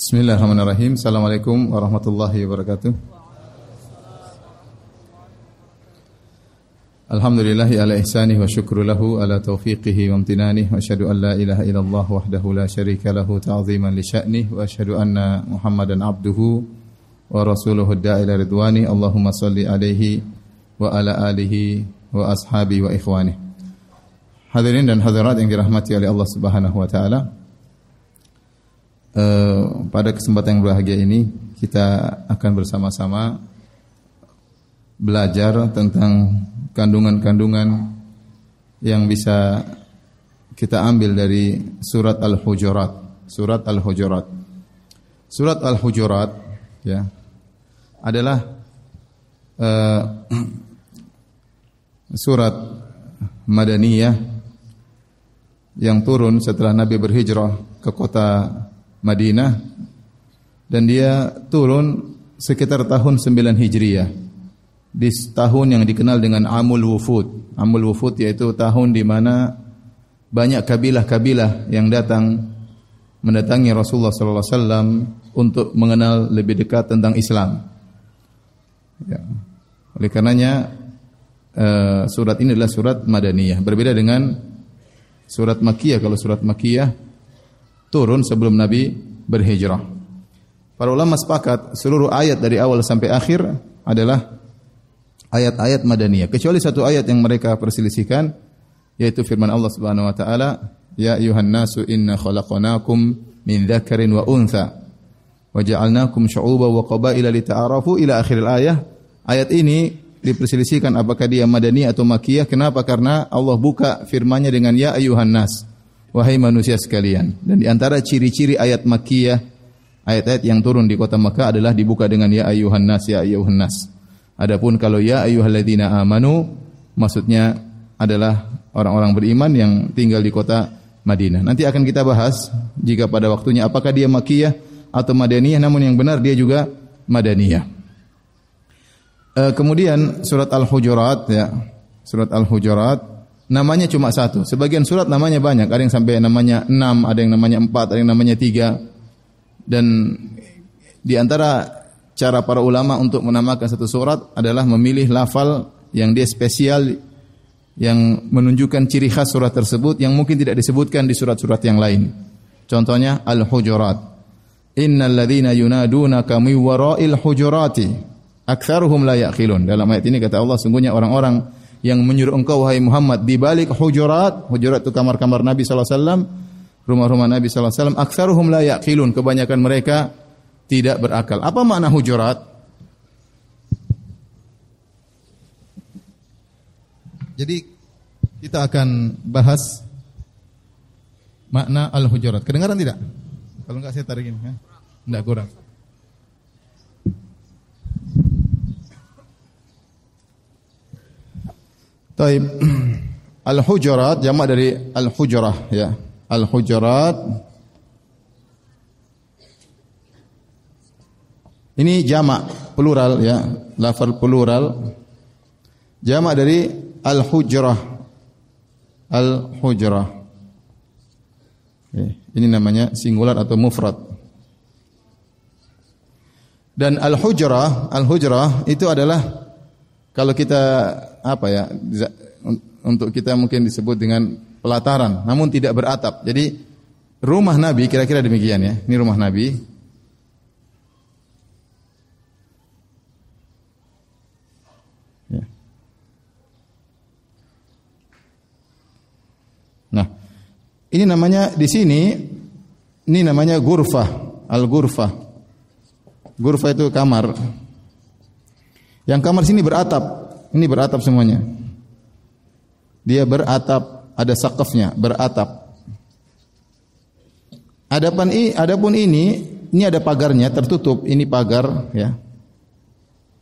Bismillahirrahmanirrahim. Assalamualaikum warahmatullahi wabarakatuh. Alhamdulillahi ala ihsanih wa syukru lahu ala taufiqihi wa amtinanih wa asyhadu an la ilaha illallah wahdahu la syarika lahu ta'ziman li sya'nih wa asyhadu anna Muhammadan abduhu wa rasuluhu da'ila ridwani Allahumma salli alaihi wa ala alihi wa ashabi wa ikhwani. Hadirin dan hadirat yang dirahmati oleh Allah Subhanahu wa taala. Uh, pada kesempatan yang berbahagia ini kita akan bersama-sama belajar tentang kandungan-kandungan yang bisa kita ambil dari surat Al-Hujurat. Surat Al-Hujurat. Surat Al-Hujurat ya adalah uh, surat Madaniyah yang turun setelah Nabi berhijrah ke kota Madinah dan dia turun sekitar tahun 9 Hijriah di tahun yang dikenal dengan Amul Wufud. Amul Wufud yaitu tahun di mana banyak kabilah-kabilah yang datang mendatangi Rasulullah sallallahu alaihi wasallam untuk mengenal lebih dekat tentang Islam. Ya. Oleh karenanya uh, surat ini adalah surat Madaniyah. Berbeda dengan surat Makkiyah. Kalau surat Makkiyah turun sebelum Nabi berhijrah. Para ulama sepakat seluruh ayat dari awal sampai akhir adalah ayat-ayat madaniyah. Kecuali satu ayat yang mereka perselisihkan yaitu firman Allah Subhanahu wa taala ya ayuhan nasu inna khalaqnakum min dzakarin wa untha wa ja'alnakum syu'uban wa qabaila lita'arafu ila akhir ayat ayat ini diperselisihkan apakah dia madani atau makiyah. Kenapa? Karena Allah buka firman-Nya dengan ya ayuhan nas wahai manusia sekalian dan di antara ciri-ciri ayat makiyah ayat-ayat yang turun di kota Makkah adalah dibuka dengan ya ayuhan nas ya ayuhan nas Adapun kalau ya ayyuhalladzina amanu maksudnya adalah orang-orang beriman yang tinggal di kota Madinah. Nanti akan kita bahas jika pada waktunya apakah dia Makkiyah atau Madaniyah namun yang benar dia juga Madaniyah. E, kemudian surat Al-Hujurat ya. Surat Al-Hujurat namanya cuma satu. Sebagian surat namanya banyak, ada yang sampai namanya enam, ada yang namanya empat, ada yang namanya tiga. Dan di antara cara para ulama untuk menamakan satu surat adalah memilih lafal yang dia spesial yang menunjukkan ciri khas surat tersebut yang mungkin tidak disebutkan di surat-surat yang lain. Contohnya Al-Hujurat. Innal ladzina yunadunaka min wara'il hujurati aktsaruhum la yaqilun. Dalam ayat ini kata Allah sungguhnya orang-orang yang menyuruh engkau wahai Muhammad di balik hujurat, hujurat itu kamar-kamar Nabi wasallam, rumah-rumah Nabi sallallahu alaihi wasallam, aktsaruhum la. Kebanyakan mereka tidak berakal. Apa makna hujurat? Jadi kita akan bahas makna al-hujurat. Kedengaran tidak? Kalau enggak saya tarik ini. Ya? Enggak kurang. Taib. Al-hujurat jamak dari al-hujrah ya. Al-hujurat Ini jamak plural ya, lafal plural. Jamak dari al-hujrah. Al-hujrah. Ini namanya singular atau mufrad. Dan al-hujrah, al-hujrah itu adalah kalau kita apa ya untuk kita mungkin disebut dengan pelataran, namun tidak beratap. Jadi rumah Nabi kira-kira demikian ya. Ini rumah Nabi. Nah, ini namanya di sini ini namanya gurfah, al-gurfah. Gurfah itu kamar. Yang kamar sini beratap. Ini beratap semuanya. Dia beratap, ada sakafnya, beratap. Adapun ini, adapun ini, ini ada pagarnya tertutup, ini pagar ya.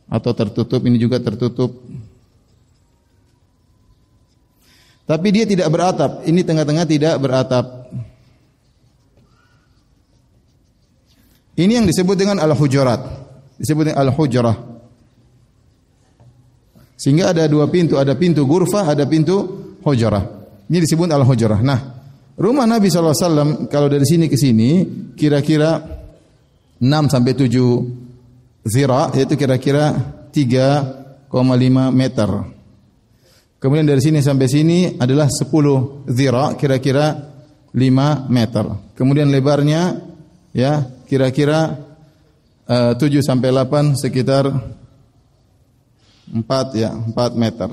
Atau tertutup, ini juga tertutup. Tapi dia tidak beratap. Ini tengah-tengah tidak beratap. Ini yang disebut dengan al-hujurat. Disebut dengan al-hujrah. Sehingga ada dua pintu, ada pintu gurfah, ada pintu hujrah. Ini disebut al-hujrah. Nah, rumah Nabi SAW kalau dari sini ke sini kira-kira 6 sampai 7 zira yaitu kira-kira 3,5 meter. Kemudian dari sini sampai sini adalah 10 zira kira-kira 5 meter. Kemudian lebarnya ya kira-kira uh, 7 sampai 8 sekitar 4 ya 4 meter.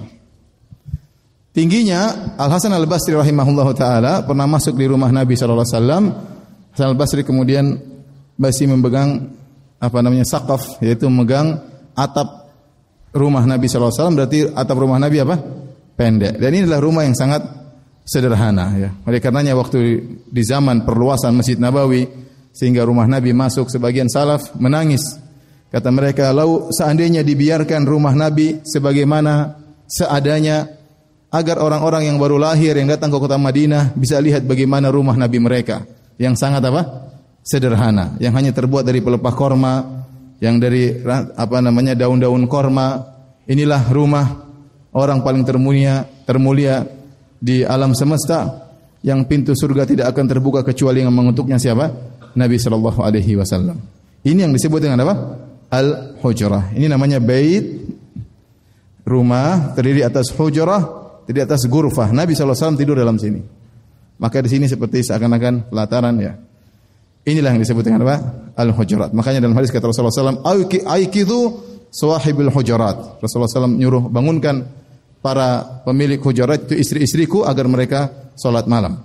Tingginya Al Hasan Al Basri rahimahullah taala pernah masuk di rumah Nabi sallallahu alaihi. Hasan Al Basri kemudian masih memegang apa namanya sakaf yaitu memegang atap rumah Nabi wasallam berarti atap rumah Nabi apa? pendek. Dan ini adalah rumah yang sangat sederhana ya. Oleh karenanya waktu di zaman perluasan Masjid Nabawi sehingga rumah Nabi masuk sebagian salaf menangis. Kata mereka, "Lau seandainya dibiarkan rumah Nabi sebagaimana seadanya agar orang-orang yang baru lahir yang datang ke kota Madinah bisa lihat bagaimana rumah Nabi mereka yang sangat apa? sederhana, yang hanya terbuat dari pelepah korma, yang dari apa namanya daun-daun korma. Inilah rumah orang paling termulia, termulia di alam semesta yang pintu surga tidak akan terbuka kecuali yang mengutuknya siapa? Nabi sallallahu alaihi wasallam. Ini yang disebut dengan apa? Al-hujrah. Ini namanya bait rumah terdiri atas hujrah, terdiri atas gurfah. Nabi SAW tidur dalam sini. Maka di sini seperti seakan-akan pelataran ya. Inilah yang disebut dengan apa? Al-hujurat. Makanya dalam hadis kata Rasulullah SAW, Aikidu sawahibul hujurat. Rasulullah SAW nyuruh bangunkan para pemilik hujurat itu istri-istriku agar mereka sholat malam.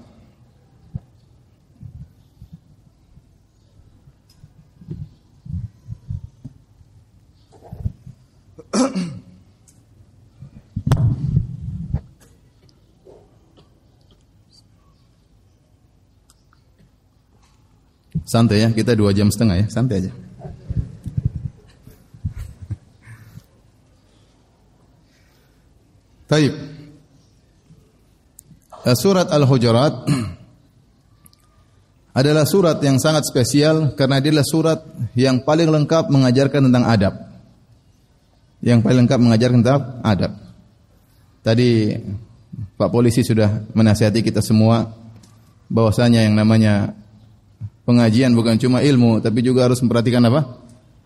Santai ya, kita dua jam setengah ya, santai aja. Taib. Eh, surat Al-Hujurat adalah surat yang sangat spesial karena dia adalah surat yang paling lengkap mengajarkan tentang adab. Yang paling lengkap mengajarkan tentang adab. Tadi Pak polisi sudah menasihati kita semua bahwasanya yang namanya pengajian bukan cuma ilmu tapi juga harus memperhatikan apa?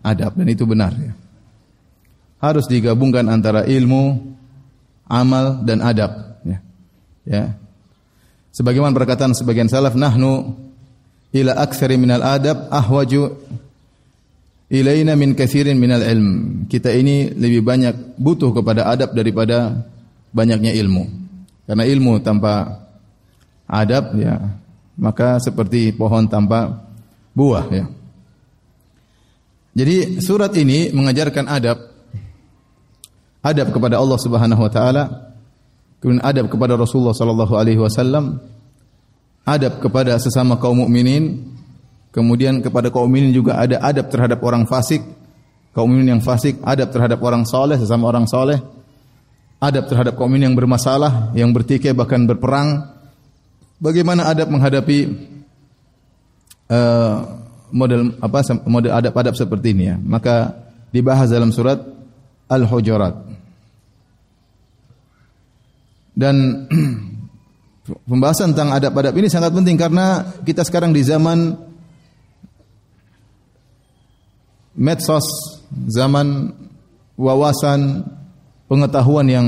adab dan itu benar ya. Harus digabungkan antara ilmu, amal dan adab ya. Ya. Sebagaimana perkataan sebagian salaf nahnu ila aktsari minal adab ahwaju ilaina min katsirin minal ilm. Kita ini lebih banyak butuh kepada adab daripada banyaknya ilmu. Karena ilmu tanpa adab ya maka seperti pohon tanpa buah ya. Jadi surat ini mengajarkan adab adab kepada Allah Subhanahu wa taala, kemudian adab kepada Rasulullah sallallahu alaihi wasallam, adab kepada sesama kaum mukminin, kemudian kepada kaum mukminin juga ada adab terhadap orang fasik, kaum mukminin yang fasik, adab terhadap orang soleh, sesama orang soleh, adab terhadap kaum mukminin yang bermasalah, yang bertikai bahkan berperang, Bagaimana adab menghadapi uh, model apa model adab-adab seperti ini ya? Maka dibahas dalam surat Al-Hujurat. Dan pembahasan tentang adab-adab ini sangat penting karena kita sekarang di zaman medsos, zaman wawasan, pengetahuan yang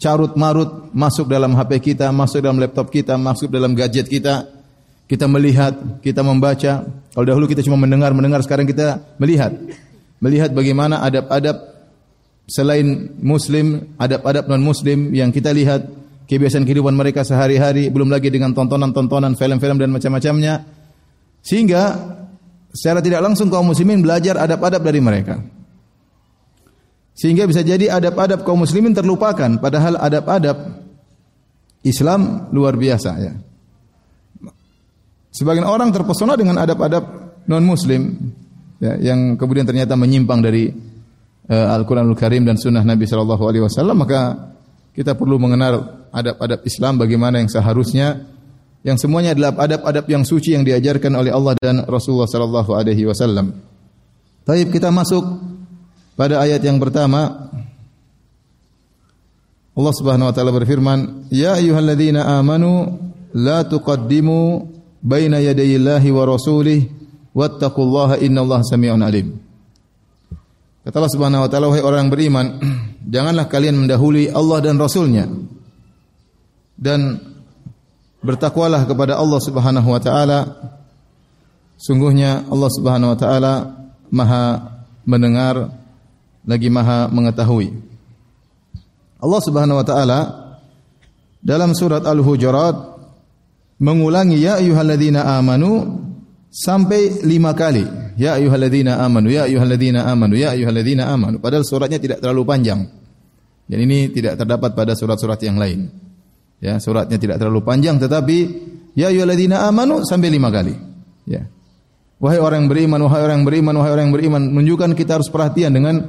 carut marut masuk dalam HP kita, masuk dalam laptop kita, masuk dalam gadget kita. Kita melihat, kita membaca. Kalau dahulu kita cuma mendengar, mendengar sekarang kita melihat. Melihat bagaimana adab-adab selain muslim, adab-adab non muslim yang kita lihat kebiasaan kehidupan mereka sehari-hari, belum lagi dengan tontonan-tontonan, film-film dan macam-macamnya. Sehingga secara tidak langsung kaum muslimin belajar adab-adab dari mereka. Sehingga bisa jadi adab-adab kaum muslimin terlupakan padahal adab-adab Islam luar biasa ya. Sebagian orang terpesona dengan adab-adab non muslim ya, yang kemudian ternyata menyimpang dari uh, Al-Qur'anul Karim dan sunnah Nabi sallallahu alaihi wasallam maka kita perlu mengenal adab-adab Islam bagaimana yang seharusnya yang semuanya adalah adab-adab yang suci yang diajarkan oleh Allah dan Rasulullah sallallahu alaihi wasallam. Baik, kita masuk pada ayat yang pertama Allah Subhanahu wa taala berfirman, "Ya ayyuhalladzina amanu la tuqaddimu baina yadayillahi wa rasulih wattaqullaha innallaha samii'un alim. Kata Allah Subhanahu wa taala, wahai orang beriman, janganlah kalian mendahului Allah dan Rasulnya. Dan bertakwalah kepada Allah Subhanahu wa taala. Sungguhnya Allah Subhanahu wa taala Maha mendengar lagi Maha mengetahui. Allah Subhanahu wa taala dalam surat Al-Hujurat mengulangi ya ayyuhalladzina amanu sampai lima kali. Ya ayyuhalladzina amanu, ya ayyuhalladzina amanu, ya ayyuhalladzina amanu. Padahal suratnya tidak terlalu panjang. Dan ini tidak terdapat pada surat-surat yang lain. Ya, suratnya tidak terlalu panjang tetapi ya ayyuhalladzina amanu sampai lima kali. Ya. Wahai orang yang beriman, wahai orang yang beriman, wahai orang yang beriman, menunjukkan kita harus perhatian dengan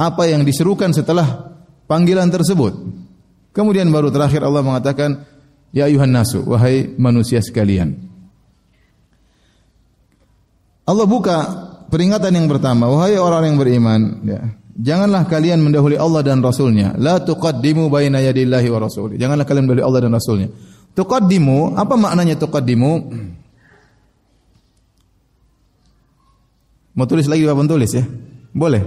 apa yang diserukan setelah panggilan tersebut. Kemudian baru terakhir Allah mengatakan, Ya ayuhan nasu, wahai manusia sekalian. Allah buka peringatan yang pertama, wahai orang yang beriman, ya, janganlah kalian mendahului Allah dan Rasulnya. La tuqaddimu baina yadillahi wa rasuli. Janganlah kalian mendahului Allah dan Rasulnya. Tuqaddimu, apa maknanya tuqaddimu? Mau tulis lagi Bapak tulis ya? Boleh.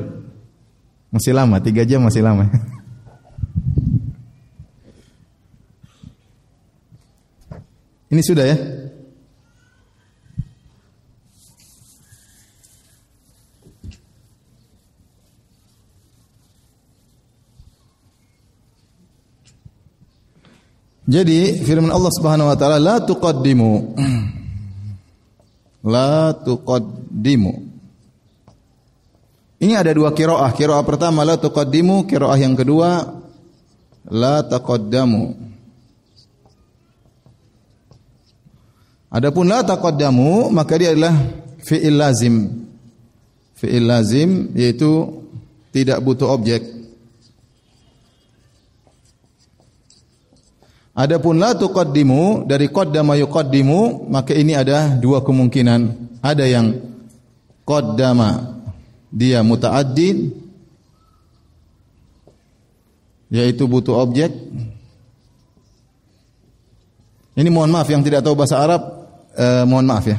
Masih lama, tiga jam masih lama. Ini sudah ya? Jadi firman Allah Subhanahu wa taala la tuqaddimu la tuqaddimu Ini ada dua kiroah. Kiroah pertama la tuqaddimu, kiroah yang kedua la taqaddamu. Adapun la taqaddamu maka dia adalah fi'il lazim. Fi'il lazim yaitu tidak butuh objek. Adapun la tuqaddimu dari qaddama yuqaddimu maka ini ada dua kemungkinan. Ada yang qaddama dia muta'addid yaitu butuh objek. Ini mohon maaf yang tidak tahu bahasa Arab eh, mohon maaf ya.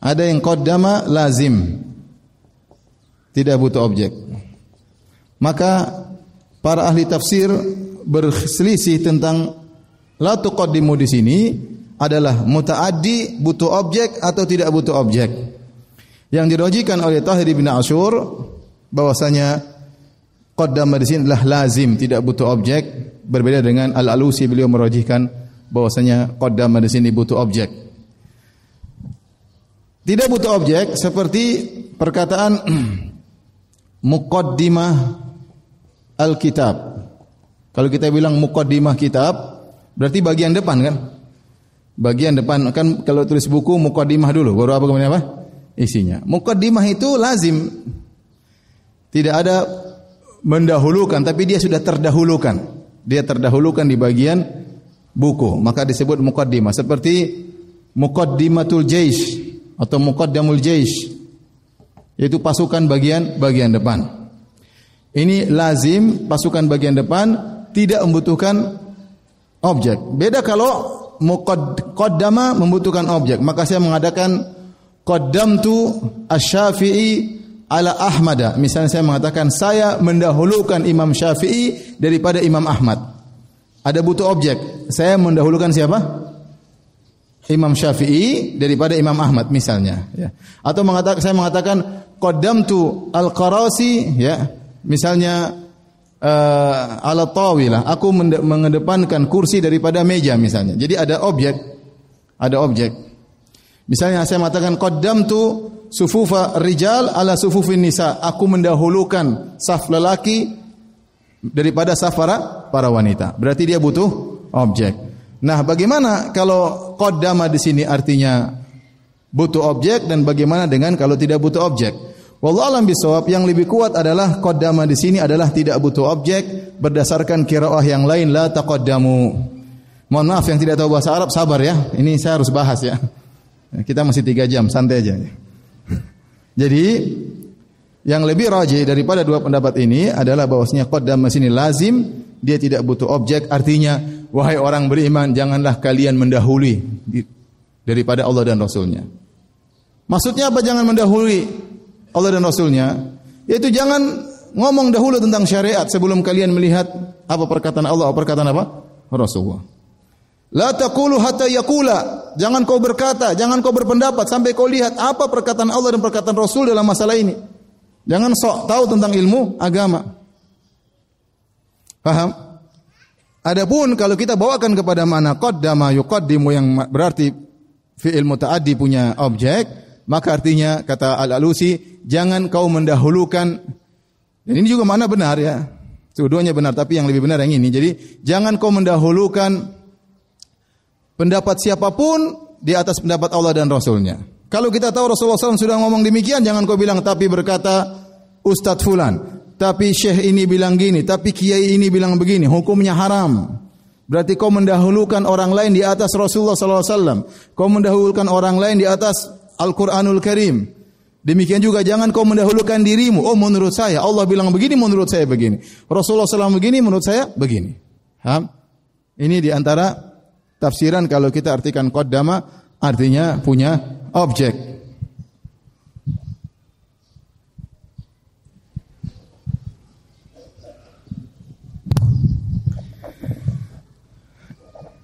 Ada yang qaddama lazim. Tidak butuh objek. Maka para ahli tafsir berselisih tentang la tuqaddimu di sini adalah mutaaddi butuh objek atau tidak butuh objek. Yang dirojikan oleh Tahir bin Ashur bahwasanya qaddama di sini adalah lazim, tidak butuh objek, berbeda dengan Al-Alusi beliau merojihkan bahwasanya qaddama di sini butuh objek. Tidak butuh objek seperti perkataan muqaddimah al-kitab. Kalau kita bilang muqaddimah kitab, berarti bagian depan kan? Bagian depan kan kalau tulis buku muqaddimah dulu, baru apa kemudian apa? Isinya. Muqaddimah itu lazim. Tidak ada mendahulukan, tapi dia sudah terdahulukan. Dia terdahulukan di bagian buku, maka disebut muqaddimah. Seperti muqaddimatul jaish atau muqaddamul jaish yaitu pasukan bagian bagian depan. Ini lazim pasukan bagian depan tidak membutuhkan objek. Beda kalau muqaddama membutuhkan objek. Maka saya mengadakan qaddamtu asy-Syafi'i ala Ahmada. Misalnya saya mengatakan saya mendahulukan Imam Syafi'i daripada Imam Ahmad. Ada butuh objek. Saya mendahulukan siapa? Imam Syafi'i daripada Imam Ahmad misalnya ya. Atau mengatakan saya mengatakan qaddamtu al-Qarasi ya. Misalnya uh, ala tawilah, aku mengedepankan kursi daripada meja misalnya. Jadi ada objek. Ada objek. Misalnya saya mengatakan qaddamtu sufufa rijal ala sufufin nisa. Aku mendahulukan saf lelaki daripada safara para wanita. Berarti dia butuh objek. Nah, bagaimana kalau qaddama di sini artinya butuh objek dan bagaimana dengan kalau tidak butuh objek? Wallahu alam bisawab yang lebih kuat adalah qaddama di sini adalah tidak butuh objek berdasarkan qiraah yang lain la taqaddamu. Mohon maaf yang tidak tahu bahasa Arab sabar ya. Ini saya harus bahas ya. Kita masih tiga jam, santai aja. Jadi yang lebih rajih daripada dua pendapat ini adalah bahwasanya qaddam sini lazim, dia tidak butuh objek, artinya wahai orang beriman janganlah kalian mendahului daripada Allah dan Rasulnya. Maksudnya apa jangan mendahului Allah dan Rasulnya? Yaitu jangan ngomong dahulu tentang syariat sebelum kalian melihat apa perkataan Allah, apa perkataan apa? Rasulullah. La taqulu hatta yaqula. Jangan kau berkata, jangan kau berpendapat sampai kau lihat apa perkataan Allah dan perkataan Rasul dalam masalah ini. Jangan sok tahu tentang ilmu agama. Paham? Adapun kalau kita bawakan kepada mana qaddama yuqaddimu yang berarti fi'il mutaaddi punya objek, maka artinya kata Al-Alusi, jangan kau mendahulukan dan ini juga mana benar ya. Keduanya benar, tapi yang lebih benar yang ini. Jadi jangan kau mendahulukan pendapat siapa pun di atas pendapat Allah dan Rasulnya. Kalau kita tahu Rasulullah SAW sudah ngomong demikian, jangan kau bilang tapi berkata Ustadz Fulan. Tapi syekh ini bilang gini, tapi kiai ini bilang begini, hukumnya haram. Berarti kau mendahulukan orang lain di atas Rasulullah SAW. Kau mendahulukan orang lain di atas Al-Quranul Karim. Demikian juga jangan kau mendahulukan dirimu. Oh menurut saya Allah bilang begini, menurut saya begini. Rasulullah SAW begini, menurut saya begini. Ha? Ini di antara tafsiran kalau kita artikan qaddama artinya punya objek.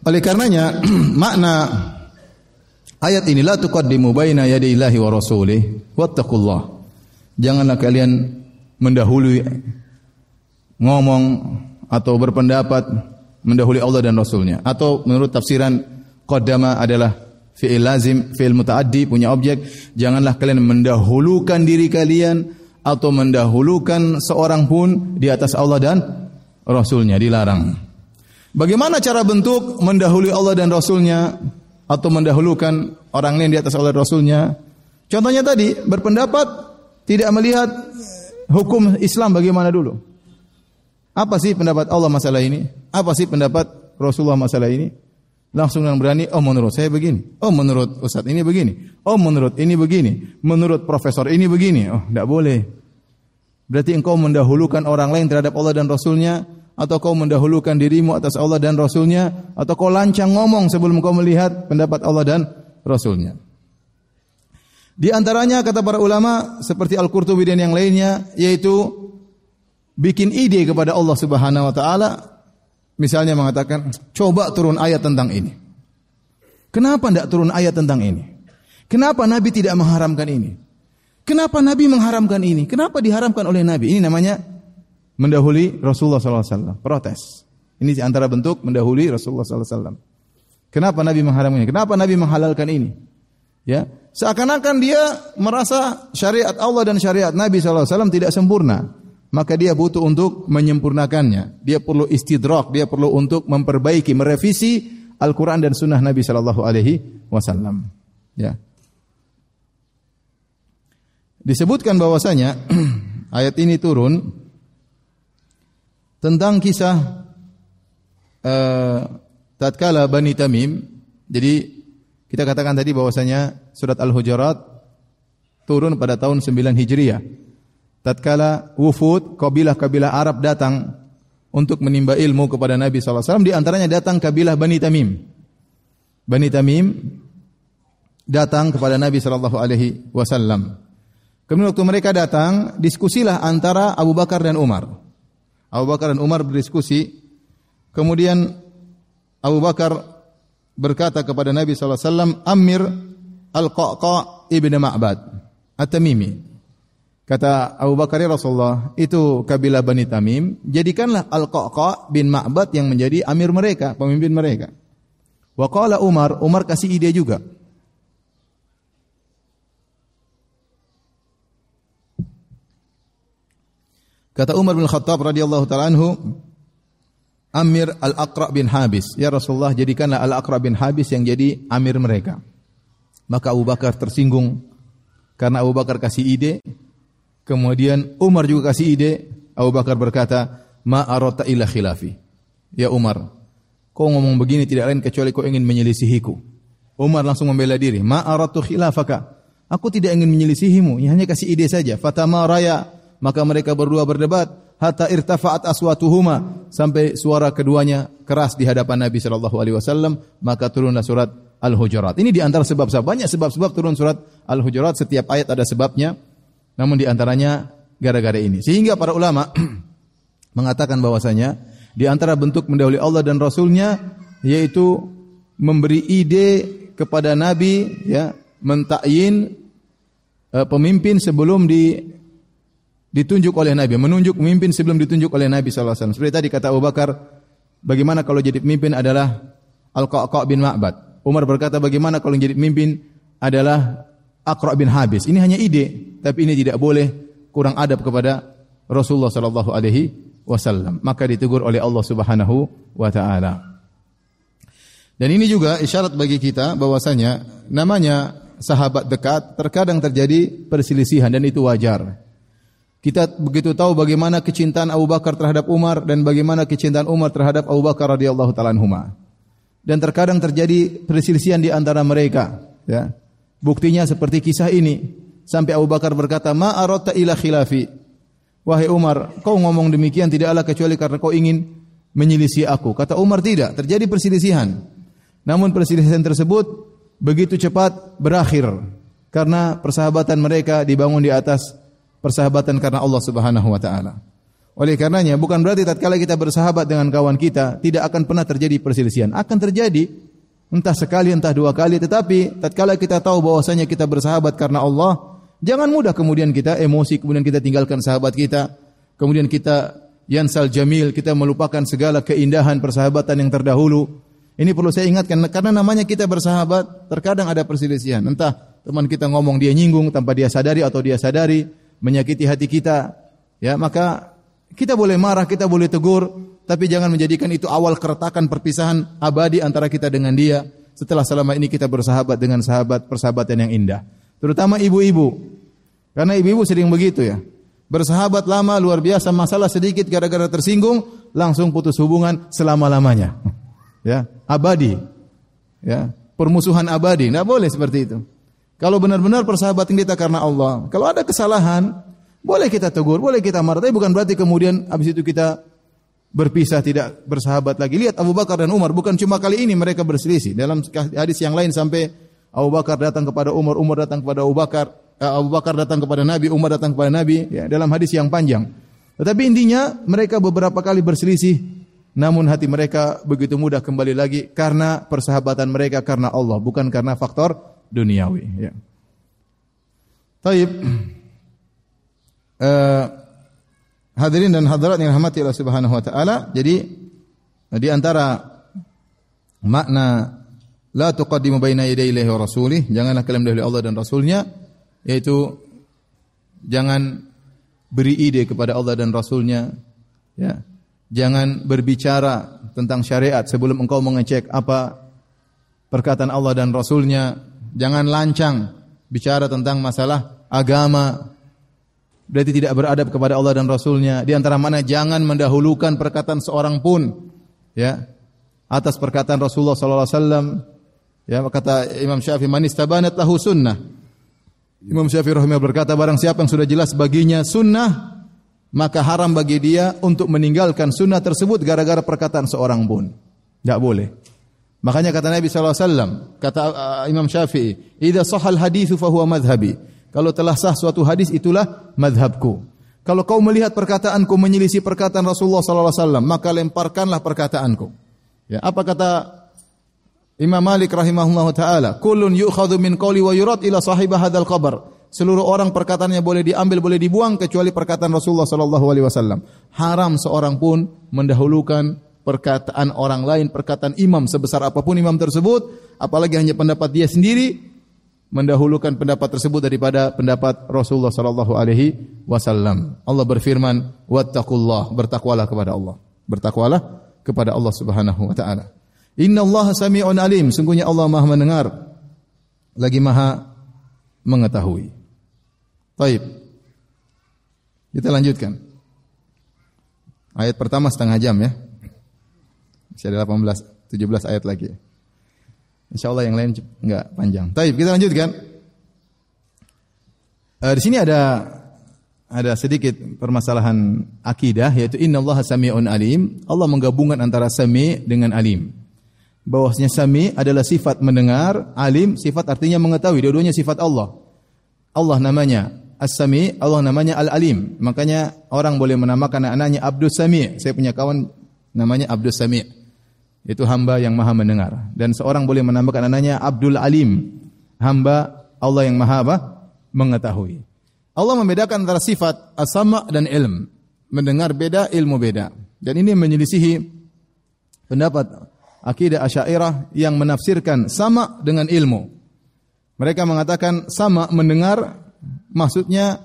Oleh karenanya makna ayat ini la tuqaddimu baina yadayillahi wa rasulih wattaqullah. Janganlah kalian mendahului ngomong atau berpendapat mendahului Allah dan Rasulnya. Atau menurut tafsiran qaddama adalah fi'il lazim, fi'il mutaaddi punya objek. Janganlah kalian mendahulukan diri kalian atau mendahulukan seorang pun di atas Allah dan Rasulnya dilarang. Bagaimana cara bentuk mendahului Allah dan Rasulnya atau mendahulukan orang lain di atas dan Rasulnya? Contohnya tadi berpendapat tidak melihat hukum Islam bagaimana dulu. Apa sih pendapat Allah masalah ini? Apa sih pendapat Rasulullah masalah ini? Langsung yang berani, oh menurut saya begini. Oh menurut Ustadz ini begini. Oh menurut ini begini. Menurut profesor ini begini. Oh tidak boleh. Berarti engkau mendahulukan orang lain terhadap Allah dan Rasulnya atau kau mendahulukan dirimu atas Allah dan Rasulnya atau kau lancang ngomong sebelum kau melihat pendapat Allah dan Rasulnya. Di antaranya kata para ulama seperti Al-Qurtubi dan yang lainnya yaitu bikin ide kepada Allah Subhanahu wa taala misalnya mengatakan coba turun ayat tentang ini. Kenapa tidak turun ayat tentang ini? Kenapa Nabi tidak mengharamkan ini? Kenapa Nabi mengharamkan ini? Kenapa diharamkan oleh Nabi? Ini namanya mendahului Rasulullah SAW. Protes. Ini antara bentuk mendahului Rasulullah SAW. Kenapa Nabi mengharamkannya? Kenapa Nabi menghalalkan ini? Ya, seakan-akan dia merasa syariat Allah dan syariat Nabi SAW tidak sempurna. Maka dia butuh untuk menyempurnakannya. Dia perlu istidrak, dia perlu untuk memperbaiki, merevisi Al-Quran dan Sunnah Nabi Shallallahu Alaihi Wasallam. Ya. Disebutkan bahwasanya ayat ini turun tentang kisah uh, tatkala Bani Tamim. Jadi kita katakan tadi bahwasanya surat Al-Hujurat turun pada tahun 9 Hijriah. Tatkala wufud kabilah-kabilah Arab datang untuk menimba ilmu kepada Nabi SAW. Di antaranya datang kabilah Bani Tamim. Bani Tamim datang kepada Nabi Shallallahu Alaihi Wasallam. Kemudian waktu mereka datang, diskusilah antara Abu Bakar dan Umar. Abu Bakar dan Umar berdiskusi. Kemudian Abu Bakar berkata kepada Nabi SAW, Amir Al-Qaqa ibn Ma'bad, At-Tamimi. Kata Abu Bakar ya Rasulullah, itu kabilah Bani Tamim, jadikanlah Al-Qaqa bin Ma'bad yang menjadi amir mereka, pemimpin mereka. Wa qala Umar, Umar kasih ide juga. Kata Umar bin Khattab radhiyallahu taala anhu, Amir Al-Aqra bin Habis. Ya Rasulullah, jadikanlah Al-Aqra bin Habis yang jadi amir mereka. Maka Abu Bakar tersinggung karena Abu Bakar kasih ide. Kemudian Umar juga kasih ide. Abu Bakar berkata, "Ma arata illa khilafi." Ya Umar, kau ngomong begini tidak lain kecuali kau ingin menyelisihiku. Umar langsung membela diri, "Ma aratu khilafaka." Aku tidak ingin menyelisihimu, hanya kasih ide saja. Fatama raya maka mereka berdua berdebat hatta irtafa'at aswatuhuma sampai suara keduanya keras di hadapan Nabi sallallahu alaihi wasallam maka turunlah surat Al-Hujurat. Ini di antara sebab-sebab banyak sebab-sebab turun surat Al-Hujurat setiap ayat ada sebabnya. Namun di antaranya gara-gara ini. Sehingga para ulama mengatakan bahwasanya di antara bentuk mendahului Allah dan Rasulnya yaitu memberi ide kepada Nabi ya mentakyin uh, pemimpin sebelum di ditunjuk oleh Nabi, menunjuk pemimpin sebelum ditunjuk oleh Nabi wasallam. Seperti tadi kata Abu Bakar, bagaimana kalau jadi pemimpin adalah Al-Qaqa bin Ma'bad. Umar berkata bagaimana kalau jadi pemimpin adalah Aqra bin Habis. Ini hanya ide, tapi ini tidak boleh kurang adab kepada Rasulullah sallallahu alaihi wasallam. Maka ditegur oleh Allah Subhanahu wa taala. Dan ini juga isyarat bagi kita bahwasanya namanya sahabat dekat terkadang terjadi perselisihan dan itu wajar. Kita begitu tahu bagaimana kecintaan Abu Bakar terhadap Umar dan bagaimana kecintaan Umar terhadap Abu Bakar radhiyallahu taala anhuma. Dan terkadang terjadi perselisihan di antara mereka, ya. Buktinya seperti kisah ini. Sampai Abu Bakar berkata, "Ma arata ila khilafi." Wahai Umar, kau ngomong demikian tidaklah kecuali karena kau ingin menyelisih aku. Kata Umar tidak, terjadi perselisihan. Namun perselisihan tersebut begitu cepat berakhir karena persahabatan mereka dibangun di atas persahabatan karena Allah Subhanahu wa taala. Oleh karenanya bukan berarti tatkala kita bersahabat dengan kawan kita tidak akan pernah terjadi perselisihan. Akan terjadi entah sekali entah dua kali tetapi tatkala kita tahu bahwasanya kita bersahabat karena Allah, jangan mudah kemudian kita emosi kemudian kita tinggalkan sahabat kita, kemudian kita yansal jamil, kita melupakan segala keindahan persahabatan yang terdahulu ini perlu saya ingatkan karena namanya kita bersahabat, terkadang ada perselisihan. Entah teman kita ngomong dia nyinggung tanpa dia sadari atau dia sadari menyakiti hati kita. Ya, maka kita boleh marah, kita boleh tegur, tapi jangan menjadikan itu awal keretakan perpisahan abadi antara kita dengan dia setelah selama ini kita bersahabat dengan sahabat persahabatan yang indah. Terutama ibu-ibu. Karena ibu-ibu sering begitu ya. Bersahabat lama luar biasa, masalah sedikit gara-gara tersinggung, langsung putus hubungan selama-lamanya. Ya, abadi. Ya, permusuhan abadi. Tidak boleh seperti itu. Kalau benar-benar persahabatan kita karena Allah. Kalau ada kesalahan, boleh kita tegur, boleh kita marah. Tapi bukan berarti kemudian habis itu kita berpisah tidak bersahabat lagi. Lihat Abu Bakar dan Umar, bukan cuma kali ini mereka berselisih. Dalam hadis yang lain sampai Abu Bakar datang kepada Umar, Umar datang kepada Abu Bakar, eh, Abu Bakar datang kepada Nabi, Umar datang kepada Nabi. Ya, dalam hadis yang panjang. Tetapi intinya mereka beberapa kali berselisih namun hati mereka begitu mudah kembali lagi karena persahabatan mereka karena Allah, bukan karena faktor duniawi. Ya. Taib. Uh, hadirin dan hadirat yang rahmati Allah Subhanahu wa taala. Jadi di antara makna la tuqaddimu baina yaday wa rasulih, janganlah kalian mendahului Allah dan Rasulnya, yaitu jangan beri ide kepada Allah dan Rasulnya, ya Jangan berbicara tentang syariat sebelum engkau mengecek apa perkataan Allah dan Rasulnya. Jangan lancang bicara tentang masalah agama. Berarti tidak beradab kepada Allah dan Rasulnya. Di antara mana jangan mendahulukan perkataan seorang pun ya atas perkataan Rasulullah sallallahu alaihi wasallam. Ya, kata Imam Syafi'i man istabanat lahu sunnah. Imam Syafi'i rahimahullah berkata barang siapa yang sudah jelas baginya sunnah maka haram bagi dia untuk meninggalkan sunnah tersebut gara-gara perkataan seorang pun. Tidak boleh. Makanya kata Nabi SAW, kata uh, Imam Syafi'i, Ida sahal hadithu fahuwa madhabi. Kalau telah sah suatu hadis itulah madhabku. Kalau kau melihat perkataanku menyelisih perkataan Rasulullah SAW, maka lemparkanlah perkataanku. Ya, apa kata Imam Malik rahimahullah taala, "Kullun yu'khadhu min qawli wa yurad ila sahibah hadzal qabr." Seluruh orang perkataannya boleh diambil, boleh dibuang kecuali perkataan Rasulullah sallallahu alaihi wasallam. Haram seorang pun mendahulukan perkataan orang lain, perkataan imam sebesar apa pun imam tersebut, apalagi hanya pendapat dia sendiri mendahulukan pendapat tersebut daripada pendapat Rasulullah sallallahu alaihi wasallam. Allah berfirman, "Wattaqullah", bertakwalah kepada Allah. Bertakwalah kepada Allah Subhanahu wa taala. Inna Allah sami'un alim, sungguhnya Allah Maha mendengar lagi Maha mengetahui. Baik. Kita lanjutkan. Ayat pertama setengah jam ya. Masih ada 18, 17 ayat lagi. Insya Allah yang lain enggak panjang. Baik, kita lanjutkan. Uh, di sini ada ada sedikit permasalahan akidah yaitu innallaha samiun alim. Allah menggabungkan antara sami dengan alim. bahwasanya sami adalah sifat mendengar, alim sifat artinya mengetahui, dua-duanya sifat Allah. Allah namanya As-Sami, Allah namanya Al-Alim. Makanya orang boleh menamakan anaknya Abdus Sami. Saya punya kawan namanya Abdus Sami. Itu hamba yang maha mendengar. Dan seorang boleh menamakan anaknya Abdul Alim. Hamba Allah yang maha apa? Mengetahui. Allah membedakan antara sifat as-sama dan ilm. Mendengar beda, ilmu beda. Dan ini menyelisihi pendapat akidah Asy'ariyah yang menafsirkan sama dengan ilmu. Mereka mengatakan sama mendengar maksudnya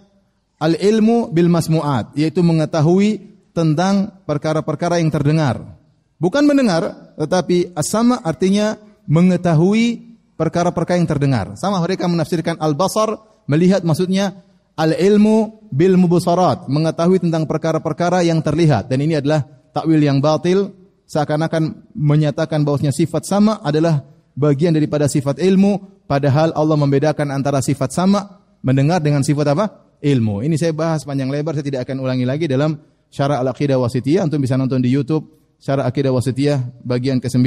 al ilmu bil masmuat yaitu mengetahui tentang perkara-perkara yang terdengar. Bukan mendengar tetapi sama artinya mengetahui perkara-perkara yang terdengar. Sama mereka menafsirkan al basar melihat maksudnya al ilmu bil mubasarat mengetahui tentang perkara-perkara yang terlihat dan ini adalah takwil yang batil seakan-akan menyatakan bahwasanya sifat sama adalah bagian daripada sifat ilmu padahal Allah membedakan antara sifat sama mendengar dengan sifat apa? ilmu. Ini saya bahas panjang lebar saya tidak akan ulangi lagi dalam syarah al-aqidah wasitiyah untuk bisa nonton di YouTube syarah aqidah wasitiyah bagian ke-9.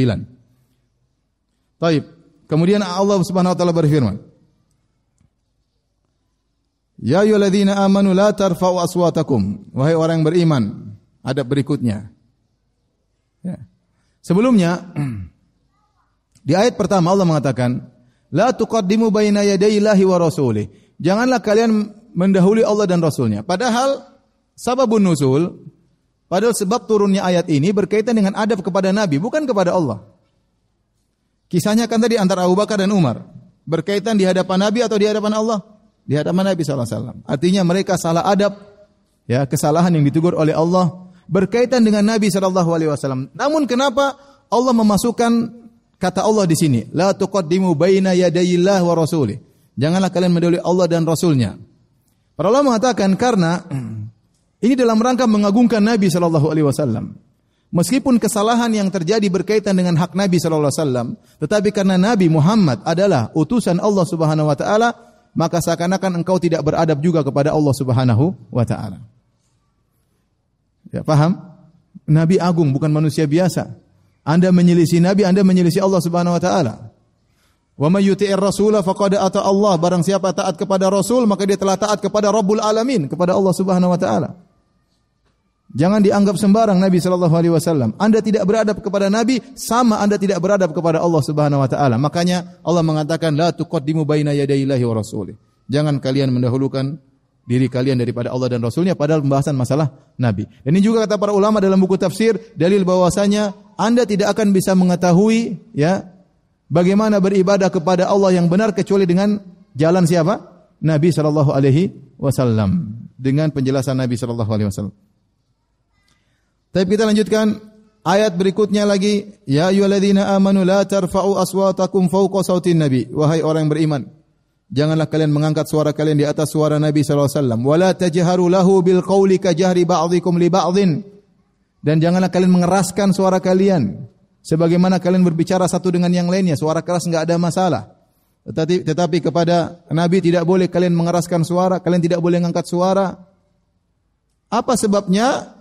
Taib. Kemudian Allah Subhanahu wa taala berfirman, Ya ayyuhalladzina amanu la tarfa'u aswatakum. Wahai orang yang beriman, adab berikutnya. Ya. Sebelumnya di ayat pertama Allah mengatakan, "La tuqaddimu baina yadayillahi wa rasulih." Janganlah kalian mendahului Allah dan Rasulnya. Padahal sababun nuzul, padahal sebab turunnya ayat ini berkaitan dengan adab kepada Nabi, bukan kepada Allah. Kisahnya kan tadi antara Abu Bakar dan Umar. Berkaitan di hadapan Nabi atau di hadapan Allah? Di hadapan Nabi SAW. Artinya mereka salah adab, ya kesalahan yang ditegur oleh Allah berkaitan dengan Nabi wasallam. Namun kenapa Allah memasukkan kata Allah di sini, la tuqaddimu baina yadayillah wa rasulih. Janganlah kalian mendahului Allah dan Rasulnya. Para ulama mengatakan karena ini dalam rangka mengagungkan Nabi sallallahu alaihi wasallam. Meskipun kesalahan yang terjadi berkaitan dengan hak Nabi sallallahu alaihi wasallam, tetapi karena Nabi Muhammad adalah utusan Allah Subhanahu wa taala, maka seakan-akan engkau tidak beradab juga kepada Allah Subhanahu wa taala. Ya, paham? Nabi agung bukan manusia biasa. Anda menyelisih Nabi, Anda menyelisih Allah Subhanahu wa taala. Wa may yuti'ir rasul faqad ata Allah. Barang siapa taat kepada Rasul, maka dia telah taat kepada Rabbul Alamin, kepada Allah Subhanahu wa taala. Jangan dianggap sembarang Nabi sallallahu alaihi wasallam. Anda tidak beradab kepada Nabi sama Anda tidak beradab kepada Allah Subhanahu wa taala. Makanya Allah mengatakan la tuqaddimu baina yadayillahi wa rasulih. Jangan kalian mendahulukan diri kalian daripada Allah dan Rasulnya padahal pembahasan masalah Nabi. Dan ini juga kata para ulama dalam buku tafsir dalil bahwasanya Anda tidak akan bisa mengetahui ya bagaimana beribadah kepada Allah yang benar kecuali dengan jalan siapa? Nabi sallallahu alaihi wasallam dengan penjelasan Nabi sallallahu alaihi wasallam. Tapi kita lanjutkan ayat berikutnya lagi ya ayyuhalladzina amanu la tarfa'u aswatakum fawqa sautin nabi wahai orang yang beriman Janganlah kalian mengangkat suara kalian di atas suara Nabi sallallahu alaihi wasallam. Wala tajharu lahu bil qawli ka jahri ba'dhikum li ba'dhin. Dan janganlah kalian mengeraskan suara kalian sebagaimana kalian berbicara satu dengan yang lainnya. Suara keras enggak ada masalah. Tetapi, tetapi kepada Nabi tidak boleh kalian mengeraskan suara, kalian tidak boleh mengangkat suara. Apa sebabnya?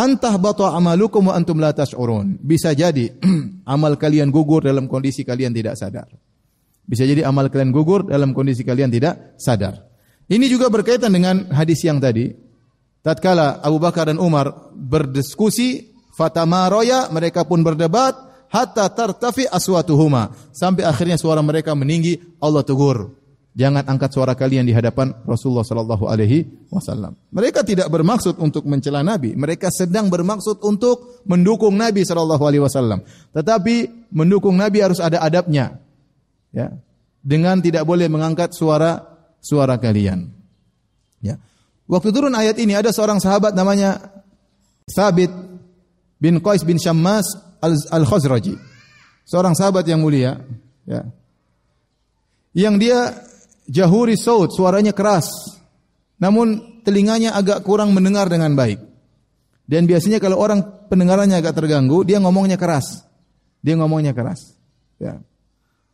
Antah batu amalukum wa antum la tash'urun. Bisa jadi amal kalian gugur dalam kondisi kalian tidak sadar. Bisa jadi amal kalian gugur dalam kondisi kalian tidak sadar. Ini juga berkaitan dengan hadis yang tadi. Tatkala Abu Bakar dan Umar berdiskusi, fatamaroya mereka pun berdebat hatta tartafi aswatuhuma sampai akhirnya suara mereka meninggi Allah tegur jangan angkat suara kalian di hadapan Rasulullah sallallahu alaihi wasallam. Mereka tidak bermaksud untuk mencela nabi. Mereka sedang bermaksud untuk mendukung nabi sallallahu alaihi wasallam. Tetapi mendukung nabi harus ada adabnya. Ya. Dengan tidak boleh mengangkat suara suara kalian. Ya. Waktu turun ayat ini ada seorang sahabat namanya Sabit bin Qais bin Syammas al-Khazraji. Seorang sahabat yang mulia ya. Yang dia jahuri saut suaranya keras. Namun telinganya agak kurang mendengar dengan baik. Dan biasanya kalau orang pendengarannya agak terganggu dia ngomongnya keras. Dia ngomongnya keras. Ya.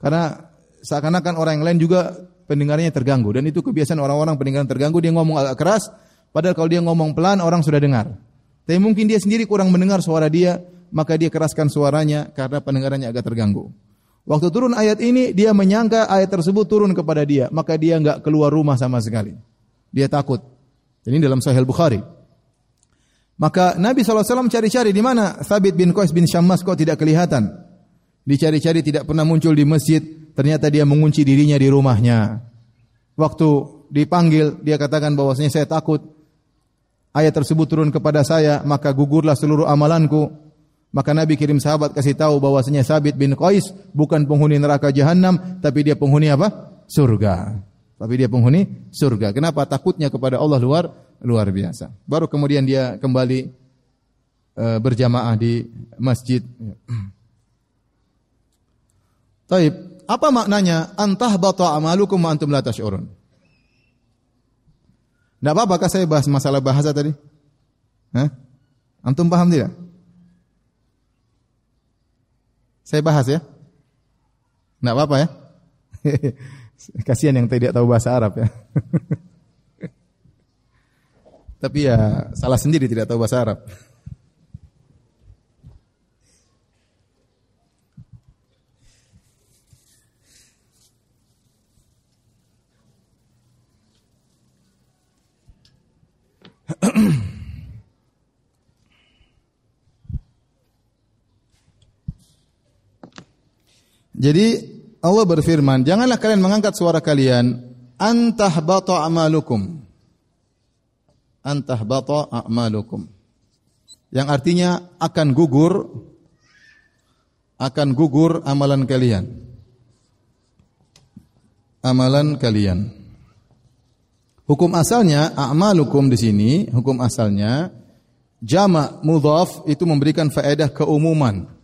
Karena seakan-akan orang yang lain juga pendengarannya terganggu. Dan itu kebiasaan orang-orang pendengaran terganggu. Dia ngomong agak keras padahal kalau dia ngomong pelan orang sudah dengar. Tapi mungkin dia sendiri kurang mendengar suara dia maka dia keraskan suaranya karena pendengarannya agak terganggu. Waktu turun ayat ini, dia menyangka ayat tersebut turun kepada dia, maka dia enggak keluar rumah sama sekali. Dia takut. Ini dalam Sahih Bukhari. Maka Nabi SAW cari-cari di mana Thabit bin Qais bin Syammas kok tidak kelihatan. Dicari-cari tidak pernah muncul di masjid, ternyata dia mengunci dirinya di rumahnya. Waktu dipanggil, dia katakan bahwasanya saya takut ayat tersebut turun kepada saya, maka gugurlah seluruh amalanku. Maka Nabi kirim sahabat kasih tahu bahwasanya Sabit bin Qais bukan penghuni neraka jahanam, tapi dia penghuni apa? Surga. Tapi dia penghuni surga. Kenapa? Takutnya kepada Allah luar luar biasa. Baru kemudian dia kembali uh, berjamaah di masjid. Taib, apa maknanya antah bata amalukum antum la tash'urun? Tidak apa-apa saya bahas masalah bahasa tadi? Hah? Antum paham tidak? Saya bahas ya. Enggak apa-apa ya. Kasihan yang tidak tahu bahasa Arab ya. Tapi ya salah sendiri tidak tahu bahasa Arab. Jadi Allah berfirman, janganlah kalian mengangkat suara kalian antah bata amalukum. Antah bata amalukum. Yang artinya akan gugur akan gugur amalan kalian. Amalan kalian. Hukum asalnya a'malukum di sini, hukum asalnya jama' mudhaf itu memberikan faedah keumuman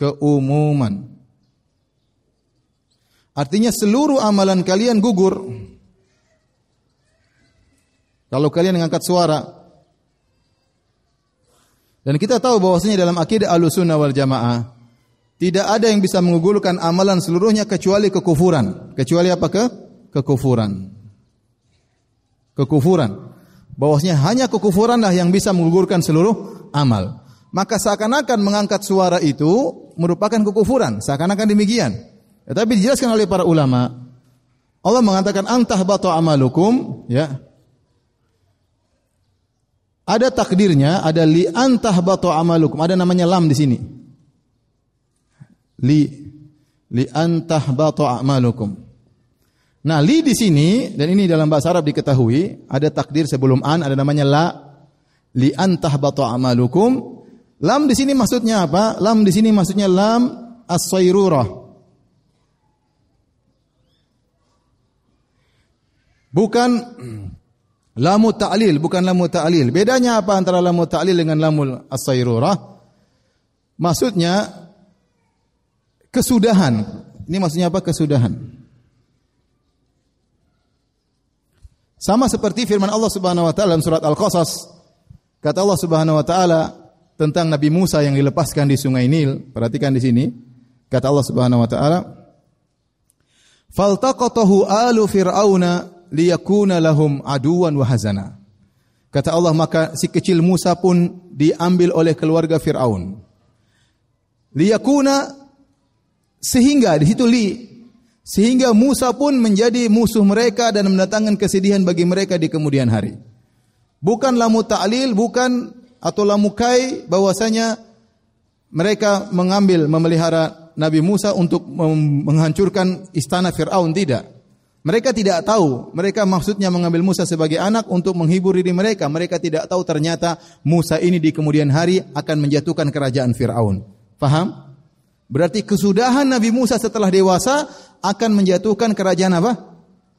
keumuman. Artinya seluruh amalan kalian gugur. Kalau kalian mengangkat suara. Dan kita tahu bahwasanya dalam akidah Ahlussunnah wal Jamaah tidak ada yang bisa menggugurkan amalan seluruhnya kecuali kekufuran. Kecuali apa ke? Kekufuran. Kekufuran. Bahwasanya hanya kekufuranlah yang bisa menggugurkan seluruh amal maka seakan-akan mengangkat suara itu merupakan kekufuran, seakan-akan demikian. Tetapi dijelaskan oleh para ulama, Allah mengatakan antah batu amalukum, ya. Ada takdirnya, ada li antah batu amalukum, ada namanya lam di sini. Li li antah batu amalukum. Nah, li di sini dan ini dalam bahasa Arab diketahui, ada takdir sebelum an, ada namanya la li antah batu amalukum Lam di sini maksudnya apa? Lam di sini maksudnya lam as-sayrurah. Bukan lamu ta'lil, bukan lamu ta'lil. Bedanya apa antara lamu ta'lil dengan lamul as-sayrurah? Maksudnya kesudahan. Ini maksudnya apa? Kesudahan. Sama seperti firman Allah Subhanahu wa taala dalam surat Al-Qasas. Kata Allah Subhanahu wa taala, tentang Nabi Musa yang dilepaskan di Sungai Nil. Perhatikan di sini. Kata Allah Subhanahu wa taala, "Faltaqatahu alu fir'auna liyakuna lahum aduwan wa hazana." Kata Allah, maka si kecil Musa pun diambil oleh keluarga Firaun. Liyakuna sehingga di situ li sehingga Musa pun menjadi musuh mereka dan mendatangkan kesedihan bagi mereka di kemudian hari. Bukan lamu ta'lil, bukan atau lamukai bahwasanya mereka mengambil memelihara Nabi Musa untuk menghancurkan istana Firaun tidak. Mereka tidak tahu, mereka maksudnya mengambil Musa sebagai anak untuk menghibur diri mereka. Mereka tidak tahu ternyata Musa ini di kemudian hari akan menjatuhkan kerajaan Firaun. Faham? Berarti kesudahan Nabi Musa setelah dewasa akan menjatuhkan kerajaan apa?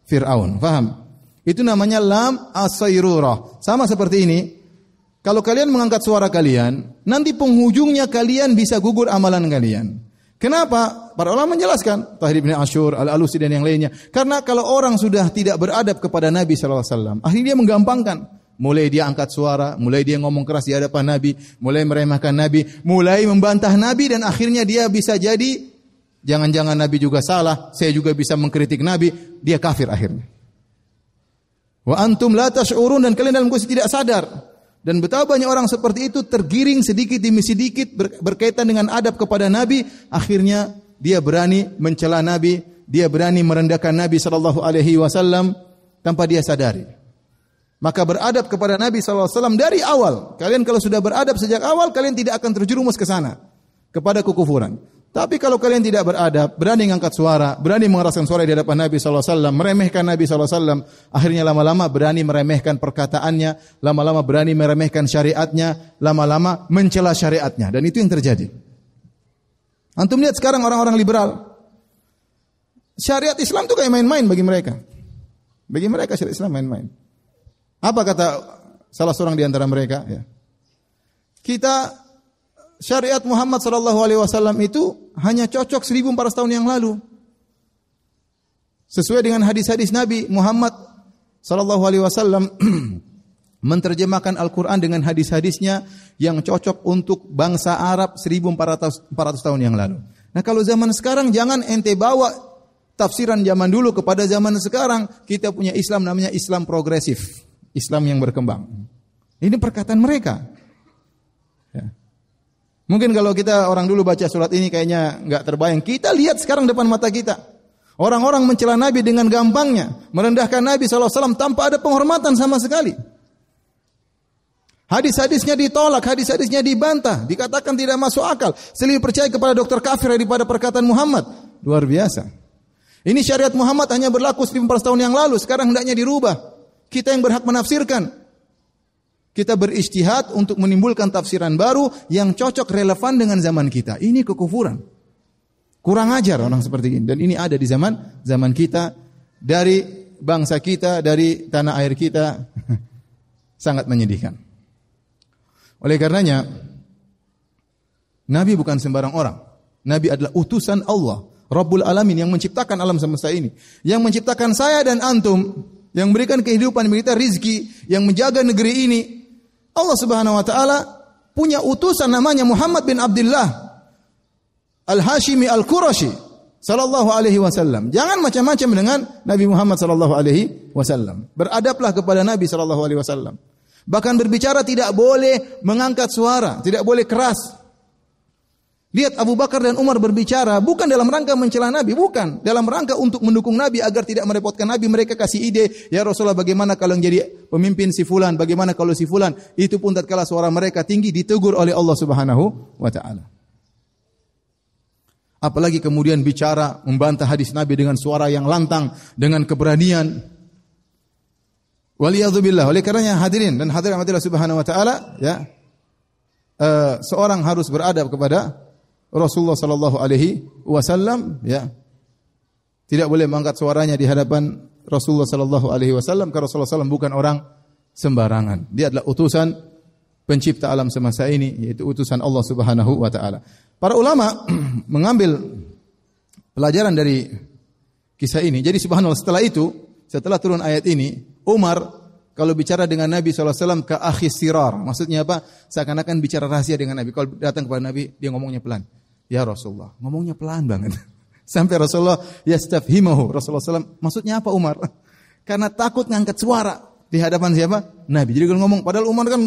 Firaun. Faham? Itu namanya lam asairurah. Sama seperti ini. Kalau kalian mengangkat suara kalian, nanti penghujungnya kalian bisa gugur amalan kalian. Kenapa? Para ulama menjelaskan, Tahir bin Ashur, Al-Alusi dan yang lainnya. Karena kalau orang sudah tidak beradab kepada Nabi SAW, akhirnya dia menggampangkan. Mulai dia angkat suara, mulai dia ngomong keras di hadapan Nabi, mulai meremehkan Nabi, mulai membantah Nabi dan akhirnya dia bisa jadi jangan-jangan Nabi juga salah, saya juga bisa mengkritik Nabi, dia kafir akhirnya. Wa antum la tash'urun dan kalian dalam kondisi tidak sadar. Dan betapa banyak orang seperti itu tergiring sedikit demi sedikit berkaitan dengan adab kepada Nabi, akhirnya dia berani mencela Nabi, dia berani merendahkan Nabi sallallahu alaihi wasallam tanpa dia sadari. Maka beradab kepada Nabi wasallam dari awal. Kalian kalau sudah beradab sejak awal, kalian tidak akan terjerumus ke sana kepada kekufuran. Tapi kalau kalian tidak beradab, berani mengangkat suara, berani mengeraskan suara di hadapan Nabi SAW, meremehkan Nabi SAW, akhirnya lama-lama berani meremehkan perkataannya, lama-lama berani meremehkan syariatnya, lama-lama mencela syariatnya. Dan itu yang terjadi. Antum lihat sekarang orang-orang liberal. Syariat Islam itu kayak main-main bagi mereka. Bagi mereka syariat Islam main-main. Apa kata salah seorang di antara mereka? Ya. Kita syariat Muhammad sallallahu alaihi wasallam itu hanya cocok 1400 tahun yang lalu. Sesuai dengan hadis-hadis Nabi Muhammad sallallahu alaihi wasallam menerjemahkan Al-Qur'an dengan hadis-hadisnya yang cocok untuk bangsa Arab 1400 400 tahun yang lalu. Nah, kalau zaman sekarang jangan ente bawa tafsiran zaman dulu kepada zaman sekarang. Kita punya Islam namanya Islam progresif, Islam yang berkembang. Ini perkataan mereka. Mungkin kalau kita orang dulu baca surat ini kayaknya nggak terbayang. Kita lihat sekarang depan mata kita. Orang-orang mencela Nabi dengan gampangnya. Merendahkan Nabi SAW tanpa ada penghormatan sama sekali. Hadis-hadisnya ditolak, hadis-hadisnya dibantah. Dikatakan tidak masuk akal. Selebih percaya kepada dokter kafir daripada perkataan Muhammad. Luar biasa. Ini syariat Muhammad hanya berlaku 1400 tahun yang lalu. Sekarang hendaknya dirubah. Kita yang berhak menafsirkan. Kita beristihad untuk menimbulkan tafsiran baru yang cocok relevan dengan zaman kita. Ini kekufuran. Kurang ajar orang seperti ini. Dan ini ada di zaman zaman kita dari bangsa kita, dari tanah air kita. Sangat menyedihkan. Oleh karenanya, Nabi bukan sembarang orang. Nabi adalah utusan Allah, Rabbul Alamin yang menciptakan alam semesta ini. Yang menciptakan saya dan antum, yang memberikan kehidupan, kita rizki, yang menjaga negeri ini, Allah Subhanahu wa taala punya utusan namanya Muhammad bin Abdullah Al-Hashimi Al-Qurashi sallallahu alaihi wasallam. Jangan macam-macam dengan Nabi Muhammad sallallahu alaihi wasallam. Beradablah kepada Nabi sallallahu alaihi wasallam. Bahkan berbicara tidak boleh mengangkat suara, tidak boleh keras. Lihat Abu Bakar dan Umar berbicara bukan dalam rangka mencela Nabi, bukan. Dalam rangka untuk mendukung Nabi agar tidak merepotkan Nabi. Mereka kasih ide, ya Rasulullah bagaimana kalau yang jadi pemimpin si fulan, bagaimana kalau si fulan. Itu pun tatkala suara mereka tinggi ditegur oleh Allah Subhanahu wa taala. Apalagi kemudian bicara membantah hadis Nabi dengan suara yang lantang, dengan keberanian. Waliyadzubillah. Oleh karenanya hadirin dan hadirin Allah Subhanahu wa taala, ya. Uh, seorang harus beradab kepada Rasulullah sallallahu alaihi wasallam ya tidak boleh mengangkat suaranya di hadapan Rasulullah sallallahu alaihi wasallam karena Rasulullah SAW bukan orang sembarangan. Dia adalah utusan pencipta alam semesta ini yaitu utusan Allah Subhanahu wa taala. Para ulama mengambil pelajaran dari kisah ini. Jadi subhanallah setelah itu, setelah turun ayat ini, Umar kalau bicara dengan Nabi SAW ke akhir sirar. Maksudnya apa? Seakan-akan bicara rahasia dengan Nabi. Kalau datang kepada Nabi, dia ngomongnya pelan. Ya Rasulullah, ngomongnya pelan banget. Sampai Rasulullah yastafhimahu. Rasulullah SAW, maksudnya apa Umar? Karena takut ngangkat suara di hadapan siapa? Nabi. Jadi kalau ngomong, padahal Umar kan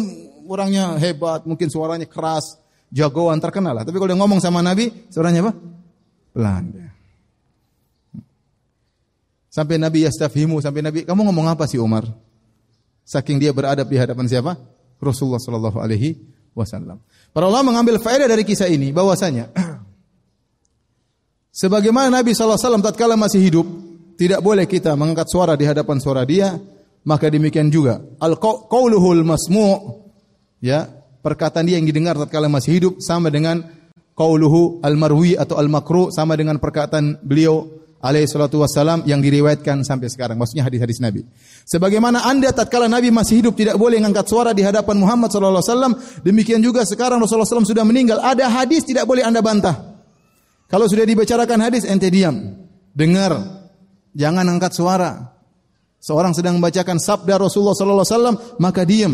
orangnya hebat, mungkin suaranya keras, jagoan terkenal lah. Tapi kalau dia ngomong sama Nabi, suaranya apa? Pelan. Sampai Nabi yastafhimu, sampai Nabi, kamu ngomong apa sih Umar? Saking dia beradab di hadapan siapa? Rasulullah Sallallahu Alaihi Wasallam. Para ulama mengambil faedah dari kisah ini bahwasanya Sebagaimana Nabi SAW tatkala masih hidup, tidak boleh kita mengangkat suara di hadapan suara dia, maka demikian juga al-qauluhul masmu' ya, perkataan dia yang didengar tatkala masih hidup sama dengan qauluhu al-marwi atau al-makru sama dengan perkataan beliau alaihi salatu yang diriwayatkan sampai sekarang. Maksudnya hadis-hadis Nabi. Sebagaimana Anda tatkala Nabi masih hidup tidak boleh mengangkat suara di hadapan Muhammad sallallahu alaihi wasallam, demikian juga sekarang Rasulullah SAW sudah meninggal, ada hadis tidak boleh Anda bantah. Kalau sudah dibicarakan hadis, ente diam. Dengar. Jangan angkat suara. Seorang sedang membacakan sabda Rasulullah sallallahu alaihi wasallam, maka diam.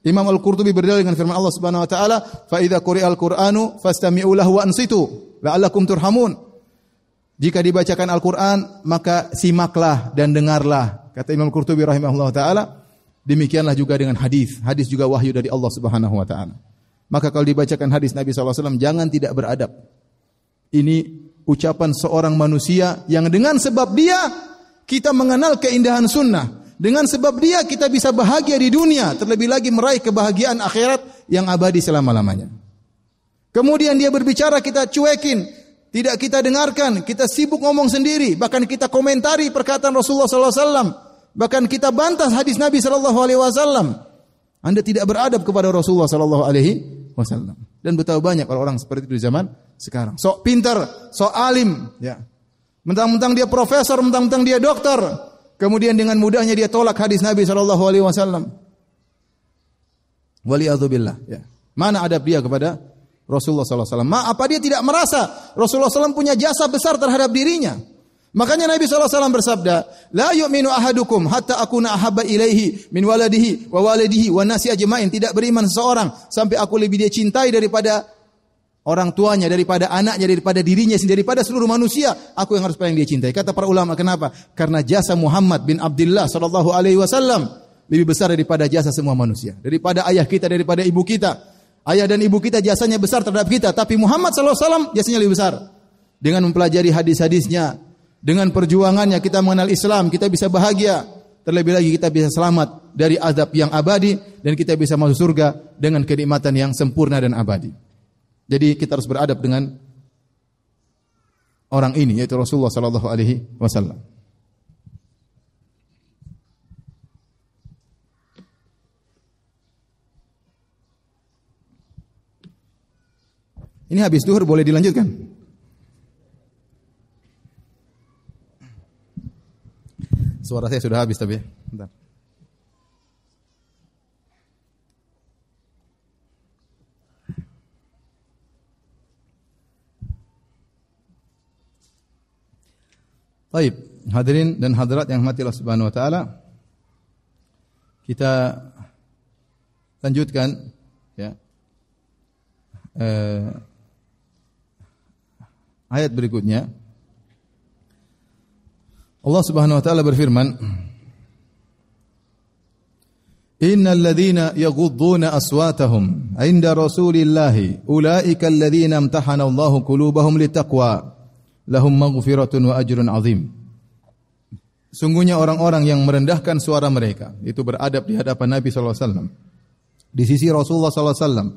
Imam Al-Qurtubi berdalil dengan firman Allah Subhanahu wa taala, "Fa idza quri'al Qur'anu fastami'u lahu wa ansitu la'allakum turhamun." Jika dibacakan Al-Qur'an, maka simaklah dan dengarlah. Kata Imam Al-Qurtubi rahimahullah taala, Demikianlah juga dengan hadis. Hadis juga wahyu dari Allah Subhanahu wa taala. Maka kalau dibacakan hadis Nabi SAW, jangan tidak beradab. Ini ucapan seorang manusia yang dengan sebab dia kita mengenal keindahan sunnah. Dengan sebab dia kita bisa bahagia di dunia, terlebih lagi meraih kebahagiaan akhirat yang abadi selama-lamanya. Kemudian dia berbicara kita cuekin, tidak kita dengarkan, kita sibuk ngomong sendiri, bahkan kita komentari perkataan Rasulullah SAW. Bahkan kita bantah hadis Nabi sallallahu alaihi wasallam. Anda tidak beradab kepada Rasulullah sallallahu alaihi wasallam. Dan betapa banyak orang-orang seperti itu di zaman sekarang. Sok pintar, sok alim, ya. Mentang-mentang dia profesor, mentang-mentang dia dokter. Kemudian dengan mudahnya dia tolak hadis Nabi sallallahu alaihi wasallam. Waliyadzubillah, ya. Mana adab dia kepada Rasulullah wasallam? Ma, apa dia tidak merasa Rasulullah SAW punya jasa besar terhadap dirinya? Makanya Nabi SAW bersabda, La yu'minu ahadukum hatta akuna ahabba ilaihi min waladihi wa walidihi wa nasi ajmain. Tidak beriman seseorang sampai aku lebih dia cintai daripada orang tuanya, daripada anaknya, daripada dirinya sendiri, daripada seluruh manusia. Aku yang harus paling dia cintai. Kata para ulama, kenapa? Karena jasa Muhammad bin Abdullah sallallahu alaihi wasallam lebih besar daripada jasa semua manusia. Daripada ayah kita, daripada ibu kita. Ayah dan ibu kita jasanya besar terhadap kita, tapi Muhammad sallallahu alaihi wasallam jasanya lebih besar. Dengan mempelajari hadis-hadisnya, dengan perjuangannya kita mengenal Islam, kita bisa bahagia. Terlebih lagi kita bisa selamat dari azab yang abadi dan kita bisa masuk surga dengan kenikmatan yang sempurna dan abadi. Jadi kita harus beradab dengan orang ini yaitu Rasulullah sallallahu alaihi wasallam. Ini habis duhur boleh dilanjutkan? Suara saya sudah habis tapi. Bentar. Baik, hadirin dan hadirat yang mati Allah Subhanahu wa taala. Kita lanjutkan ya. Eh, ayat berikutnya Allah Subhanahu wa taala berfirman, Innal ladzina yaghudduna aswatahum 'inda Rasulillah ulaika alladzina imtahana Allahu qulubahum litaqwa lahum maghfiratun wa ajrun 'azim. Sungguhnya orang-orang yang merendahkan suara mereka itu beradab di hadapan Nabi sallallahu alaihi wasallam. Di sisi Rasulullah sallallahu alaihi wasallam,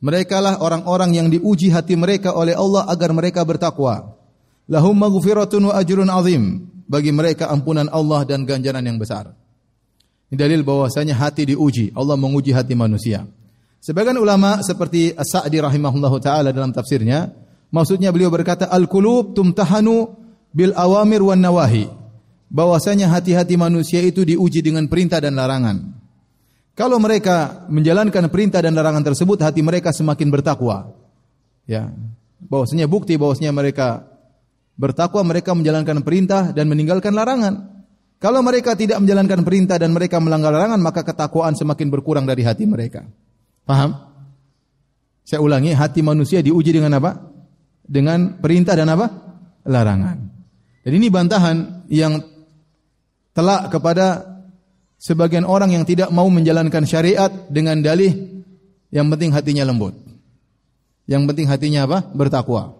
mereka lah orang-orang yang diuji hati mereka oleh Allah agar mereka bertakwa. Lahum maghfiratun wa ajrun 'azim bagi mereka ampunan Allah dan ganjaran yang besar. Ini dalil bahwasanya hati diuji. Allah menguji hati manusia. Sebagian ulama seperti As-Sa'di rahimahullah taala dalam tafsirnya, maksudnya beliau berkata al-qulub tumtahanu bil awamir wan nawahi. Bahwasanya hati-hati manusia itu diuji dengan perintah dan larangan. Kalau mereka menjalankan perintah dan larangan tersebut, hati mereka semakin bertakwa. Ya, bahwasanya bukti bahwasanya mereka Bertakwa mereka menjalankan perintah dan meninggalkan larangan. Kalau mereka tidak menjalankan perintah dan mereka melanggar larangan, maka ketakwaan semakin berkurang dari hati mereka. Paham? Saya ulangi, hati manusia diuji dengan apa? Dengan perintah dan apa? Larangan. Dan ini bantahan yang telak kepada sebagian orang yang tidak mau menjalankan syariat dengan dalih yang penting hatinya lembut. Yang penting hatinya apa? Bertakwa.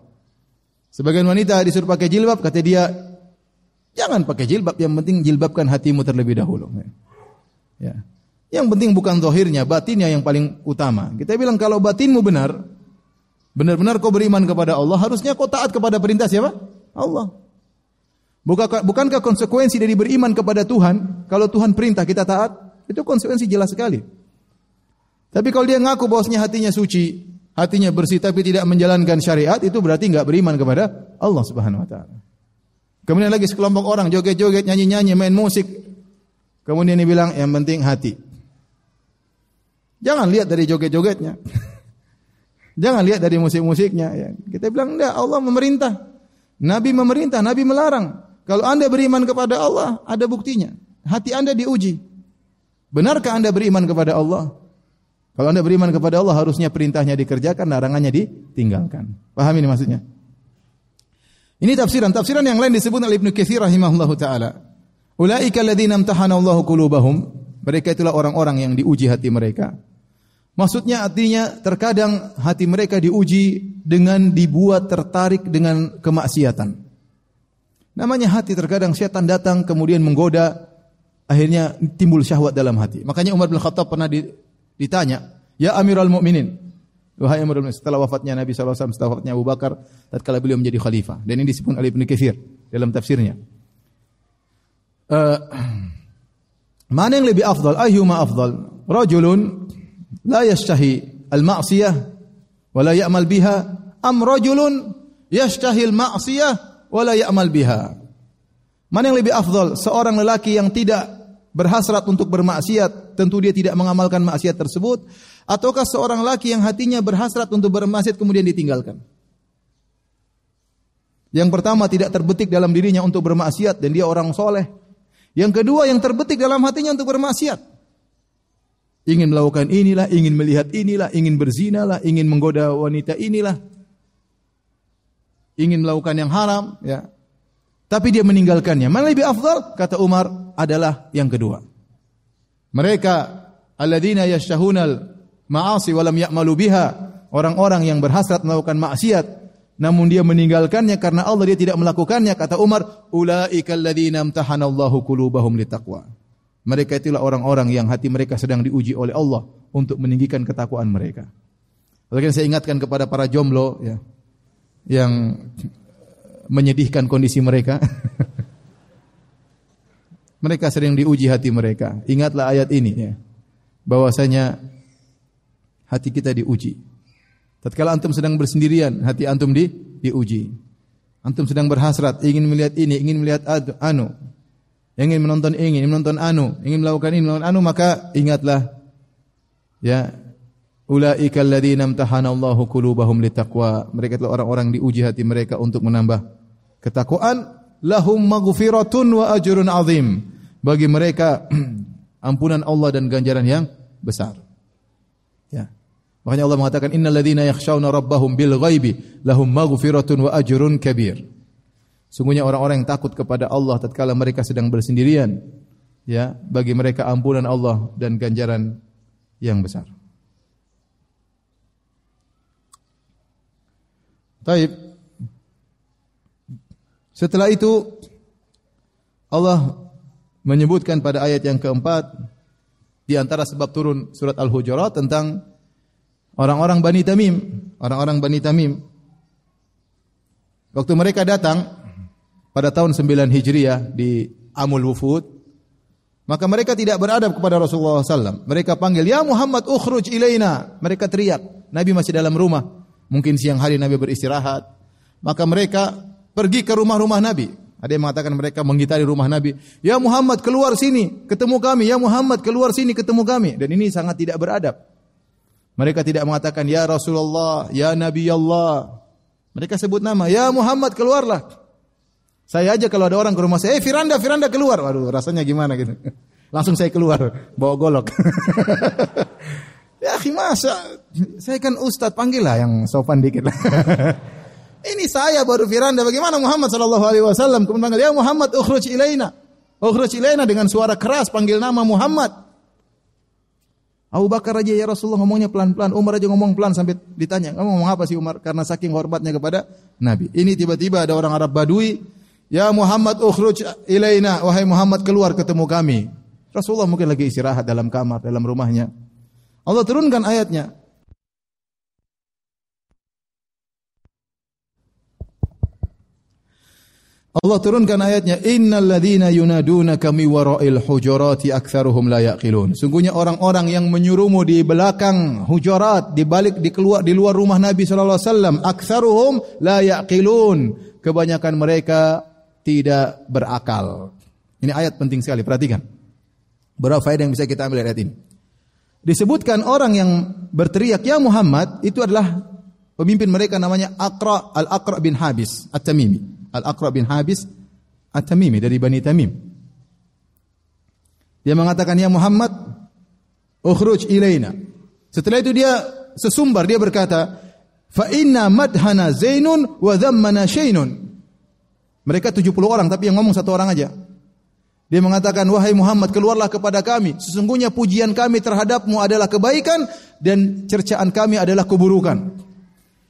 Sebagian wanita disuruh pakai jilbab, kata dia, jangan pakai jilbab, yang penting jilbabkan hatimu terlebih dahulu. Ya. Yang penting bukan zahirnya, batinnya yang paling utama. Kita bilang kalau batinmu benar, benar-benar kau beriman kepada Allah, harusnya kau taat kepada perintah siapa? Allah. Bukankah konsekuensi dari beriman kepada Tuhan, kalau Tuhan perintah kita taat, itu konsekuensi jelas sekali. Tapi kalau dia ngaku bahwasanya hatinya suci, hatinya bersih tapi tidak menjalankan syariat itu berarti nggak beriman kepada Allah Subhanahu wa taala. Kemudian lagi sekelompok orang joget-joget, nyanyi-nyanyi, main musik. Kemudian dia bilang yang penting hati. Jangan lihat dari joget-jogetnya. Jangan lihat dari musik-musiknya ya. Kita bilang enggak, Allah memerintah. Nabi memerintah, Nabi melarang. Kalau Anda beriman kepada Allah, ada buktinya. Hati Anda diuji. Benarkah Anda beriman kepada Allah? Kalau Anda beriman kepada Allah harusnya perintahnya dikerjakan, larangannya ditinggalkan. Paham ini maksudnya? Ini tafsiran. Tafsiran yang lain disebut oleh Ibnu Katsir rahimahullahu taala. Ulaika alladziina imtahana Allahu qulubahum. Mereka itulah orang-orang yang diuji hati mereka. Maksudnya artinya terkadang hati mereka diuji dengan dibuat tertarik dengan kemaksiatan. Namanya hati terkadang setan datang kemudian menggoda akhirnya timbul syahwat dalam hati. Makanya Umar bin Khattab pernah ditanya, "Ya Amirul Mukminin, wahai Amirul Mukminin, setelah wafatnya Nabi SAW, setelah wafatnya Abu Bakar, tatkala beliau menjadi khalifah." Dan ini disebut oleh Ibnu Katsir dalam tafsirnya. Uh, mana yang lebih afdal? Ayyuma afdal? Rajulun la yashtahi al-ma'siyah wa la ya'mal biha am rajulun yashtahi al-ma'siyah. Mana yang lebih afdal? Seorang lelaki yang tidak berhasrat untuk bermaksiat, tentu dia tidak mengamalkan maksiat tersebut, ataukah seorang laki yang hatinya berhasrat untuk bermaksiat kemudian ditinggalkan? Yang pertama tidak terbetik dalam dirinya untuk bermaksiat dan dia orang soleh. Yang kedua yang terbetik dalam hatinya untuk bermaksiat ingin melakukan inilah, ingin melihat inilah, ingin berzina lah, ingin menggoda wanita inilah, ingin melakukan yang haram, ya. Tapi dia meninggalkannya. Mana lebih afdal? Kata Umar adalah yang kedua. Mereka alladzina yashtahunal ma'asi walam ya'malu biha. Orang-orang yang berhasrat melakukan maksiat namun dia meninggalkannya karena Allah dia tidak melakukannya kata Umar ulaika alladzina amtahanallahu qulubahum litaqwa mereka itulah orang-orang yang hati mereka sedang diuji oleh Allah untuk meninggikan ketakwaan mereka. Oleh saya ingatkan kepada para jomblo ya, yang menyedihkan kondisi mereka. mereka sering diuji hati mereka. Ingatlah ayat ini ya. Bahwasanya hati kita diuji. Tatkala antum sedang bersendirian, hati antum di diuji. Antum sedang berhasrat, ingin melihat ini, ingin melihat anu, ingin menonton ingin, menonton anu, ingin melakukan ini, melakukan anu, maka ingatlah ya ulaika alladzina imtahana Allahu qulubahum litaqwa. Mereka adalah orang-orang diuji hati mereka untuk menambah ketakwaan. Lahum maghfiratun wa ajrun azim. Bagi mereka ampunan Allah dan ganjaran yang besar. Ya. Makanya Allah mengatakan innal ladzina yakhshawna rabbahum bil ghaibi lahum maghfiratun wa ajrun kabir. Sungguhnya orang-orang yang takut kepada Allah tatkala mereka sedang bersendirian, ya, bagi mereka ampunan Allah dan ganjaran yang besar. Taib. Setelah itu Allah menyebutkan pada ayat yang keempat di antara sebab turun surat Al-Hujurat tentang orang-orang Bani Tamim, orang-orang Bani Tamim. Waktu mereka datang pada tahun 9 Hijriah di Amul Wufud, maka mereka tidak beradab kepada Rasulullah SAW. Mereka panggil, Ya Muhammad ukhruj ilaina. Mereka teriak. Nabi masih dalam rumah. Mungkin siang hari Nabi beristirahat. Maka mereka pergi ke rumah-rumah Nabi. Ada yang mengatakan mereka menggitari rumah Nabi. Ya Muhammad keluar sini, ketemu kami. Ya Muhammad keluar sini, ketemu kami. Dan ini sangat tidak beradab. Mereka tidak mengatakan, Ya Rasulullah, Ya Nabi Allah. Mereka sebut nama, Ya Muhammad keluarlah. Saya aja kalau ada orang ke rumah saya, eh Firanda, Firanda keluar. Waduh, rasanya gimana gitu. Langsung saya keluar, bawa golok. ya masa, saya kan ustadz, panggil lah yang sopan dikit lah. Ini saya baru Firanda, bagaimana Muhammad sallallahu alaihi wasallam kemudian panggil, ya Muhammad ukhruj ilaina. Ukhruj ilaina dengan suara keras panggil nama Muhammad. Abu Bakar aja ya Rasulullah ngomongnya pelan-pelan, Umar aja ngomong pelan sampai ditanya, kamu ngomong apa sih Umar? Karena saking hormatnya kepada Nabi. Ini tiba-tiba ada orang Arab Badui Ya Muhammad ukhruj ilaina, wahai Muhammad keluar ketemu kami. Rasulullah mungkin lagi istirahat dalam kamar, dalam rumahnya. Allah turunkan ayatnya. Allah turunkan ayatnya innal yunadunaka mi wara'il hujurati aktsaruhum la yaqilun. Sungguhnya orang-orang yang menyuruhmu di belakang hujurat, di balik di keluar di luar rumah Nabi sallallahu alaihi wasallam, aktsaruhum la yaqilun. Kebanyakan mereka tidak berakal. Ini ayat penting sekali, perhatikan. Berapa faedah yang bisa kita ambil dari ayat ini? Disebutkan orang yang berteriak ya Muhammad itu adalah pemimpin mereka namanya Aqra Al-Aqra bin Habis At-Tamimi. Al-Aqra bin Habis At-Tamimi dari Bani Tamim. Dia mengatakan ya Muhammad ukhruj ilaina. Setelah itu dia sesumbar dia berkata fa inna madhana zainun wa dhammana shaynun. Mereka 70 orang tapi yang ngomong satu orang aja. Dia mengatakan, "Wahai Muhammad, keluarlah kepada kami. Sesungguhnya pujian kami terhadapmu adalah kebaikan dan cercaan kami adalah keburukan."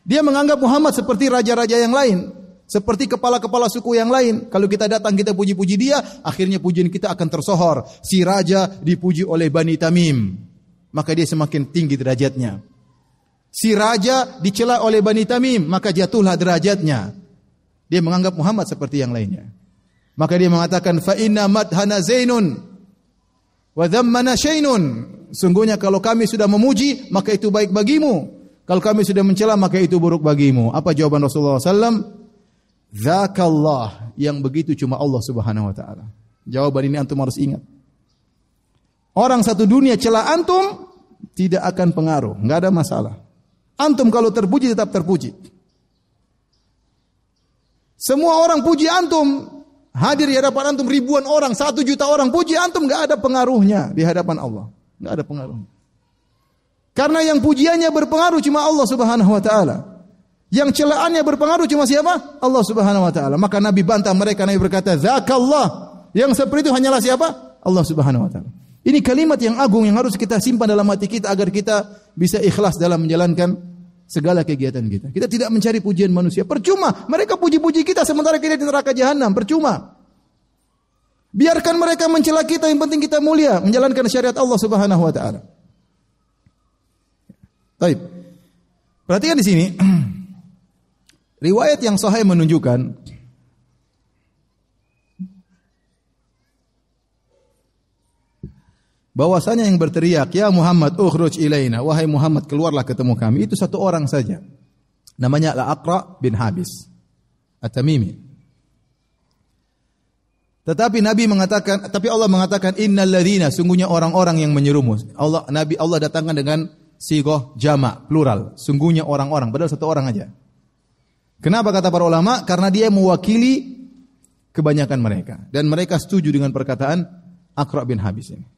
Dia menganggap Muhammad seperti raja-raja yang lain, seperti kepala-kepala suku yang lain. Kalau kita datang kita puji-puji dia, akhirnya pujian kita akan tersohor. Si raja dipuji oleh Bani Tamim, maka dia semakin tinggi derajatnya. Si raja dicela oleh Bani Tamim, maka jatuhlah derajatnya. Dia menganggap Muhammad seperti yang lainnya. Maka dia mengatakan fa inna madhana zainun wa dhammana syainun. Sungguhnya kalau kami sudah memuji maka itu baik bagimu. Kalau kami sudah mencela maka itu buruk bagimu. Apa jawaban Rasulullah sallam? Zakallah yang begitu cuma Allah Subhanahu wa taala. Jawaban ini antum harus ingat. Orang satu dunia celah antum tidak akan pengaruh, nggak ada masalah. Antum kalau terpuji tetap terpuji. Semua orang puji antum, Hadir di hadapan antum ribuan orang, satu juta orang puji antum nggak ada pengaruhnya di hadapan Allah, nggak ada pengaruh. Karena yang pujiannya berpengaruh cuma Allah Subhanahu wa taala. Yang celaannya berpengaruh cuma siapa? Allah Subhanahu wa taala. Maka Nabi bantah mereka, Nabi berkata, "Zakallah." Yang seperti itu hanyalah siapa? Allah Subhanahu wa taala. Ini kalimat yang agung yang harus kita simpan dalam hati kita agar kita bisa ikhlas dalam menjalankan segala kegiatan kita. Kita tidak mencari pujian manusia. Percuma. Mereka puji-puji kita sementara kita di neraka jahanam. Percuma. Biarkan mereka mencela kita, yang penting kita mulia menjalankan syariat Allah Subhanahu wa taala. Baik. Perhatikan di sini. Riwayat yang sahih menunjukkan bahwasanya yang berteriak, "Ya Muhammad, ukhruj ilaina." Wahai Muhammad, keluarlah ketemu kami. Itu satu orang saja. Namanya Al-Aqra bin Habis. At-Tamimi. Tetapi Nabi mengatakan, tapi Allah mengatakan innal ladzina sungguhnya orang-orang yang menyerumu. Allah Nabi Allah datangkan dengan sigoh jama plural. Sungguhnya orang-orang, padahal satu orang aja. Kenapa kata para ulama? Karena dia mewakili kebanyakan mereka dan mereka setuju dengan perkataan Aqra bin Habis ini.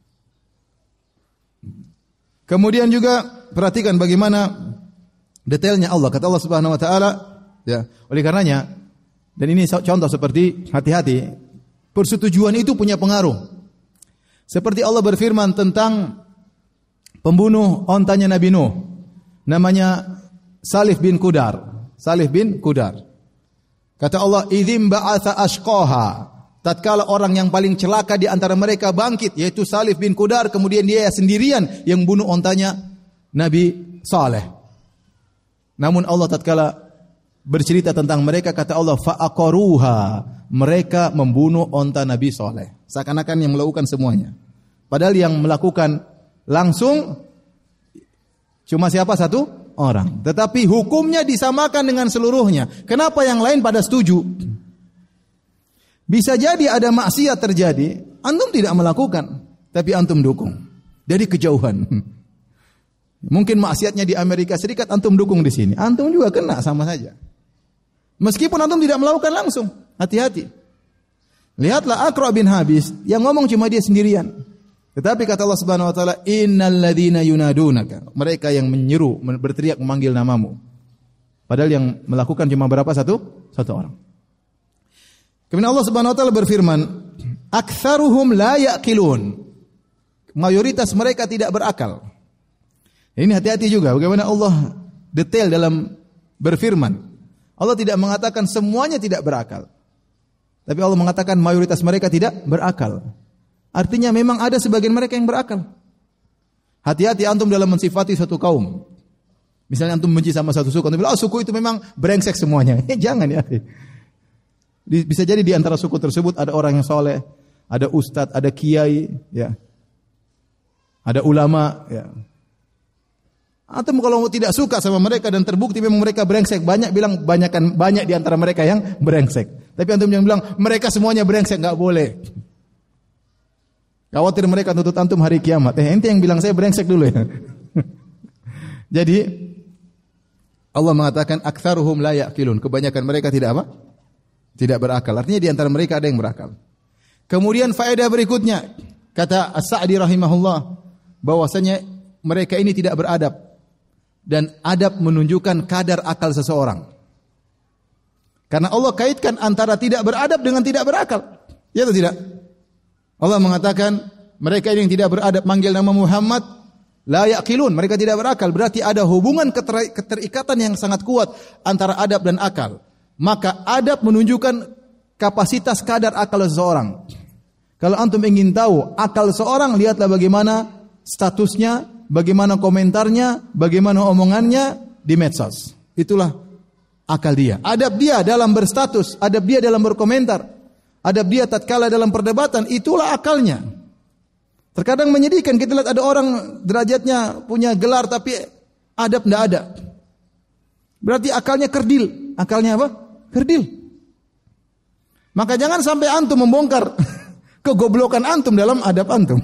Kemudian juga perhatikan bagaimana detailnya Allah. Kata Allah Subhanahu wa taala, ya, oleh karenanya dan ini contoh seperti hati-hati, persetujuan itu punya pengaruh. Seperti Allah berfirman tentang pembunuh ontanya Nabi Nuh. Namanya Salih bin Kudar. Salih bin Kudar. Kata Allah, "Idzim ba'atha ashqaha." Tatkala orang yang paling celaka di antara mereka bangkit yaitu Salif bin Kudar kemudian dia sendirian yang bunuh ontanya Nabi Saleh. Namun Allah tatkala bercerita tentang mereka kata Allah fa'aqaruha mereka membunuh onta Nabi Saleh. Seakan-akan yang melakukan semuanya. Padahal yang melakukan langsung cuma siapa satu orang. Tetapi hukumnya disamakan dengan seluruhnya. Kenapa yang lain pada setuju? Bisa jadi ada maksiat terjadi, antum tidak melakukan, tapi antum dukung dari kejauhan. Mungkin maksiatnya di Amerika Serikat antum dukung di sini, antum juga kena sama saja. Meskipun antum tidak melakukan langsung, hati-hati. Lihatlah Akra bin Habis yang ngomong cuma dia sendirian. Tetapi kata Allah Subhanahu wa taala, "Innal ladzina yunadunaka." Mereka yang menyeru, berteriak memanggil namamu. Padahal yang melakukan cuma berapa satu? Satu orang. Kemudian Allah Subhanahu wa taala berfirman, "Aktsaruhum la yaqilun." Mayoritas mereka tidak berakal. Ini hati-hati juga bagaimana Allah detail dalam berfirman. Allah tidak mengatakan semuanya tidak berakal. Tapi Allah mengatakan mayoritas mereka tidak berakal. Artinya memang ada sebagian mereka yang berakal. Hati-hati antum dalam mensifati satu kaum. Misalnya antum benci sama satu suku, antum bilang, oh suku itu memang brengsek semuanya. Jangan ya. Bisa jadi di antara suku tersebut ada orang yang soleh, ada ustadz, ada kiai, ya, ada ulama, ya. Atau kalau tidak suka sama mereka dan terbukti memang mereka brengsek, banyak bilang banyakkan banyak di antara mereka yang brengsek. Tapi antum yang bilang mereka semuanya brengsek nggak boleh. Khawatir mereka tuntut antum hari kiamat. Eh ente yang bilang saya brengsek dulu ya. Jadi Allah mengatakan aktsaruhum la yaqilun. Kebanyakan mereka tidak apa? Tidak berakal. Artinya di antara mereka ada yang berakal. Kemudian faedah berikutnya, kata As-Sa'di rahimahullah, bahwasanya mereka ini tidak beradab. Dan adab menunjukkan kadar akal seseorang. Karena Allah kaitkan antara tidak beradab dengan tidak berakal. Ya atau tidak? Allah mengatakan mereka yang tidak beradab manggil nama Muhammad la yaqilun, mereka tidak berakal. Berarti ada hubungan keter keterikatan yang sangat kuat antara adab dan akal. Maka adab menunjukkan kapasitas kadar akal seseorang. Kalau antum ingin tahu akal seorang, lihatlah bagaimana statusnya, bagaimana komentarnya, bagaimana omongannya di medsos. Itulah akal dia. Adab dia dalam berstatus, adab dia dalam berkomentar, adab dia tatkala dalam perdebatan, itulah akalnya. Terkadang menyedihkan kita lihat ada orang derajatnya punya gelar tapi adab tidak ada. Berarti akalnya kerdil. Akalnya apa? Kerdil. Maka jangan sampai antum membongkar kegoblokan antum dalam adab antum.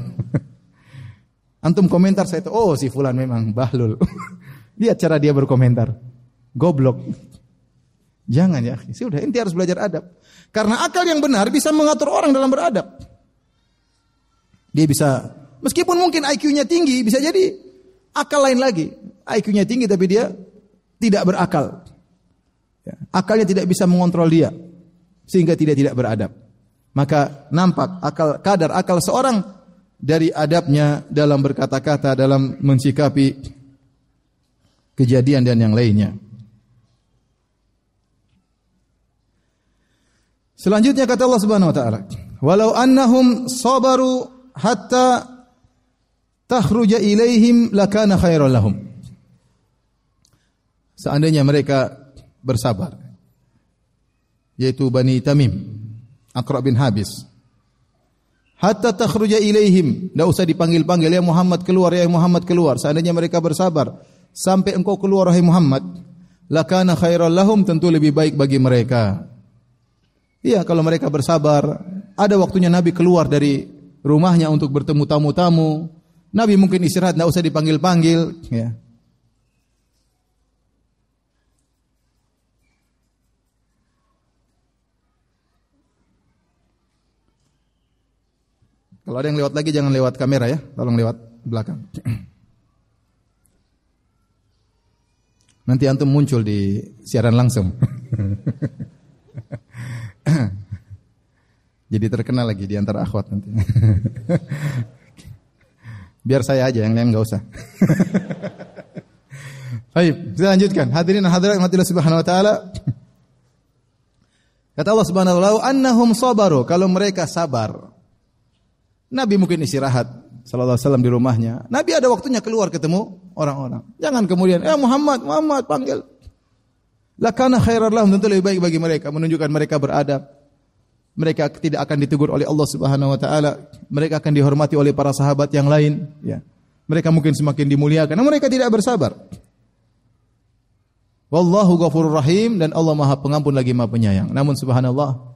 antum komentar saya itu, oh si fulan memang bahlul. Lihat cara dia berkomentar. Goblok. Jangan ya, sudah inti harus belajar adab. Karena akal yang benar bisa mengatur orang dalam beradab. Dia bisa, meskipun mungkin IQ-nya tinggi, bisa jadi akal lain lagi. IQ-nya tinggi tapi dia tidak berakal. Ya, akalnya tidak bisa mengontrol dia sehingga tidak tidak beradab. Maka nampak akal kadar akal seorang dari adabnya dalam berkata-kata, dalam mensikapi kejadian dan yang lainnya. Selanjutnya kata Allah Subhanahu wa taala, "Walau annahum sabaru hatta takhruja ilaihim lakana khairan lahum. Seandainya mereka bersabar yaitu Bani Tamim, Aqra bin Habis. Hatta takhruja ilaihim, tidak usah dipanggil-panggil ya Muhammad keluar ya Muhammad keluar. Seandainya mereka bersabar sampai engkau keluar wahai Muhammad, lakana khairan lahum tentu lebih baik bagi mereka. Iya, kalau mereka bersabar, ada waktunya Nabi keluar dari rumahnya untuk bertemu tamu-tamu. Nabi mungkin istirahat, tidak usah dipanggil-panggil. Ya. Kalau ada yang lewat lagi jangan lewat kamera ya, tolong lewat belakang. Nanti antum muncul di siaran langsung. Jadi terkenal lagi di antara akhwat nanti. Biar saya aja yang lain nggak usah. Baik, kita lanjutkan. Hadirin dan hadirat Allah Subhanahu wa taala. Kata Allah Subhanahu wa taala, "Annahum sabaru." Kalau mereka sabar. Nabi mungkin istirahat sallallahu alaihi wasallam di rumahnya. Nabi ada waktunya keluar ketemu orang-orang. Jangan kemudian, "Eh Muhammad, Muhammad panggil." Lakana khairar lahum tentu lebih baik bagi mereka menunjukkan mereka beradab, mereka tidak akan ditegur oleh Allah Subhanahu wa taala, mereka akan dihormati oleh para sahabat yang lain, ya. Mereka mungkin semakin dimuliakan, namun mereka tidak bersabar. Wallahu ghafurur rahim dan Allah Maha Pengampun lagi Maha Penyayang. Namun subhanallah,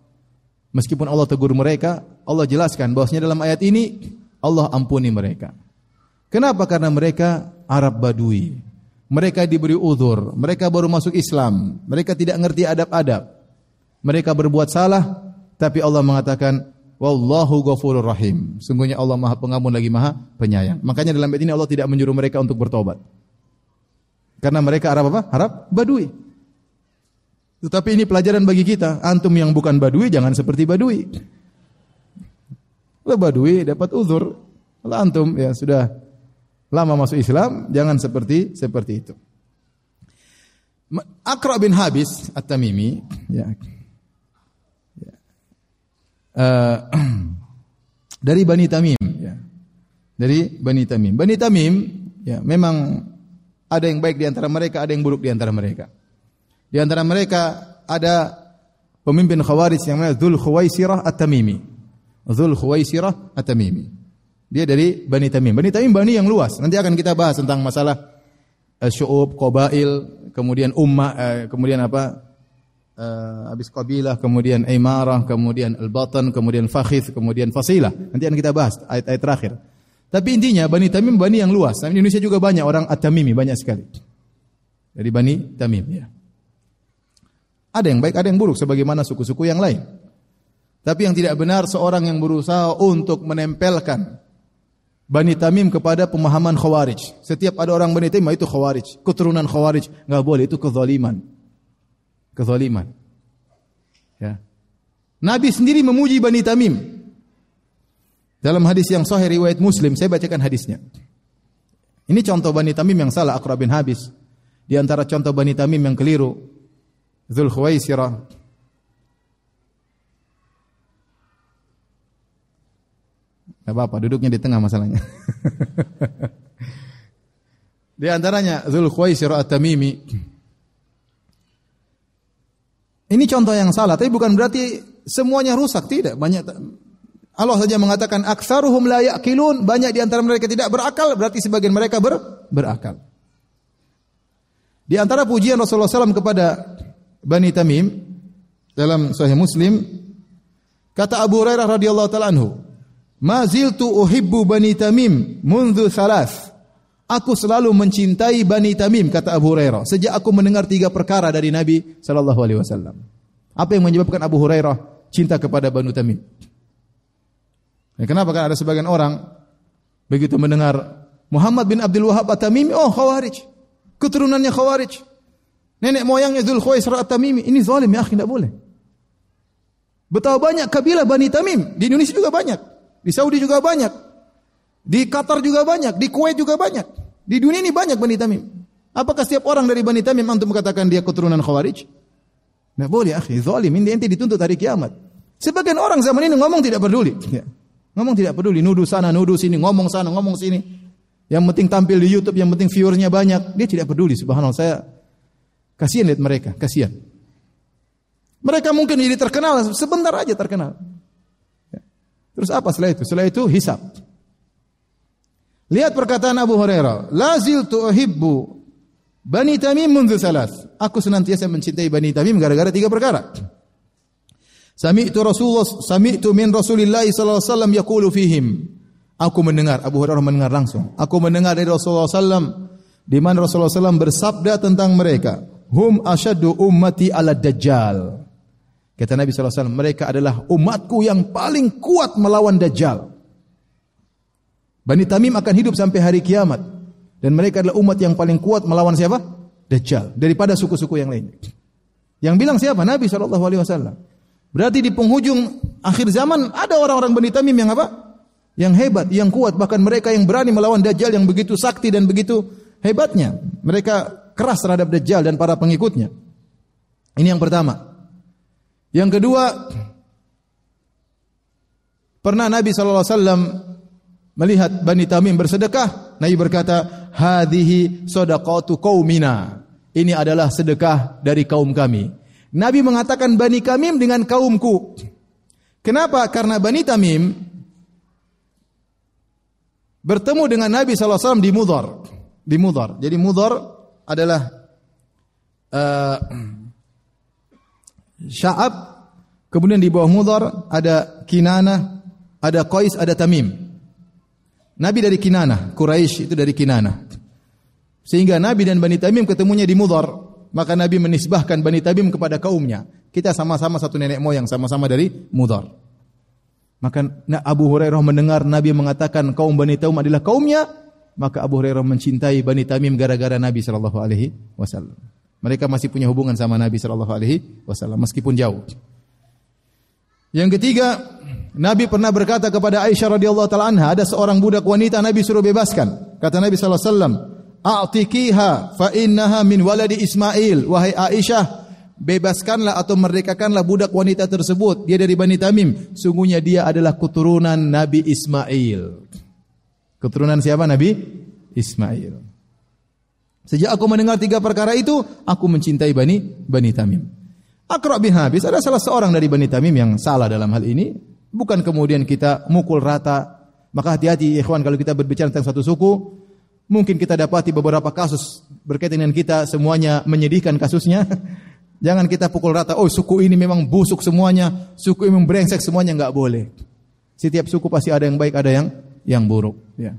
meskipun Allah tegur mereka, Allah jelaskan bahwasanya dalam ayat ini Allah ampuni mereka. Kenapa? Karena mereka Arab Badui. Mereka diberi uzur, mereka baru masuk Islam, mereka tidak ngerti adab-adab. Mereka berbuat salah, tapi Allah mengatakan Wallahu ghafurur rahim. Sungguhnya Allah Maha Pengampun lagi Maha Penyayang. Makanya dalam ayat ini Allah tidak menyuruh mereka untuk bertobat. Karena mereka Arab apa? Arab Badui. Tetapi ini pelajaran bagi kita. Antum yang bukan Badui jangan seperti Badui. Kalau Badui dapat uzur. Kalau antum ya sudah lama masuk Islam, jangan seperti seperti itu. Akra bin Habis At-Tamimi ya, uh, dari Bani Tamim ya. Dari Bani Tamim. Bani Tamim ya memang ada yang baik di antara mereka, ada yang buruk di antara mereka. Di antara mereka ada pemimpin Khawarij yang namanya Dzul Khuwaisirah At-Tamimi. Dzul Khuwaisirah At-Tamimi. Dia dari Bani Tamim. Bani Tamim bani yang luas. Nanti akan kita bahas tentang masalah uh, syu'ub, qabail, kemudian ummah, uh, kemudian apa? uh, habis qabilah, kemudian imarah, kemudian al-batan, kemudian fakhith, kemudian fasilah. Nanti akan kita bahas ayat-ayat terakhir. Tapi intinya Bani Tamim Bani yang luas. Di Indonesia juga banyak orang At-Tamimi, banyak sekali. Dari Bani Tamim ya. Ada yang baik, ada yang buruk sebagaimana suku-suku yang lain. Tapi yang tidak benar seorang yang berusaha untuk menempelkan Bani Tamim kepada pemahaman Khawarij. Setiap ada orang Bani Tamim itu Khawarij, keturunan Khawarij, enggak boleh itu kezaliman kezaliman. Ya. Nabi sendiri memuji Bani Tamim. Dalam hadis yang sahih riwayat Muslim, saya bacakan hadisnya. Ini contoh Bani Tamim yang salah Aqra bin Habis. Di antara contoh Bani Tamim yang keliru, Dzul Khuwaisirah. Tidak apa-apa, duduknya di tengah masalahnya. di antaranya Dzul Khuwaisirah At-Tamimi. Ini contoh yang salah, tapi bukan berarti semuanya rusak, tidak. Banyak Allah saja mengatakan aksaruhum la yaqilun, banyak di antara mereka tidak berakal, berarti sebagian mereka ber, berakal. Di antara pujian Rasulullah SAW kepada Bani Tamim dalam Sahih Muslim kata Abu Hurairah radhiyallahu taala anhu, "Ma ziltu uhibbu Bani Tamim mundu salas." Aku selalu mencintai Bani Tamim kata Abu Hurairah sejak aku mendengar tiga perkara dari Nabi sallallahu alaihi wasallam. Apa yang menyebabkan Abu Hurairah cinta kepada Bani Tamim? Ya, kenapa kan ada sebagian orang begitu mendengar Muhammad bin Abdul Wahab At-Tamimi, oh Khawarij. Keturunannya Khawarij. Nenek moyangnya Dzul Khuwaisir At-Tamimi. Ini zalim ya akhi, tidak boleh. Betapa banyak kabilah Bani Tamim. Di Indonesia juga banyak. Di Saudi juga banyak. Di Qatar juga banyak. Di Kuwait juga banyak. Di dunia ini banyak Bani Tamim. Apakah setiap orang dari Bani Tamim antum mengatakan dia keturunan Khawarij? Tidak boleh akhi, zalim. Ini ente dituntut hari kiamat. Sebagian orang zaman ini ngomong tidak peduli. Ya. Ngomong tidak peduli, nuduh sana, nuduh sini, ngomong sana, ngomong sini. Yang penting tampil di YouTube, yang penting viewersnya banyak. Dia tidak peduli, subhanallah. Saya kasihan lihat mereka, kasihan. Mereka mungkin jadi terkenal, sebentar aja terkenal. Ya. Terus apa setelah itu? Setelah itu hisap. Lihat perkataan Abu Hurairah. Lazil tuhibbu Bani Tamim mundu salas. Aku senantiasa mencintai Bani Tamim gara-gara tiga perkara. Sami'tu Rasulullah sami'tu min Rasulillah sallallahu alaihi wasallam yaqulu fihim. Aku mendengar Abu Hurairah mendengar langsung. Aku mendengar dari Rasulullah sallam di mana Rasulullah sallam bersabda tentang mereka, hum asyaddu ummati ala dajjal. Kata Nabi wasallam, mereka adalah umatku yang paling kuat melawan dajjal. Bani Tamim akan hidup sampai hari kiamat dan mereka adalah umat yang paling kuat melawan siapa? Dajjal daripada suku-suku yang lainnya. Yang bilang siapa? Nabi wasallam. Berarti di penghujung akhir zaman ada orang-orang Bani Tamim yang apa? Yang hebat, yang kuat, bahkan mereka yang berani melawan Dajjal yang begitu sakti dan begitu hebatnya. Mereka keras terhadap Dajjal dan para pengikutnya. Ini yang pertama. Yang kedua, pernah Nabi SAW melihat Bani Tamim bersedekah. Nabi berkata, Hadihi sodaqatu kaumina. Ini adalah sedekah dari kaum kami. Nabi mengatakan Bani Tamim dengan kaumku. Kenapa? Karena Bani Tamim bertemu dengan Nabi SAW di Mudhar. Di Mudhar. Jadi Mudhar adalah uh, Sya'ab, kemudian di bawah Mudhar ada Kinana, ada Qais, ada Tamim. Nabi dari Kinana, Quraisy itu dari Kinana. Sehingga Nabi dan Bani Tamim ketemunya di Mudhar. Maka Nabi menisbahkan Bani Tabim kepada kaumnya. Kita sama-sama satu nenek moyang, sama-sama dari Mudar. Maka Abu Hurairah mendengar Nabi mengatakan kaum Bani Taim adalah kaumnya, maka Abu Hurairah mencintai Bani Tamim gara-gara Nabi sallallahu alaihi wasallam. Mereka masih punya hubungan sama Nabi sallallahu alaihi wasallam meskipun jauh. Yang ketiga, Nabi pernah berkata kepada Aisyah radhiyallahu taala anha, ada seorang budak wanita Nabi suruh bebaskan. Kata Nabi sallallahu alaihi wasallam, A'tikiha fa innaha min waladi Ismail. Wahai Aisyah, bebaskanlah atau merdekakanlah budak wanita tersebut. Dia dari Bani Tamim. Sungguhnya dia adalah keturunan Nabi Ismail. Keturunan siapa Nabi? Ismail. Sejak aku mendengar tiga perkara itu, aku mencintai Bani Bani Tamim. Akra bin Habis ada salah seorang dari Bani Tamim yang salah dalam hal ini. Bukan kemudian kita mukul rata. Maka hati-hati ikhwan kalau kita berbicara tentang satu suku, Mungkin kita dapati beberapa kasus berkaitan dengan kita semuanya menyedihkan kasusnya. Jangan kita pukul rata, oh suku ini memang busuk semuanya, suku ini brengsek semuanya nggak boleh. Setiap suku pasti ada yang baik, ada yang yang buruk. Ya.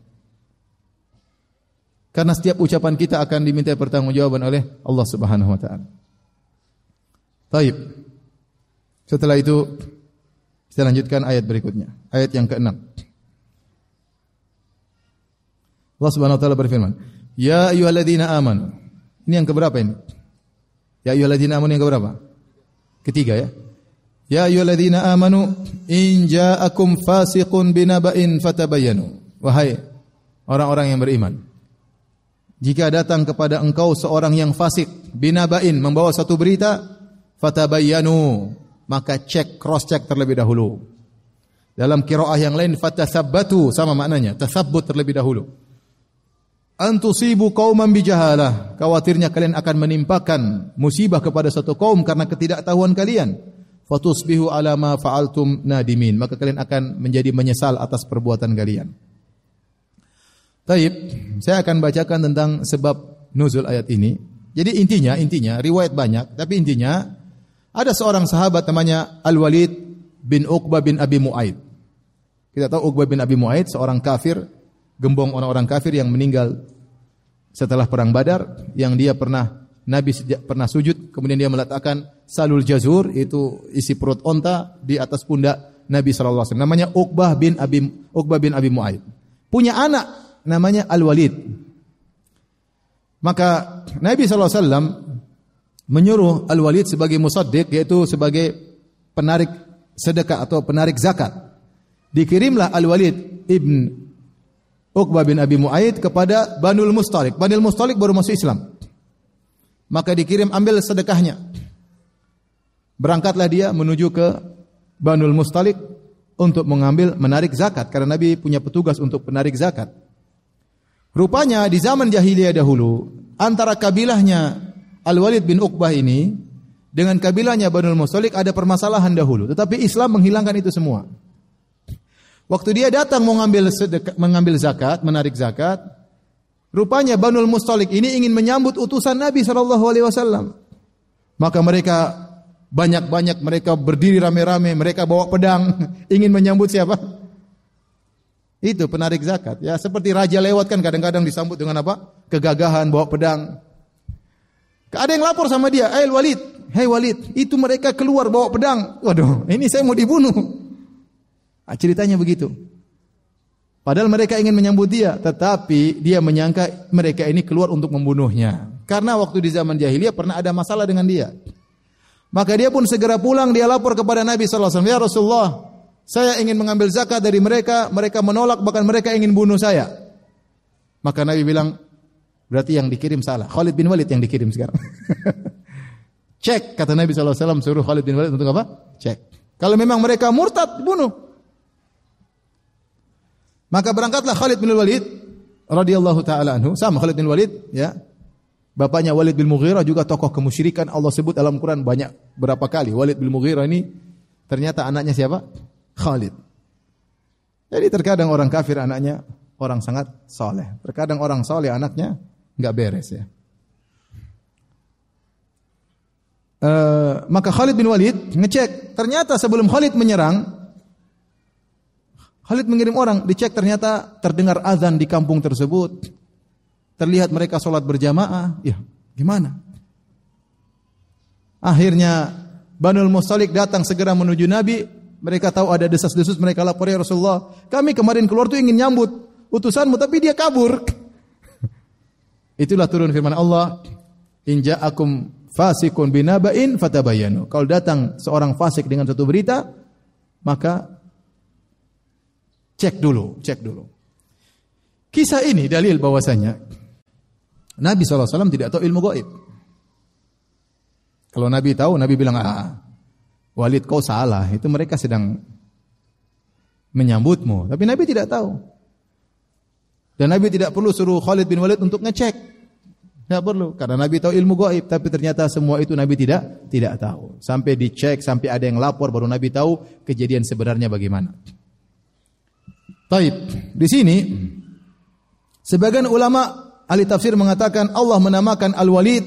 Karena setiap ucapan kita akan diminta pertanggungjawaban oleh Allah Subhanahu wa taala. Taib. Setelah itu kita lanjutkan ayat berikutnya, ayat yang keenam. Allah Subhanahu wa taala berfirman, "Ya ayyuhalladzina amanu." Ini yang keberapa ini? Ya ayyuhalladzina amanu yang keberapa? Ketiga ya. Ya ayyuhalladzina amanu in ja'akum fasiqun binaba'in fatabayyanu. Wahai orang-orang yang beriman. Jika datang kepada engkau seorang yang fasik binaba'in membawa satu berita, fatabayyanu, maka cek cross check terlebih dahulu. Dalam qiraah yang lain fatasabbatu sama maknanya, tasabbut terlebih dahulu. Antusibu qauman bijahalah, khawatirnya kalian akan menimpakan musibah kepada satu kaum karena ketidaktahuan kalian fatusbihu ala ma fa'altum nadimin maka kalian akan menjadi menyesal atas perbuatan kalian. Taib, saya akan bacakan tentang sebab nuzul ayat ini. Jadi intinya, intinya riwayat banyak, tapi intinya ada seorang sahabat namanya Al-Walid bin Uqbah bin Abi Muaid. Kita tahu Uqbah bin Abi Muaid seorang kafir, gembong orang-orang kafir yang meninggal setelah perang Badar yang dia pernah Nabi pernah sujud, kemudian dia meletakkan salul jazur, itu isi perut onta di atas pundak Nabi SAW. Namanya Uqbah bin Abi, Uqbah bin Abi Mu'aid. Punya anak, namanya Al-Walid. Maka Nabi SAW menyuruh Al-Walid sebagai musaddiq, yaitu sebagai penarik sedekah atau penarik zakat. Dikirimlah Al-Walid ibn Uqbah bin Abi Mu'aid kepada Banul Mustalik. Banul Mustalik baru masuk Islam maka dikirim ambil sedekahnya. Berangkatlah dia menuju ke Banul Mustalik untuk mengambil menarik zakat karena Nabi punya petugas untuk penarik zakat. Rupanya di zaman jahiliyah dahulu antara kabilahnya Al-Walid bin Uqbah ini dengan kabilahnya Banul Mustalik ada permasalahan dahulu, tetapi Islam menghilangkan itu semua. Waktu dia datang mengambil sedekah, mengambil zakat, menarik zakat, Rupanya Banul Mustalik ini ingin menyambut utusan Nabi Wasallam. Maka mereka banyak-banyak mereka berdiri rame-rame, mereka bawa pedang, ingin menyambut siapa? Itu penarik zakat. Ya seperti raja lewat kan kadang-kadang disambut dengan apa? Kegagahan bawa pedang. Ada yang lapor sama dia, "Eh Walid, hei Walid, itu mereka keluar bawa pedang." Waduh, ini saya mau dibunuh. Nah, ceritanya begitu. Padahal mereka ingin menyambut dia, tetapi dia menyangka mereka ini keluar untuk membunuhnya. Karena waktu di zaman jahiliyah pernah ada masalah dengan dia. Maka dia pun segera pulang, dia lapor kepada Nabi SAW, Ya Rasulullah, saya ingin mengambil zakat dari mereka, mereka menolak, bahkan mereka ingin bunuh saya. Maka Nabi bilang, berarti yang dikirim salah. Khalid bin Walid yang dikirim sekarang. Cek, kata Nabi SAW, suruh Khalid bin Walid untuk apa? Cek. Kalau memang mereka murtad, bunuh. Maka berangkatlah Khalid bin Walid radhiyallahu taala anhu, sama Khalid bin Walid ya. Bapaknya Walid bin Mughirah juga tokoh kemusyrikan Allah sebut dalam Quran banyak berapa kali. Walid bin Mughirah ini ternyata anaknya siapa? Khalid. Jadi terkadang orang kafir anaknya orang sangat soleh. Terkadang orang soleh anaknya nggak beres ya. Uh, maka Khalid bin Walid ngecek, ternyata sebelum Khalid menyerang, Khalid mengirim orang, dicek ternyata terdengar azan di kampung tersebut. Terlihat mereka sholat berjamaah. Ya, gimana? Akhirnya Banul Mustalik datang segera menuju Nabi. Mereka tahu ada desas-desus, mereka lapor ya Rasulullah. Kami kemarin keluar tuh ingin nyambut utusanmu, tapi dia kabur. Itulah turun firman Allah. Inja akum fasikun binaba'in fatabayanu. Kalau datang seorang fasik dengan satu berita, maka Cek dulu, cek dulu. Kisah ini dalil bahwasanya Nabi SAW tidak tahu ilmu gaib. Kalau Nabi tahu, Nabi bilang, ah, Walid kau salah. Itu mereka sedang menyambutmu. Tapi Nabi tidak tahu. Dan Nabi tidak perlu suruh Khalid bin Walid untuk ngecek. Tidak perlu. Karena Nabi tahu ilmu gaib. Tapi ternyata semua itu Nabi tidak tidak tahu. Sampai dicek, sampai ada yang lapor, baru Nabi tahu kejadian sebenarnya bagaimana. Taib. Di sini sebagian ulama ahli tafsir mengatakan Allah menamakan Al-Walid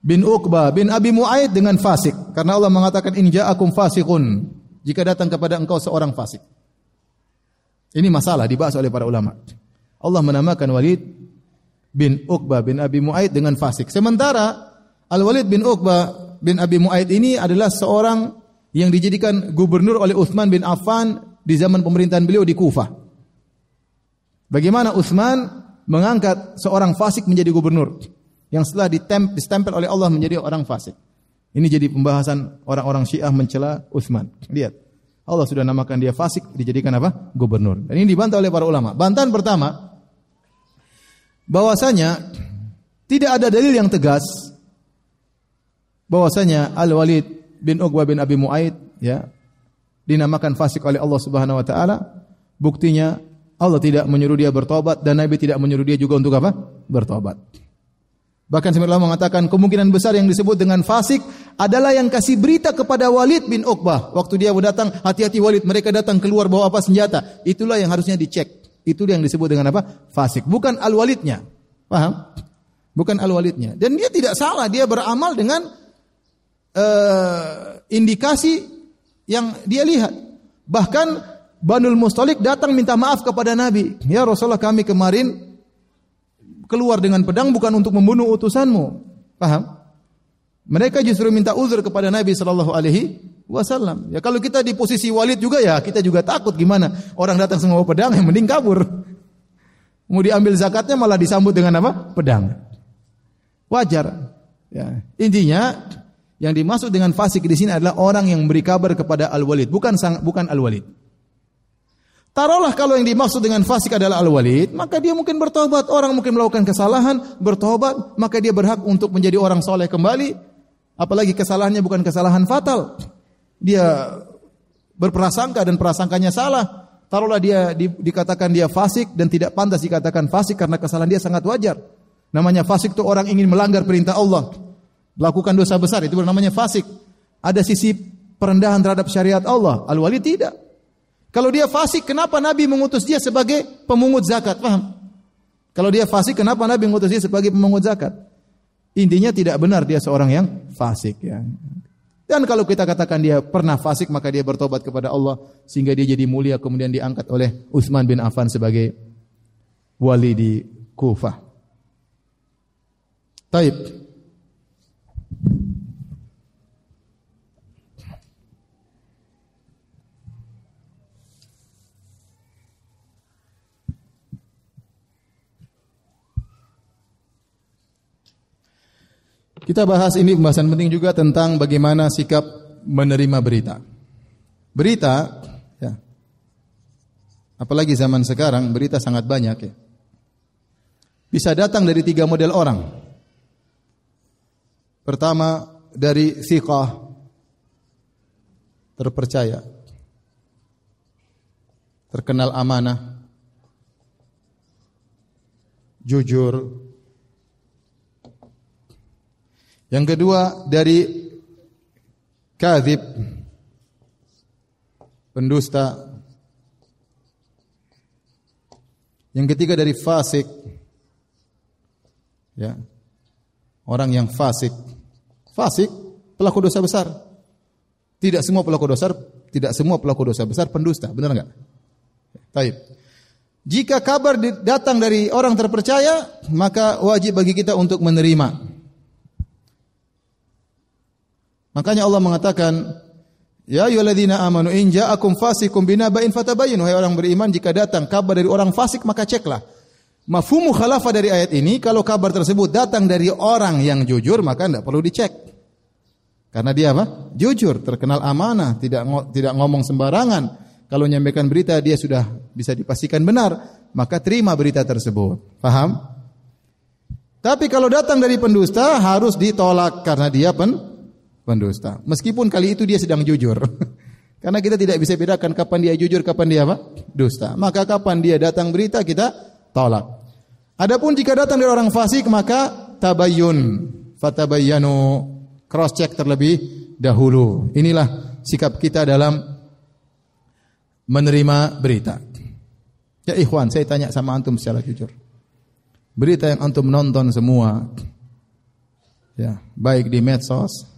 bin Uqbah bin Abi Muaid dengan fasik karena Allah mengatakan in ja'akum fasiqun jika datang kepada engkau seorang fasik. Ini masalah dibahas oleh para ulama. Allah menamakan Walid bin Uqbah bin Abi Muaid dengan fasik. Sementara Al-Walid bin Uqbah bin Abi Muaid ini adalah seorang yang dijadikan gubernur oleh Uthman bin Affan di zaman pemerintahan beliau di Kufah. Bagaimana Utsman mengangkat seorang fasik menjadi gubernur yang setelah ditem, ditempel oleh Allah menjadi orang fasik. Ini jadi pembahasan orang-orang Syiah mencela Utsman. Lihat. Allah sudah namakan dia fasik, dijadikan apa? Gubernur. Dan ini dibantah oleh para ulama. Bantahan pertama, bahwasanya tidak ada dalil yang tegas bahwasanya Al-Walid bin Uqbah bin Abi Muaid ya dinamakan fasik oleh Allah Subhanahu wa taala. Buktinya Allah tidak menyuruh dia bertobat dan Nabi tidak menyuruh dia juga untuk apa? Bertobat. Bahkan sebenarnya mengatakan kemungkinan besar yang disebut dengan fasik adalah yang kasih berita kepada Walid bin Uqbah. Waktu dia datang, hati-hati Walid, mereka datang keluar bawa apa senjata. Itulah yang harusnya dicek. Itu yang disebut dengan apa? Fasik. Bukan al-walidnya. Paham? Bukan al-walidnya. Dan dia tidak salah, dia beramal dengan uh, indikasi yang dia lihat. Bahkan Banul Mustalik datang minta maaf kepada Nabi. Ya Rasulullah kami kemarin keluar dengan pedang bukan untuk membunuh utusanmu. Paham? Mereka justru minta uzur kepada Nabi Shallallahu Alaihi Wasallam. Ya kalau kita di posisi Walid juga ya kita juga takut gimana orang datang semua pedang yang mending kabur. Mau diambil zakatnya malah disambut dengan apa? Pedang. Wajar. Ya. Intinya yang dimaksud dengan fasik di sini adalah orang yang memberi kabar kepada Al Walid, bukan sang, bukan Al Walid. Taruhlah kalau yang dimaksud dengan fasik adalah al-walid, maka dia mungkin bertobat. Orang mungkin melakukan kesalahan, bertobat, maka dia berhak untuk menjadi orang soleh kembali. Apalagi kesalahannya bukan kesalahan fatal. Dia berprasangka dan prasangkanya salah. Taruhlah dia di, dikatakan dia fasik dan tidak pantas dikatakan fasik karena kesalahan dia sangat wajar. Namanya fasik itu orang ingin melanggar perintah Allah. Melakukan dosa besar itu namanya fasik. Ada sisi perendahan terhadap syariat Allah. Al-walid tidak. Kalau dia fasik, kenapa Nabi mengutus dia sebagai pemungut zakat? Paham? Kalau dia fasik, kenapa Nabi mengutus dia sebagai pemungut zakat? Intinya tidak benar dia seorang yang fasik. Ya. Dan kalau kita katakan dia pernah fasik, maka dia bertobat kepada Allah sehingga dia jadi mulia kemudian diangkat oleh Utsman bin Affan sebagai wali di Kufah. Taib. Kita bahas ini pembahasan penting juga tentang bagaimana sikap menerima berita. Berita, ya, apalagi zaman sekarang berita sangat banyak ya. Bisa datang dari tiga model orang. Pertama dari siqah terpercaya, terkenal amanah, jujur, Yang kedua dari kadhib pendusta. Yang ketiga dari fasik. Ya. Orang yang fasik. Fasik pelaku dosa besar. Tidak semua pelaku dosa tidak semua pelaku dosa besar pendusta, benar enggak? Baik. Jika kabar datang dari orang terpercaya, maka wajib bagi kita untuk menerima. Makanya Allah mengatakan, Ya ayyuhalladzina amanu in ja'akum fasikum binaba'in fatabayyanu. Hai orang beriman, jika datang kabar dari orang fasik maka ceklah. Mafhumu khalafa dari ayat ini, kalau kabar tersebut datang dari orang yang jujur maka tidak perlu dicek. Karena dia apa? Jujur, terkenal amanah, tidak tidak ngomong sembarangan. Kalau menyampaikan berita dia sudah bisa dipastikan benar, maka terima berita tersebut. Paham? Tapi kalau datang dari pendusta harus ditolak karena dia pen pendusta. Meskipun kali itu dia sedang jujur. Karena kita tidak bisa bedakan kapan dia jujur, kapan dia apa? Dusta. Maka kapan dia datang berita kita tolak. Adapun jika datang dari orang fasik maka tabayyun, fatabayyanu, cross check terlebih dahulu. Inilah sikap kita dalam menerima berita. Ya ikhwan, saya tanya sama antum secara jujur. Berita yang antum nonton semua, ya baik di medsos,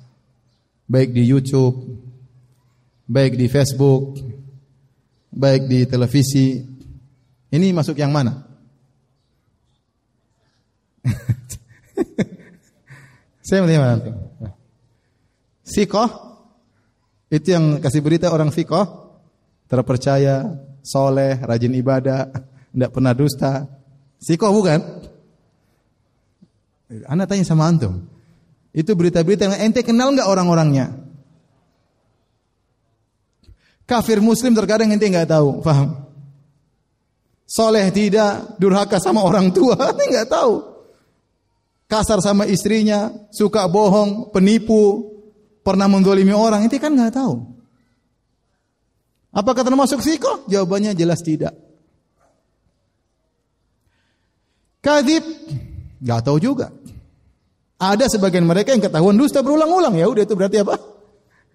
baik di YouTube, baik di Facebook, baik di televisi. Ini masuk yang mana? Saya melihat nanti. Sikoh itu yang kasih berita orang sikoh terpercaya, soleh, rajin ibadah, tidak pernah dusta. Sikoh bukan? Anda tanya sama antum. Itu berita-berita yang ente kenal nggak orang-orangnya? Kafir muslim terkadang ente nggak tahu, paham? Soleh tidak, durhaka sama orang tua, ente nggak tahu. Kasar sama istrinya, suka bohong, penipu, pernah mendolimi orang, ente kan nggak tahu. Apakah termasuk siko? Jawabannya jelas tidak. Kadib, nggak tahu juga. Ada sebagian mereka yang ketahuan dusta berulang-ulang. Ya udah itu berarti apa?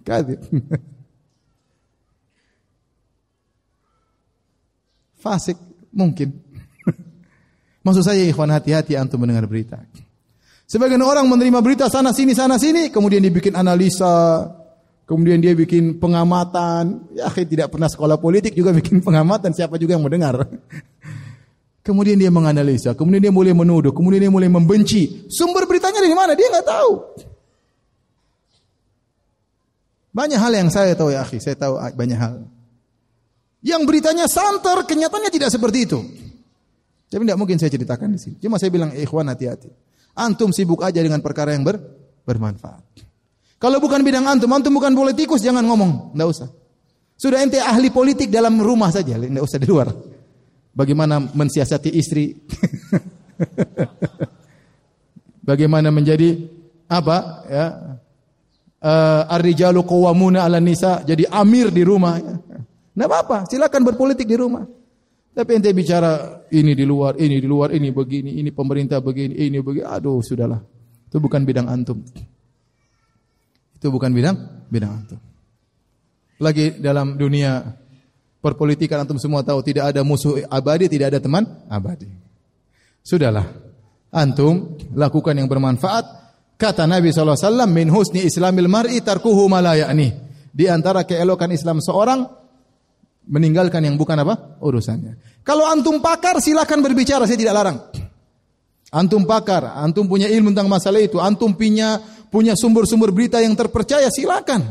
Kadib. Fasik mungkin. Maksud saya ikhwan hati-hati antum mendengar berita. Sebagian orang menerima berita sana sini sana sini, kemudian dibikin analisa, kemudian dia bikin pengamatan. Ya, tidak pernah sekolah politik juga bikin pengamatan, siapa juga yang mendengar. Kemudian dia menganalisa, kemudian dia mulai menuduh, kemudian dia mulai membenci. Sumber beritanya dari mana? Dia nggak tahu. Banyak hal yang saya tahu ya, akhi. Saya tahu banyak hal. Yang beritanya santer, kenyataannya tidak seperti itu. Tapi tidak mungkin saya ceritakan di sini. Cuma saya bilang, ikhwan hati-hati. Antum sibuk aja dengan perkara yang ber, bermanfaat. Kalau bukan bidang antum, antum bukan politikus, jangan ngomong. Tidak usah. Sudah ente ahli politik dalam rumah saja, tidak usah di luar bagaimana mensiasati istri, bagaimana menjadi apa ya uh, ar-rijalu qawwamuna 'ala nisa jadi amir di rumah. Enggak apa-apa, silakan berpolitik di rumah. Tapi ente bicara ini di luar, ini di luar, ini begini, ini pemerintah begini, ini begini. Aduh, sudahlah. Itu bukan bidang antum. Itu bukan bidang bidang antum. Lagi dalam dunia Perpolitikan antum semua tahu tidak ada musuh abadi, tidak ada teman abadi. Sudahlah. Antum lakukan yang bermanfaat. Kata Nabi SAW, min husni islamil mar'i tarkuhu malayani. Di antara keelokan Islam seorang, meninggalkan yang bukan apa? Urusannya. Kalau antum pakar, silakan berbicara, saya tidak larang. Antum pakar, antum punya ilmu tentang masalah itu, antum punya punya sumber-sumber berita yang terpercaya, silakan.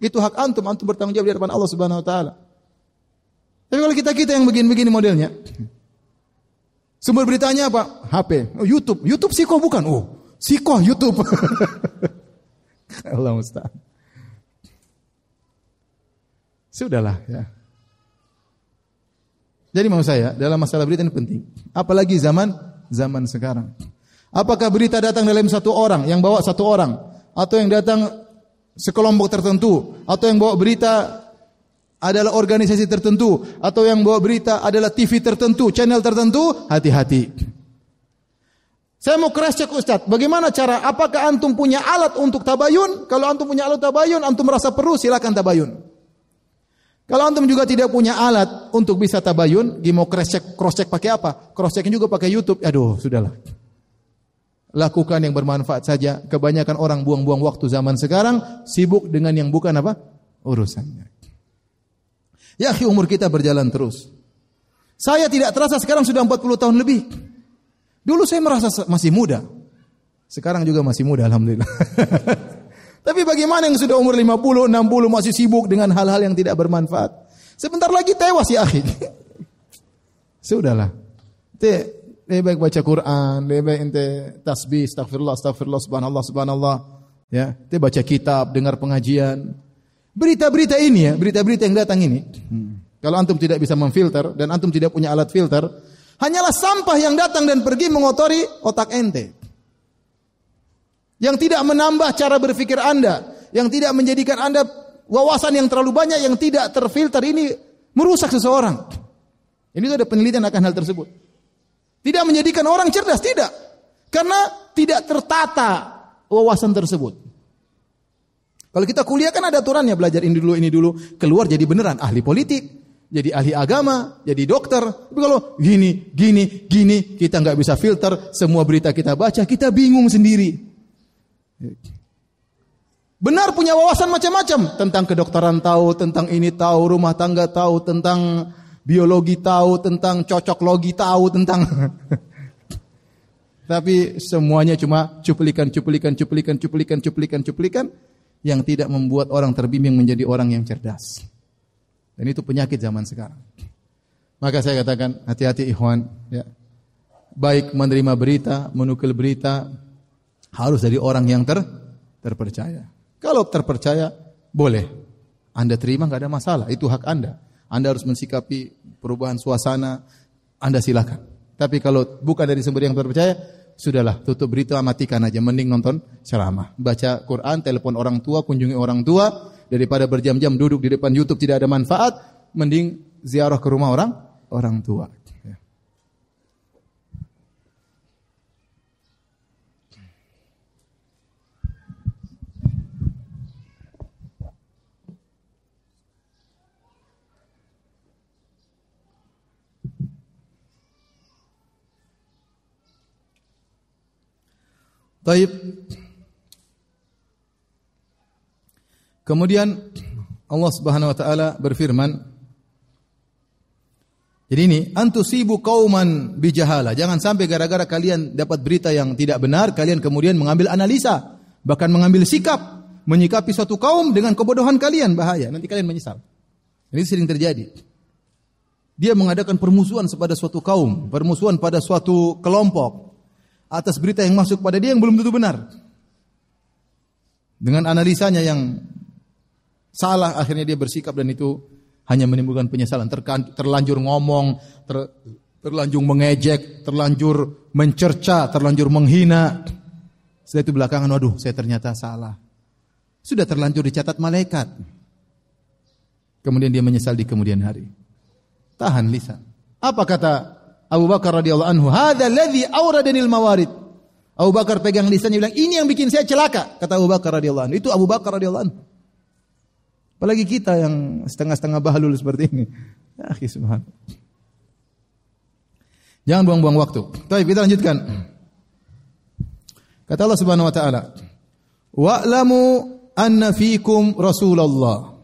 Itu hak antum, antum bertanggung jawab di hadapan Allah Subhanahu wa taala. Tapi kalau kita-kita yang begini-begini modelnya, sumber beritanya apa? HP, oh, YouTube. YouTube siko bukan? Oh, siko YouTube. Allah Ustaz. Sudahlah ya. Jadi mau saya dalam masalah berita ini penting. Apalagi zaman zaman sekarang. Apakah berita datang dalam satu orang yang bawa satu orang atau yang datang sekelompok tertentu atau yang bawa berita adalah organisasi tertentu atau yang bawa berita adalah TV tertentu, channel tertentu, hati-hati. Saya mau cross check Ustaz, bagaimana cara apakah antum punya alat untuk tabayun? Kalau antum punya alat tabayun, antum merasa perlu silakan tabayun. Kalau antum juga tidak punya alat untuk bisa tabayun, mau cross check cross check pakai apa? Cross check juga pakai YouTube. Aduh, sudahlah. Lakukan yang bermanfaat saja. Kebanyakan orang buang-buang waktu zaman sekarang sibuk dengan yang bukan apa? urusannya. Ya umur kita berjalan terus. Saya tidak terasa sekarang sudah 40 tahun lebih. Dulu saya merasa masih muda. Sekarang juga masih muda alhamdulillah. Tapi bagaimana yang sudah umur 50, 60 masih sibuk dengan hal-hal yang tidak bermanfaat? Sebentar lagi tewas ya akhi. Sudahlah. Te lebih baik baca Quran, lebih baik ente tasbih, astagfirullah, astagfirullah, subhanallah, subhanallah. Ya, te baca kitab, dengar pengajian. Berita-berita ini ya, berita-berita yang datang ini, kalau antum tidak bisa memfilter dan antum tidak punya alat filter, hanyalah sampah yang datang dan pergi mengotori otak ente. Yang tidak menambah cara berpikir Anda, yang tidak menjadikan Anda wawasan yang terlalu banyak yang tidak terfilter ini merusak seseorang. Ini ada penelitian akan hal tersebut. Tidak menjadikan orang cerdas, tidak. Karena tidak tertata wawasan tersebut. Kalau kita kuliah kan ada aturannya belajar ini dulu ini dulu keluar jadi beneran ahli politik, jadi ahli agama, jadi dokter. Tapi kalau gini gini gini kita nggak bisa filter semua berita kita baca kita bingung sendiri. Benar punya wawasan macam-macam tentang kedokteran tahu, tentang ini tahu, rumah tangga tahu, tentang biologi tahu, tentang cocok logi tahu, tentang tapi semuanya cuma cuplikan, cuplikan, cuplikan, cuplikan, cuplikan, cuplikan yang tidak membuat orang terbimbing menjadi orang yang cerdas. Dan itu penyakit zaman sekarang. Maka saya katakan hati-hati ikhwan ya. Baik menerima berita, menukil berita harus dari orang yang ter terpercaya. Kalau terpercaya boleh Anda terima nggak ada masalah, itu hak Anda. Anda harus mensikapi perubahan suasana, Anda silakan. Tapi kalau bukan dari sumber yang terpercaya, sudahlah tutup berita matikan aja. Mending nonton ceramah. Baca Quran telepon orang tua kunjungi orang tua. Daripada berjam-jam duduk di depan YouTube tidak ada manfaat mending ziarah ke rumah orang orang tua Taib. Kemudian Allah Subhanahu wa taala berfirman Jadi ini antusibu kauman bijahala. Jangan sampai gara-gara kalian dapat berita yang tidak benar, kalian kemudian mengambil analisa, bahkan mengambil sikap, menyikapi suatu kaum dengan kebodohan kalian bahaya. Nanti kalian menyesal. Ini sering terjadi. Dia mengadakan permusuhan pada suatu kaum, permusuhan pada suatu kelompok, atas berita yang masuk pada dia yang belum tentu benar. Dengan analisanya yang salah akhirnya dia bersikap dan itu hanya menimbulkan penyesalan. terlanjur ngomong, ter, terlanjur mengejek, terlanjur mencerca, terlanjur menghina. Setelah itu belakangan, waduh saya ternyata salah. Sudah terlanjur dicatat malaikat. Kemudian dia menyesal di kemudian hari. Tahan lisan. Apa kata Abu Bakar radhiyallahu anhu, "Hadza alladhi awradanil mawarid." Abu Bakar pegang lisannya bilang, "Ini yang bikin saya celaka." Kata Abu Bakar radhiyallahu anhu. Itu Abu Bakar radhiyallahu anhu. Apalagi kita yang setengah-setengah bahlul seperti ini. Ya, subhan. Jangan buang-buang waktu. Baik, kita lanjutkan. Kata Allah Subhanahu wa taala, "Wa'lamu anna fikum Rasulullah."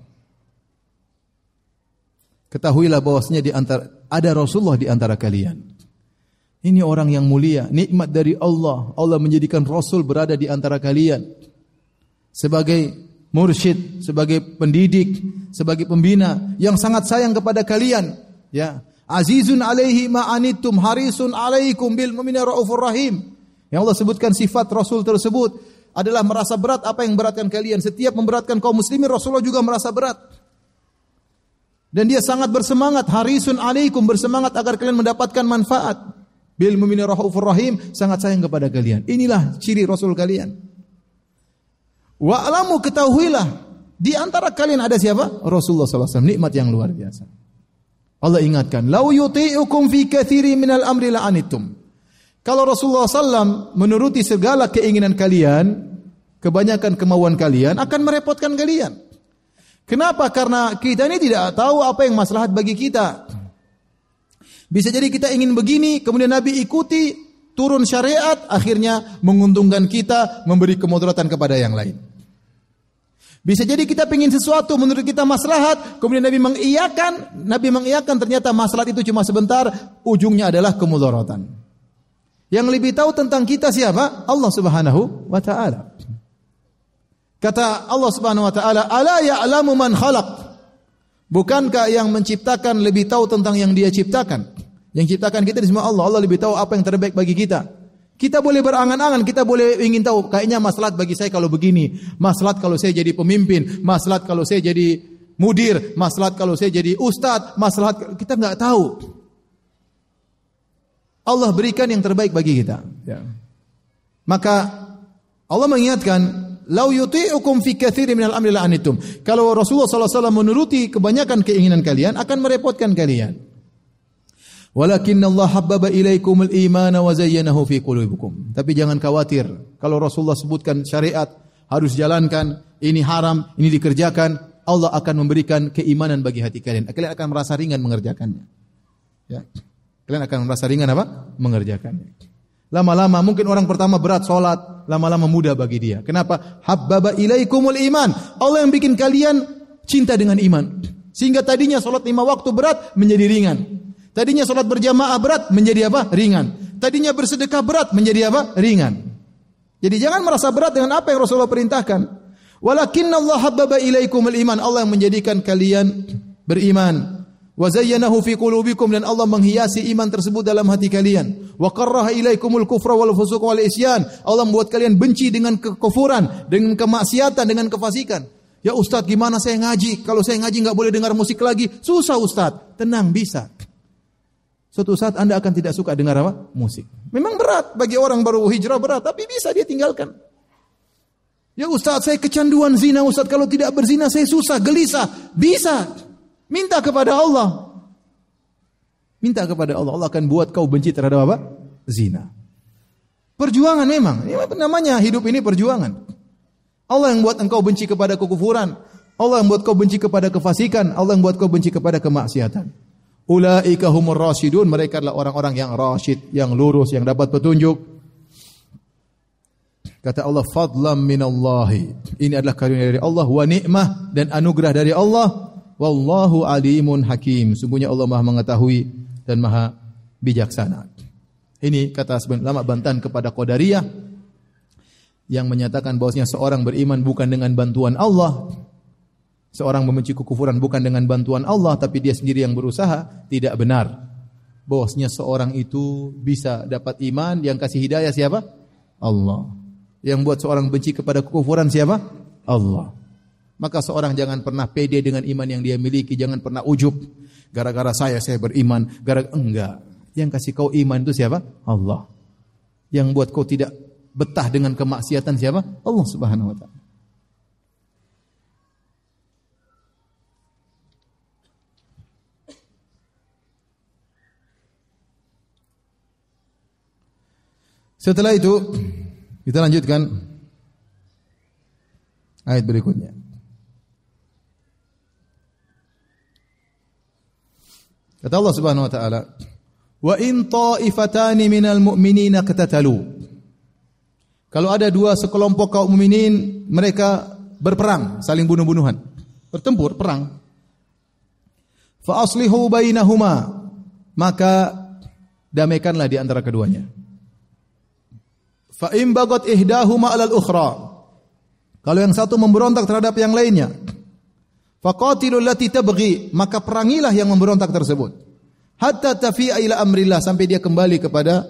Ketahuilah bahwasanya di antara ada Rasulullah di antara kalian. Ini orang yang mulia, nikmat dari Allah. Allah menjadikan Rasul berada di antara kalian. Sebagai mursyid, sebagai pendidik, sebagai pembina yang sangat sayang kepada kalian. Ya, Azizun alaihi ma'anitum harisun alaikum bil mu'minin raufur rahim. Yang Allah sebutkan sifat Rasul tersebut adalah merasa berat apa yang memberatkan kalian. Setiap memberatkan kaum muslimin Rasulullah juga merasa berat. Dan dia sangat bersemangat, harisun alaikum, bersemangat agar kalian mendapatkan manfaat. Bil mu'minin rahim, sangat sayang kepada kalian. Inilah ciri Rasul kalian. Wa alamu ketahuilah, di antara kalian ada siapa? Rasulullah SAW, nikmat yang luar biasa. Allah ingatkan, lau yuti'ukum fi kathiri minal amri la'anitum. Kalau Rasulullah SAW menuruti segala keinginan kalian, kebanyakan kemauan kalian akan merepotkan kalian. Kenapa? Karena kita ini tidak tahu apa yang maslahat bagi kita. Bisa jadi kita ingin begini, kemudian Nabi ikuti, turun syariat, akhirnya menguntungkan kita, memberi kemudaratan kepada yang lain. Bisa jadi kita ingin sesuatu menurut kita maslahat, kemudian Nabi mengiyakan, Nabi mengiyakan ternyata maslahat itu cuma sebentar, ujungnya adalah kemudaratan. Yang lebih tahu tentang kita siapa? Allah Subhanahu wa taala. Kata Allah Subhanahu wa taala, "Ala ya'lamu man khalaq?" Bukankah yang menciptakan lebih tahu tentang yang Dia ciptakan? Yang ciptakan kita di semua Allah. Allah lebih tahu apa yang terbaik bagi kita. Kita boleh berangan-angan, kita boleh ingin tahu kayaknya maslahat bagi saya kalau begini, maslahat kalau saya jadi pemimpin, maslahat kalau saya jadi mudir, maslahat kalau saya jadi ustadz, maslahat kita nggak tahu. Allah berikan yang terbaik bagi kita. Ya. Maka Allah mengingatkan Lau yuti'ukum fi katsiri minal amri la'anitum. Kalau Rasulullah SAW menuruti kebanyakan keinginan kalian akan merepotkan kalian. Walakin Allah habbaba ilaikumul imana wa zayyanahu fi qulubikum. Tapi jangan khawatir. Kalau Rasulullah sebutkan syariat harus jalankan, ini haram, ini dikerjakan, Allah akan memberikan keimanan bagi hati kalian. Kalian akan merasa ringan mengerjakannya. Ya. Kalian akan merasa ringan apa? Mengerjakannya. Lama-lama mungkin orang pertama berat sholat, lama-lama mudah bagi dia. Kenapa? Habbaba ilaikumul iman. Allah yang bikin kalian cinta dengan iman. Sehingga tadinya sholat lima waktu berat menjadi ringan. Tadinya sholat berjamaah berat menjadi apa? Ringan. Tadinya bersedekah berat menjadi apa? Ringan. Jadi jangan merasa berat dengan apa yang Rasulullah perintahkan. Walakin Allah habbaba ilaikumul iman. Allah yang menjadikan kalian beriman. Wa zayyanahu fi qulubikum dan Allah menghiasi iman tersebut dalam hati kalian. Wa karraha ilaikumul kufra wal fusuq wal isyan. Allah membuat kalian benci dengan kekufuran, dengan kemaksiatan, dengan kefasikan. Ya Ustadz gimana saya ngaji? Kalau saya ngaji nggak boleh dengar musik lagi. Susah Ustadz. Tenang bisa. Suatu saat Anda akan tidak suka dengar apa? Musik. Memang berat bagi orang baru hijrah berat, tapi bisa dia tinggalkan. Ya Ustaz, saya kecanduan zina Ustaz. Kalau tidak berzina saya susah, gelisah. Bisa. Minta kepada Allah. Minta kepada Allah. Allah akan buat kau benci terhadap apa? Zina. Perjuangan memang. Ini namanya hidup ini perjuangan. Allah yang buat engkau benci kepada kekufuran. Allah yang buat kau benci kepada kefasikan. Allah yang buat kau benci kepada kemaksiatan. Ulaika humur rasyidun. Mereka adalah orang-orang yang rasyid, yang lurus, yang dapat petunjuk. Kata Allah, fadlam minallahi. Ini adalah karunia dari Allah, wa nikmah dan anugerah dari Allah. Wallahu alimun hakim. Sungguhnya Allah maha mengetahui dan maha bijaksana. Ini kata sebenarnya lama bantahan kepada Qadariyah yang menyatakan bahwasanya seorang beriman bukan dengan bantuan Allah. Seorang membenci kekufuran bukan dengan bantuan Allah tapi dia sendiri yang berusaha, tidak benar. Bahwasanya seorang itu bisa dapat iman yang kasih hidayah siapa? Allah. Yang buat seorang benci kepada kekufuran siapa? Allah. Maka seorang jangan pernah pede dengan iman yang dia miliki, jangan pernah ujub. Gara-gara saya saya beriman, gara enggak. Yang kasih kau iman itu siapa? Allah. Yang buat kau tidak betah dengan kemaksiatan siapa? Allah Subhanahu wa taala. Setelah itu kita lanjutkan ayat berikutnya. Kata Allah Subhanahu wa taala, "Wa in ta'ifatani minal mu'minina qatatalu." Kalau ada dua sekelompok kaum mukminin, mereka berperang, saling bunuh-bunuhan, bertempur, perang. Fa aslihu bainahuma, maka damaikanlah di antara keduanya. Fa in bagat ihdahuma 'alal ukhra. Kalau yang satu memberontak terhadap yang lainnya, faqatilul lati tabghi, maka perangilah yang memberontak tersebut. Hatta tafi'a ila amrillah sampai dia kembali kepada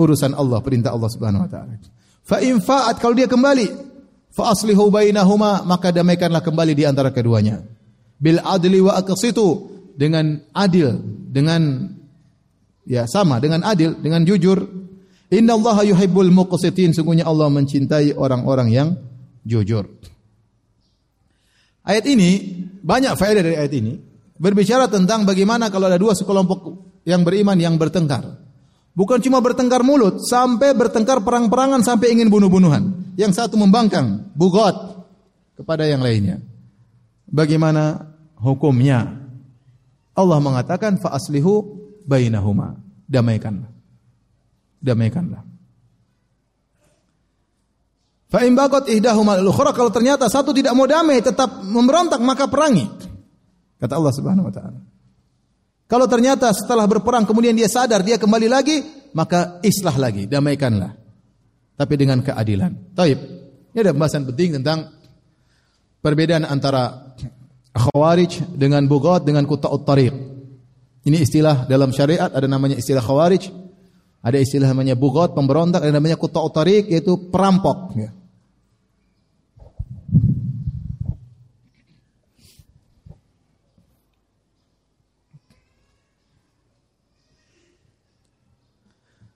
urusan Allah, perintah Allah Subhanahu wa taala. Fa in fa'at kalau dia kembali, fa aslihu bainahuma, maka damaikanlah kembali di antara keduanya. Bil adli wa aqsitu dengan adil, dengan ya sama dengan adil, dengan jujur Inna Allah yuhibbul muqsitin. Sungguhnya Allah mencintai orang-orang yang jujur. Ayat ini, banyak faedah dari ayat ini. Berbicara tentang bagaimana kalau ada dua sekelompok yang beriman yang bertengkar. Bukan cuma bertengkar mulut, sampai bertengkar perang-perangan sampai ingin bunuh-bunuhan. Yang satu membangkang, bugot kepada yang lainnya. Bagaimana hukumnya? Allah mengatakan fa aslihu bainahuma. Damaikanlah damaikanlah. Fa in bagat ihdahuma al-ukhra kalau ternyata satu tidak mau damai tetap memberontak maka perangi. Kata Allah Subhanahu wa taala. Kalau ternyata setelah berperang kemudian dia sadar dia kembali lagi, maka islah lagi, damaikanlah. Tapi dengan keadilan. Taib. Ini ada pembahasan penting tentang perbedaan antara khawarij dengan bugat dengan kuta'ut tariq. Ini istilah dalam syariat ada namanya istilah khawarij, ada istilah namanya bugot, pemberontak, ada namanya kuta utarik, yaitu perampok. Ya.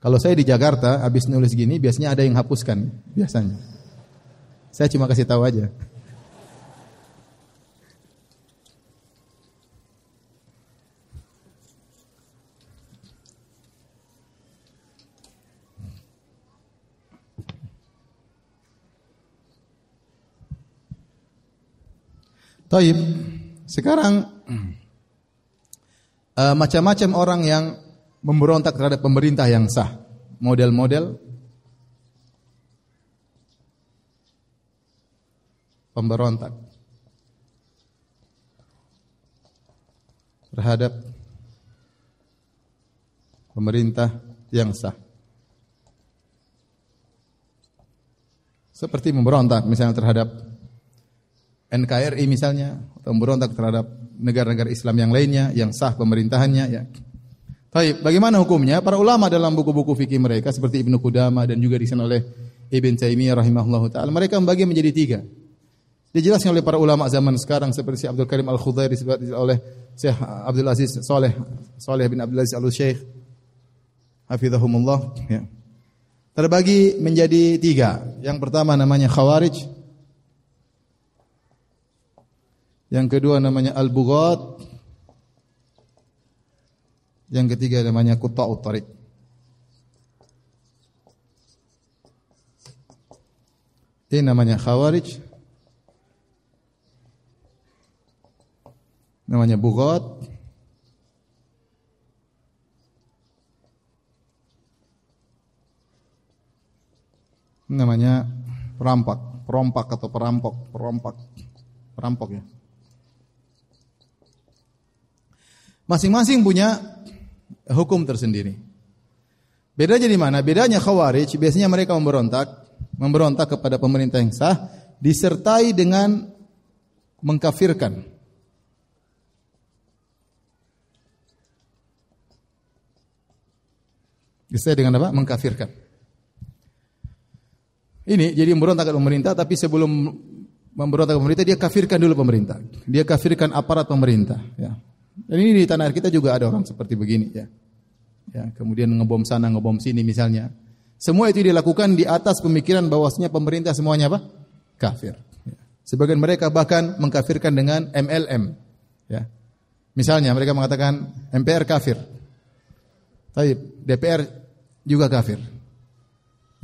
Kalau saya di Jakarta, habis nulis gini, biasanya ada yang hapuskan, biasanya. Saya cuma kasih tahu aja. Taib. Sekarang uh, macam-macam orang yang memberontak terhadap pemerintah yang sah. Model-model pemberontak terhadap pemerintah yang sah. Seperti memberontak misalnya terhadap NKRI misalnya atau memberontak terhadap negara-negara Islam yang lainnya yang sah pemerintahannya ya. Baik, bagaimana hukumnya? Para ulama dalam buku-buku fikih mereka seperti Ibnu Qudamah dan juga di sini oleh Ibn Taimiyah rahimahullah taala mereka membagi menjadi tiga. Dijelaskan oleh para ulama zaman sekarang seperti Syekh Abdul Karim Al-Khudairi disebut oleh Syekh Abdul Aziz Saleh Saleh bin Abdul Aziz Al-Syekh hafizahumullah ya. Terbagi menjadi tiga. Yang pertama namanya Khawarij. Yang kedua namanya Al-Bughat. Yang ketiga namanya Qutta'ut Tariq. Ini namanya Khawarij. Namanya Bughat. Namanya perampok, perompak atau perampok, perompak, perampok ya. Masing-masing punya hukum tersendiri. Bedanya di mana? Bedanya Khawarij biasanya mereka memberontak memberontak kepada pemerintah yang sah disertai dengan mengkafirkan. Disertai dengan apa? Mengkafirkan. Ini jadi memberontak kepada pemerintah tapi sebelum memberontak pemerintah dia kafirkan dulu pemerintah. Dia kafirkan aparat pemerintah, ya. Dan ini di tanah air kita juga ada orang seperti begini, ya. Ya, kemudian ngebom sana, ngebom sini misalnya. Semua itu dilakukan di atas pemikiran bahwasanya pemerintah semuanya apa? Kafir. Ya. Sebagian mereka bahkan mengkafirkan dengan MLM. Ya. Misalnya mereka mengatakan MPR kafir. Tapi DPR juga kafir.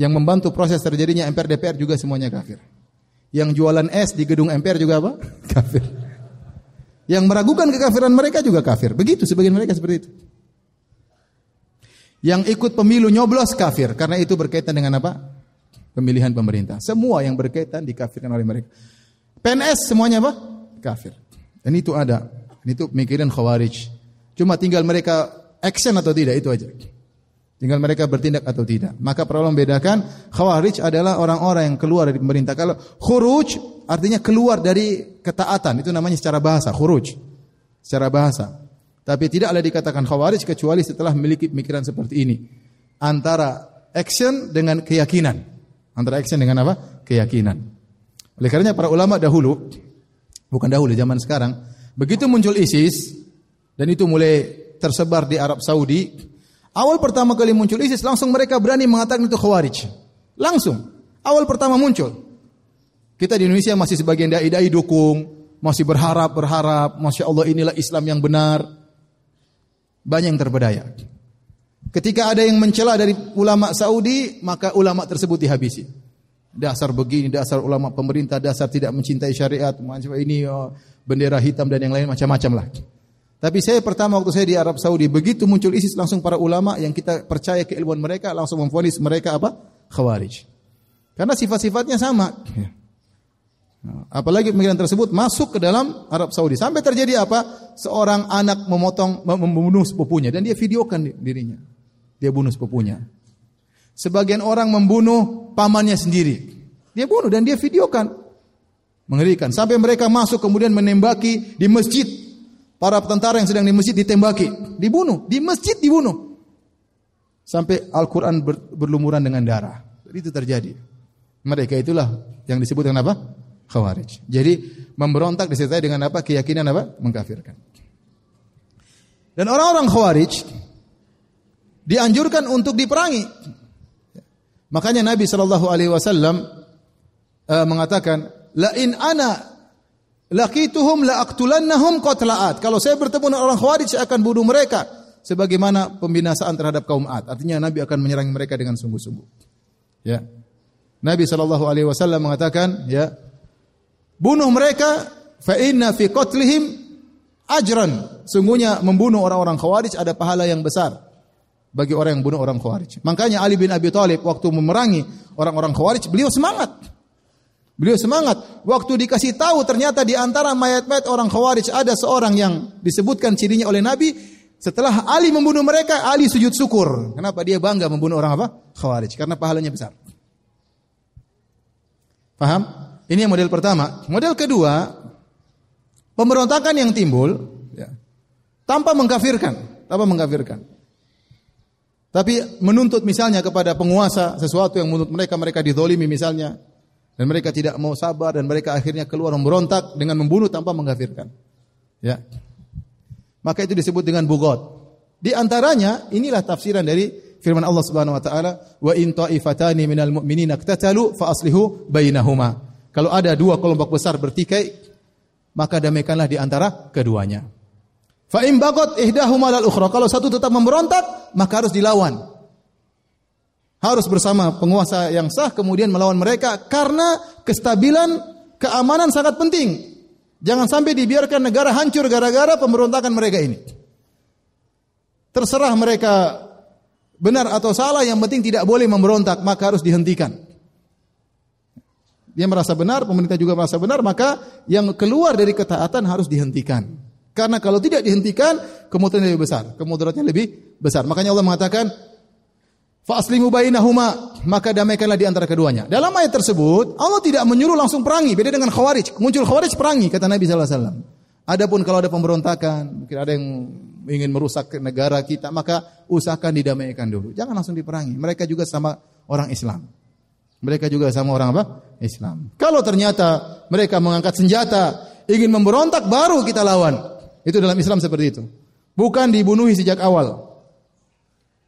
Yang membantu proses terjadinya MPR DPR juga semuanya kafir. Yang jualan es di gedung MPR juga apa? Kafir. Yang meragukan kekafiran mereka juga kafir. Begitu sebagian mereka seperti itu. Yang ikut pemilu nyoblos kafir karena itu berkaitan dengan apa? Pemilihan pemerintah. Semua yang berkaitan dikafirkan oleh mereka. PNS semuanya apa? Kafir. Dan itu ada. Dan itu pemikiran khawarij. Cuma tinggal mereka action atau tidak itu aja. Tinggal mereka bertindak atau tidak. Maka perlu membedakan khawarij adalah orang-orang yang keluar dari pemerintah. Kalau khuruj artinya keluar dari ketaatan. Itu namanya secara bahasa, khuruj. Secara bahasa. Tapi tidaklah dikatakan khawarij kecuali setelah memiliki pemikiran seperti ini. Antara action dengan keyakinan. Antara action dengan apa? Keyakinan. Oleh karenanya para ulama dahulu, bukan dahulu, zaman sekarang, begitu muncul ISIS, dan itu mulai tersebar di Arab Saudi, awal pertama kali muncul ISIS, langsung mereka berani mengatakan itu khawarij. Langsung. Awal pertama muncul. Kita di Indonesia masih sebagian dai-dai dukung, masih berharap, berharap, Masya Allah inilah Islam yang benar banyak yang terpedaya. Ketika ada yang mencela dari ulama Saudi, maka ulama tersebut dihabisi. Dasar begini, dasar ulama pemerintah, dasar tidak mencintai syariat, macam ini oh, bendera hitam dan yang lain macam-macam lah. Tapi saya pertama waktu saya di Arab Saudi, begitu muncul ISIS langsung para ulama yang kita percaya keilmuan mereka langsung memfonis mereka apa? Khawarij. Karena sifat-sifatnya sama. Nah, apalagi pemikiran tersebut masuk ke dalam Arab Saudi. Sampai terjadi apa? Seorang anak memotong, membunuh sepupunya dan dia videokan dirinya. Dia bunuh sepupunya. Sebagian orang membunuh pamannya sendiri. Dia bunuh dan dia videokan. Mengerikan. Sampai mereka masuk kemudian menembaki di masjid. Para tentara yang sedang di masjid ditembaki. Dibunuh. Di masjid dibunuh. Sampai Al-Quran berlumuran dengan darah. Itu terjadi. Mereka itulah yang disebut dengan apa? Khawarij. Jadi memberontak disertai dengan apa? Keyakinan apa? Mengkafirkan. Dan orang-orang Khawarij dianjurkan untuk diperangi. Makanya Nabi Shallallahu Alaihi Wasallam uh, mengatakan, la in ana laqituhum la aqtulannahum qatlaat. Kalau saya bertemu dengan orang Khawarij, saya akan bunuh mereka sebagaimana pembinasaan terhadap kaum Ad. Artinya Nabi akan menyerang mereka dengan sungguh-sungguh. Ya. Nabi Shallallahu Alaihi Wasallam mengatakan, ya, Bunuh mereka fa inna fi qatlihim ajran. Sungguhnya membunuh orang-orang Khawarij ada pahala yang besar bagi orang yang bunuh orang Khawarij. Makanya Ali bin Abi Thalib waktu memerangi orang-orang Khawarij, beliau semangat. Beliau semangat. Waktu dikasih tahu ternyata di antara mayat-mayat orang Khawarij ada seorang yang disebutkan cirinya oleh Nabi. Setelah Ali membunuh mereka, Ali sujud syukur. Kenapa? Dia bangga membunuh orang apa? Khawarij. Karena pahalanya besar. Paham? Ini model pertama. Model kedua, pemberontakan yang timbul ya, tanpa mengkafirkan, tanpa mengkafirkan. Tapi menuntut misalnya kepada penguasa sesuatu yang menurut mereka mereka didolimi misalnya. Dan mereka tidak mau sabar dan mereka akhirnya keluar memberontak dengan membunuh tanpa mengkafirkan. Ya. Maka itu disebut dengan bugot. Di antaranya inilah tafsiran dari firman Allah Subhanahu wa taala, "Wa in ta'ifatani minal mu'minina iqtatalu fa aslihu bainahuma." Kalau ada dua kelompok besar bertikai, maka damaikanlah di antara keduanya. Fa in bagot ihdahuma lal ukhra. Kalau satu tetap memberontak, maka harus dilawan harus bersama penguasa yang sah kemudian melawan mereka karena kestabilan keamanan sangat penting. Jangan sampai dibiarkan negara hancur gara-gara pemberontakan mereka ini. Terserah mereka benar atau salah, yang penting tidak boleh memberontak, maka harus dihentikan. Dia merasa benar, pemerintah juga merasa benar, maka yang keluar dari ketaatan harus dihentikan. Karena kalau tidak dihentikan, kemudian lebih besar, kemudaratnya lebih besar. Makanya Allah mengatakan, Fa'aslimu bainahuma, maka damaikanlah di antara keduanya. Dalam ayat tersebut, Allah tidak menyuruh langsung perangi, beda dengan khawarij. Muncul khawarij perangi, kata Nabi SAW. Adapun kalau ada pemberontakan, mungkin ada yang ingin merusak negara kita, maka usahakan didamaikan dulu. Jangan langsung diperangi. Mereka juga sama orang Islam. Mereka juga sama orang apa? Islam. Kalau ternyata mereka mengangkat senjata, ingin memberontak, baru kita lawan. Itu dalam Islam seperti itu. Bukan dibunuhi sejak awal.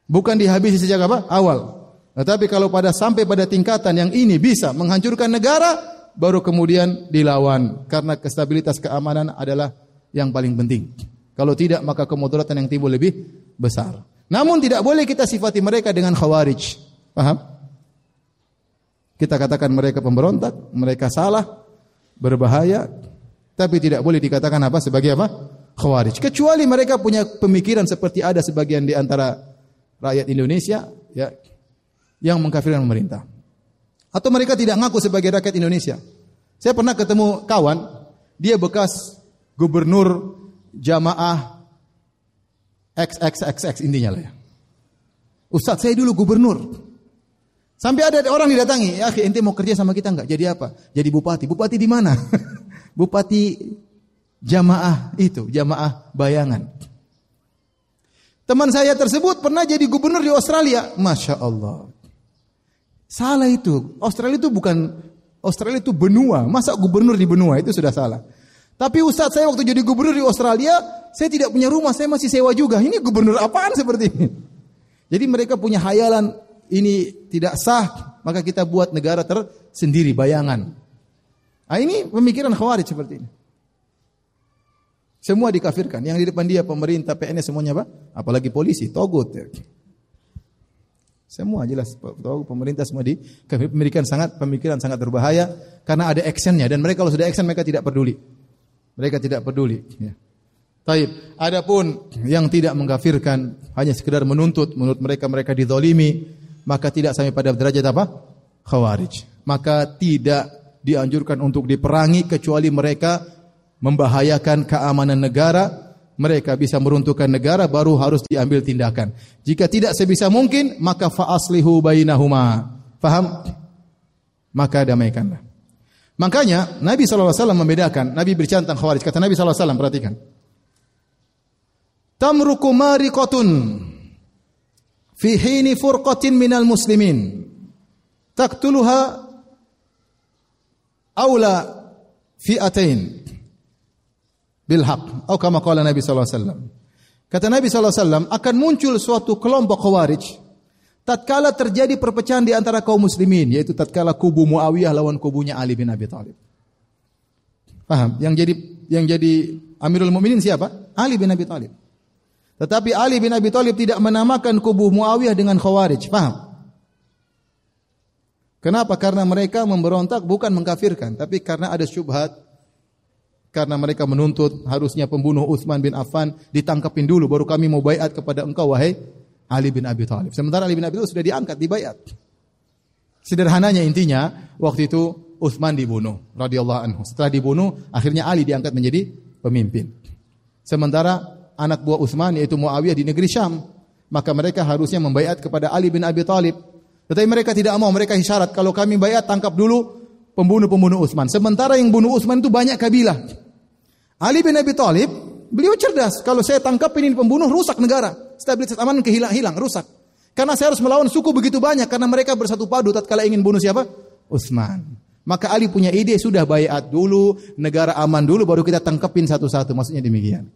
Bukan dihabisi sejak apa? Awal. Tetapi kalau pada sampai pada tingkatan yang ini bisa menghancurkan negara, baru kemudian dilawan karena kestabilitas keamanan adalah yang paling penting. Kalau tidak maka kemudaratan yang timbul lebih besar. Namun tidak boleh kita sifati mereka dengan khawarij. Paham? Kita katakan mereka pemberontak, mereka salah, berbahaya, tapi tidak boleh dikatakan apa sebagai apa? Khawarij. Kecuali mereka punya pemikiran seperti ada sebagian di antara rakyat Indonesia ya yang mengkafirkan pemerintah. Atau mereka tidak ngaku sebagai rakyat Indonesia. Saya pernah ketemu kawan, dia bekas gubernur jamaah XXXX intinya lah ya. Ustadz saya dulu gubernur. Sampai ada orang didatangi, ya ente mau kerja sama kita enggak? Jadi apa? Jadi bupati. Bupati di mana? bupati jamaah itu, jamaah bayangan. Teman saya tersebut pernah jadi gubernur di Australia. Masya Allah. Salah itu. Australia itu bukan, Australia itu benua. Masa gubernur di benua? Itu sudah salah. Tapi Ustadz saya waktu jadi gubernur di Australia, saya tidak punya rumah, saya masih sewa juga. Ini gubernur apaan seperti ini? Jadi mereka punya hayalan, ini tidak sah, maka kita buat negara tersendiri, bayangan. Nah, ini pemikiran khawarij seperti ini. Semua dikafirkan. Yang di depan dia pemerintah, PNS semuanya apa? Apalagi polisi, togut. Semua jelas tahu pemerintah semua di pemikiran sangat pemikiran sangat berbahaya karena ada actionnya dan mereka kalau sudah action mereka tidak peduli. Mereka tidak peduli. Ya. Taib. Adapun yang tidak mengkafirkan hanya sekedar menuntut menurut mereka mereka didolimi maka tidak sampai pada derajat apa? Khawarij. Maka tidak dianjurkan untuk diperangi kecuali mereka membahayakan keamanan negara, mereka bisa meruntuhkan negara baru harus diambil tindakan. Jika tidak sebisa mungkin maka fa'aslihu bainahuma. Faham? Maka damaikanlah. Makanya Nabi SAW membedakan, Nabi berbicara tentang khawarij. Kata Nabi SAW, perhatikan. Tamruku mariqatun fi hini furqatin minal muslimin. Taktuluha aula fi'atain bil haq atau kama qala Nabi sallallahu alaihi wasallam. Kata Nabi sallallahu alaihi wasallam akan muncul suatu kelompok khawarij tatkala terjadi perpecahan di antara kaum muslimin yaitu tatkala kubu Muawiyah lawan kubunya Ali bin Abi Thalib. Paham? Yang jadi yang jadi Amirul Mukminin siapa? Ali bin Abi Thalib. Tetapi Ali bin Abi Thalib tidak menamakan kubu Muawiyah dengan Khawarij. Paham? Kenapa? Karena mereka memberontak bukan mengkafirkan, tapi karena ada syubhat karena mereka menuntut harusnya pembunuh Utsman bin Affan ditangkapin dulu baru kami mau bayat kepada engkau wahai Ali bin Abi Thalib. Sementara Ali bin Abi Thalib sudah diangkat dibayat. Sederhananya intinya waktu itu Utsman dibunuh radhiyallahu anhu. Setelah dibunuh akhirnya Ali diangkat menjadi pemimpin. Sementara anak buah Utsman yaitu Muawiyah di negeri Syam, maka mereka harusnya membayat kepada Ali bin Abi Thalib. Tetapi mereka tidak mau, mereka isyarat kalau kami bayat tangkap dulu pembunuh-pembunuh Utsman. Sementara yang bunuh Utsman itu banyak kabilah. Ali bin Abi Thalib, beliau cerdas. Kalau saya tangkap ini pembunuh, rusak negara. Stabilitas aman kehilang-hilang, rusak. Karena saya harus melawan suku begitu banyak karena mereka bersatu padu tatkala ingin bunuh siapa? Utsman. Maka Ali punya ide sudah bayat dulu, negara aman dulu baru kita tangkepin satu-satu. Maksudnya demikian.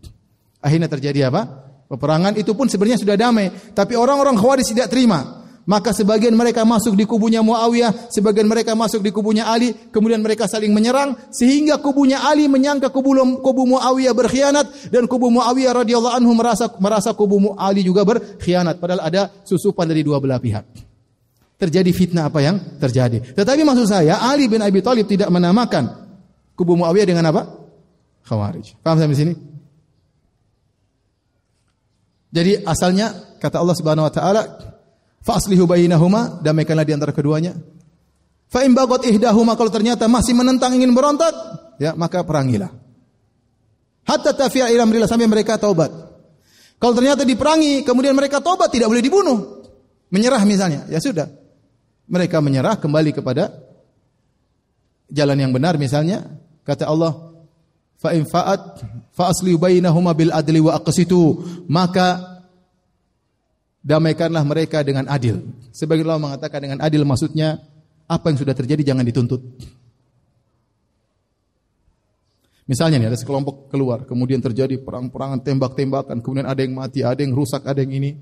Akhirnya terjadi apa? Peperangan itu pun sebenarnya sudah damai, tapi orang-orang Khawarij tidak terima. Maka sebagian mereka masuk di kubunya Muawiyah, sebagian mereka masuk di kubunya Ali, kemudian mereka saling menyerang sehingga kubunya Ali menyangka kubu, kubu Muawiyah berkhianat dan kubu Muawiyah radhiyallahu anhu merasa merasa kubu Ali juga berkhianat padahal ada susupan dari dua belah pihak. Terjadi fitnah apa yang terjadi. Tetapi maksud saya Ali bin Abi Thalib tidak menamakan kubu Muawiyah dengan apa? Khawarij. Paham sampai sini? Jadi asalnya kata Allah Subhanahu wa taala Fa'aslihu bainahuma, damaikanlah di antara keduanya. Fa in bagot ihdahuma kalau ternyata masih menentang ingin berontak, ya maka perangilah. Hatta tafi'a ila amrillah sampai mereka taubat. Kalau ternyata diperangi, kemudian mereka taubat tidak boleh dibunuh. Menyerah misalnya, ya sudah. Mereka menyerah kembali kepada jalan yang benar misalnya. Kata Allah, fa in fa'at fa bainahuma bil adli wa aqsitu. Maka damaikanlah mereka dengan adil. Sebagian ulama mengatakan dengan adil maksudnya apa yang sudah terjadi jangan dituntut. Misalnya nih ada sekelompok keluar, kemudian terjadi perang-perangan, tembak-tembakan, kemudian ada yang mati, ada yang rusak, ada yang ini.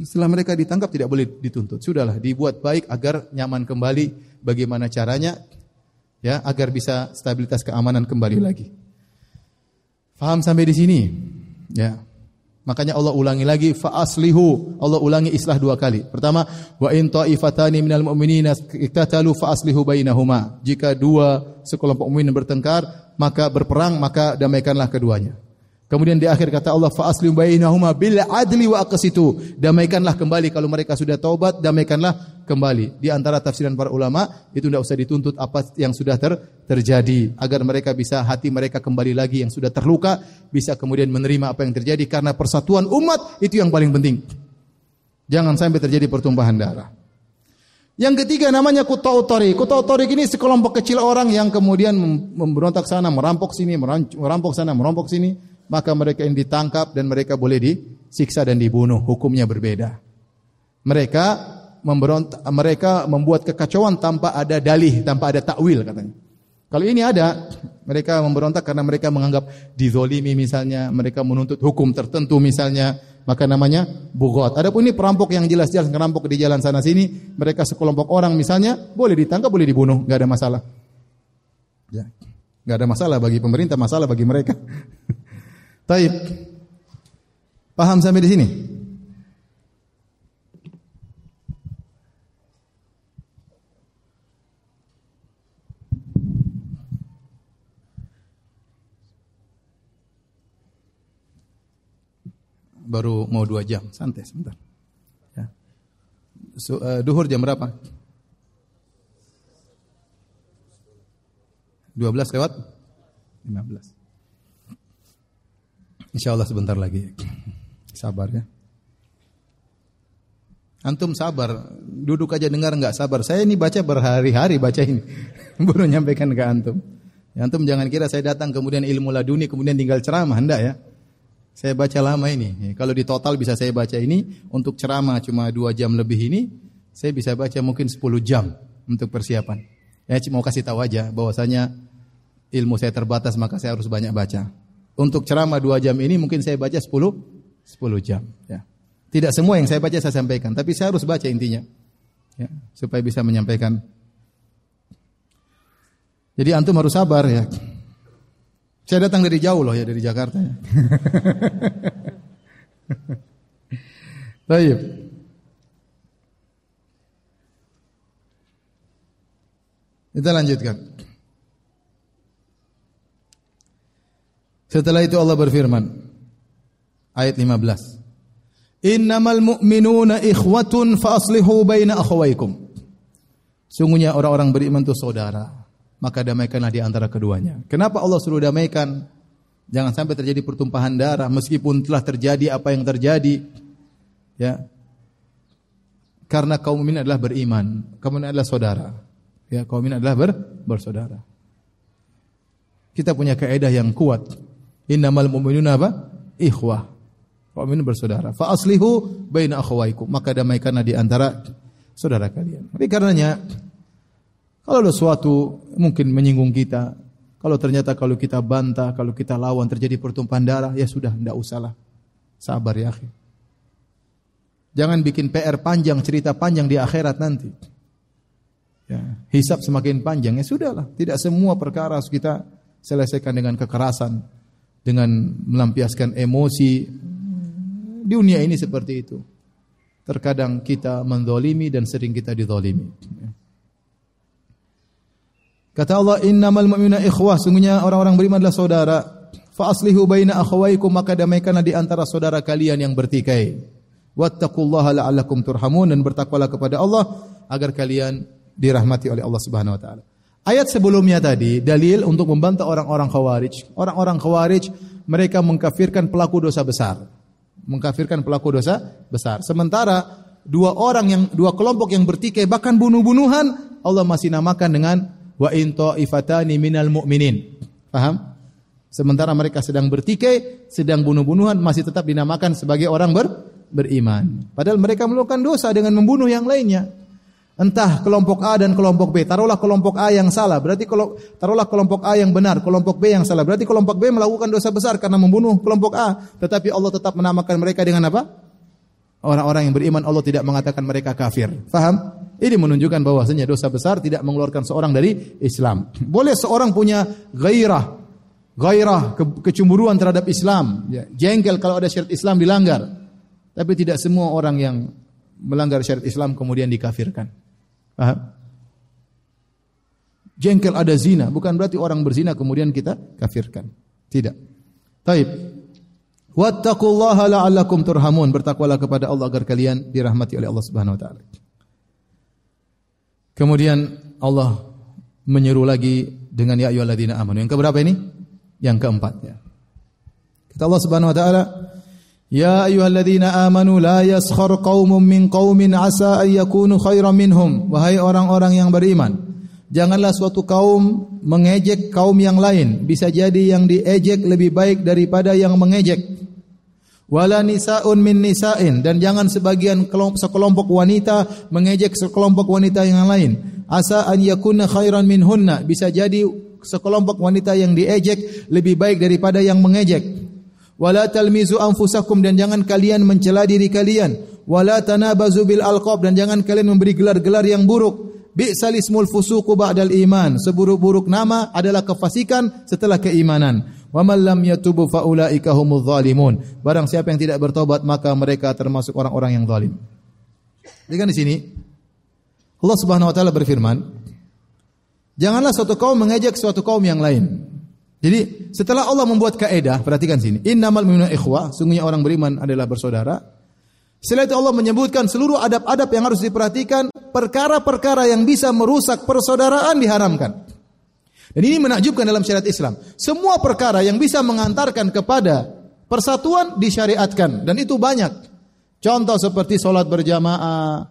Setelah mereka ditangkap tidak boleh dituntut. Sudahlah dibuat baik agar nyaman kembali bagaimana caranya ya agar bisa stabilitas keamanan kembali lagi. Faham sampai di sini? Ya. Makanya Allah ulangi lagi fa aslihu. Allah ulangi islah dua kali. Pertama, wa in ta'ifatani minal mu'minina iktatalu fa aslihu bainahuma. Jika dua sekelompok mukmin bertengkar, maka berperang, maka damaikanlah keduanya. Kemudian di akhir kata Allah fa aslim bainahuma bil adli wa aqsitu. Damaikanlah kembali kalau mereka sudah taubat, damaikanlah kembali. Di antara tafsiran para ulama itu tidak usah dituntut apa yang sudah ter, terjadi agar mereka bisa hati mereka kembali lagi yang sudah terluka bisa kemudian menerima apa yang terjadi karena persatuan umat itu yang paling penting. Jangan sampai terjadi pertumpahan darah. Yang ketiga namanya kutau torik. Kutau ini sekelompok kecil orang yang kemudian memberontak sana, merampok sini, merampok sana, merampok sini maka mereka yang ditangkap dan mereka boleh disiksa dan dibunuh. Hukumnya berbeda. Mereka mereka membuat kekacauan tanpa ada dalih, tanpa ada takwil katanya. Kalau ini ada, mereka memberontak karena mereka menganggap dizolimi misalnya, mereka menuntut hukum tertentu misalnya, maka namanya bugot. Adapun ini perampok yang jelas-jelas ngerampok di jalan sana sini, mereka sekelompok orang misalnya, boleh ditangkap, boleh dibunuh, nggak ada masalah. Ya, nggak ada masalah bagi pemerintah, masalah bagi mereka. Taib. Paham sampai di sini? Baru mau dua jam, santai sebentar. Ya. So, uh, duhur jam berapa? 12 lewat 15. Insya Allah sebentar lagi. Sabar ya. Antum sabar, duduk aja dengar nggak sabar. Saya ini baca berhari-hari baca ini, baru nyampaikan ke antum. Ya, antum jangan kira saya datang kemudian ilmu laduni kemudian tinggal ceramah, hendak ya. Saya baca lama ini. Ya, kalau di total bisa saya baca ini untuk ceramah cuma dua jam lebih ini, saya bisa baca mungkin 10 jam untuk persiapan. Ya mau kasih tahu aja bahwasanya ilmu saya terbatas maka saya harus banyak baca. Untuk ceramah dua jam ini mungkin saya baca sepuluh sepuluh jam. Ya. Tidak semua yang saya baca saya sampaikan, tapi saya harus baca intinya. Ya, supaya bisa menyampaikan. Jadi antum harus sabar ya. Saya datang dari jauh loh ya dari Jakarta. Ya. Baik. Kita lanjutkan. Setelah itu Allah berfirman ayat 15. Innamal mu'minuna ikhwatun fa aslihu baina akhawaykum. Sungguhnya orang-orang beriman itu saudara, maka damaikanlah di antara keduanya. Kenapa Allah suruh damaikan? Jangan sampai terjadi pertumpahan darah meskipun telah terjadi apa yang terjadi. Ya. Karena kaum mukmin adalah beriman, kaum mukmin adalah saudara. Ya, kaum mukmin adalah ber, bersaudara. Kita punya kaidah yang kuat Innamal mu'minuna apa? Ikhwah. Mu'min bersaudara. Fa aslihu baina akhawaikum. Maka damaikanlah di antara saudara kalian. Tapi karenanya Kalau ada sesuatu mungkin menyinggung kita, kalau ternyata kalau kita bantah, kalau kita lawan terjadi pertumpahan darah, ya sudah, tidak usahlah. Sabar ya akhi. Jangan bikin PR panjang, cerita panjang di akhirat nanti. Ya, hisap semakin panjang, ya sudahlah. Tidak semua perkara harus kita selesaikan dengan kekerasan, dengan melampiaskan emosi. Dunia ini seperti itu. Terkadang kita mendolimi dan sering kita didolimi. Kata Allah, "Innamal mu'minuna ikhwah." Sungguhnya orang-orang beriman adalah saudara. Fa aslihu baina akhawaykum maka damaikanlah di antara saudara kalian yang bertikai. Wattaqullaha la'allakum turhamun dan bertakwalah kepada Allah agar kalian dirahmati oleh Allah Subhanahu wa taala. Ayat sebelumnya tadi dalil untuk membantah orang-orang Khawarij. Orang-orang Khawarij mereka mengkafirkan pelaku dosa besar. Mengkafirkan pelaku dosa besar. Sementara dua orang yang dua kelompok yang bertikai bahkan bunuh-bunuhan Allah masih namakan dengan wa in ta'ifatani minal mu'minin. Paham? Sementara mereka sedang bertikai, sedang bunuh-bunuhan masih tetap dinamakan sebagai orang ber, beriman. Padahal mereka melakukan dosa dengan membunuh yang lainnya. Entah kelompok A dan kelompok B. Taruhlah kelompok A yang salah, berarti kalau taruhlah kelompok A yang benar, kelompok B yang salah. Berarti kelompok B melakukan dosa besar karena membunuh kelompok A, tetapi Allah tetap menamakan mereka dengan apa? Orang-orang yang beriman Allah tidak mengatakan mereka kafir. Faham? Ini menunjukkan bahwasanya dosa besar tidak mengeluarkan seorang dari Islam. Boleh seorang punya gairah, gairah ke kecemburuan terhadap Islam, ya, jengkel kalau ada syariat Islam dilanggar. Tapi tidak semua orang yang melanggar syariat Islam kemudian dikafirkan. Paham? Jengkel ada zina, bukan berarti orang berzina kemudian kita kafirkan. Tidak. Taib. Wattaqullaha la'allakum turhamun. Bertakwalah kepada Allah agar kalian dirahmati oleh Allah Subhanahu wa taala. Kemudian Allah menyeru lagi dengan ya ayyuhalladzina amanu. Yang keberapa ini? Yang keempat ya. Kata Allah Subhanahu wa taala, Ya ayyuhalladzina amanu la yaskhar qaumun min qaumin asa an yakunu khairan minhum. Wahai orang-orang yang beriman, janganlah suatu kaum mengejek kaum yang lain. Bisa jadi yang diejek lebih baik daripada yang mengejek. Wala nisaun min nisain. Dan jangan sebagian kelompok sekelompok wanita mengejek sekelompok wanita yang lain. Asa an yakunna khairan minhunna. Bisa jadi sekelompok wanita yang diejek lebih baik daripada yang mengejek wala talmizu anfusakum dan jangan kalian mencela diri kalian wala tanabazu bil alqab dan jangan kalian memberi gelar-gelar yang buruk Bi'sal ismul fusuqu ba'dal iman. Seburuk-buruk nama adalah kefasikan setelah keimanan. Wa man lam yatubu faulaika humudz zalimun. Barang siapa yang tidak bertobat maka mereka termasuk orang-orang yang zalim. Jadi kan di sini Allah Subhanahu wa taala berfirman, janganlah suatu kaum mengejek suatu kaum yang lain. Jadi setelah Allah membuat kaidah, perhatikan sini, innamal mu'minuna ikhwah, sungguhnya orang beriman adalah bersaudara. Setelah itu Allah menyebutkan seluruh adab-adab yang harus diperhatikan, perkara-perkara yang bisa merusak persaudaraan diharamkan. Dan ini menakjubkan dalam syariat Islam. Semua perkara yang bisa mengantarkan kepada persatuan disyariatkan dan itu banyak. Contoh seperti solat berjamaah,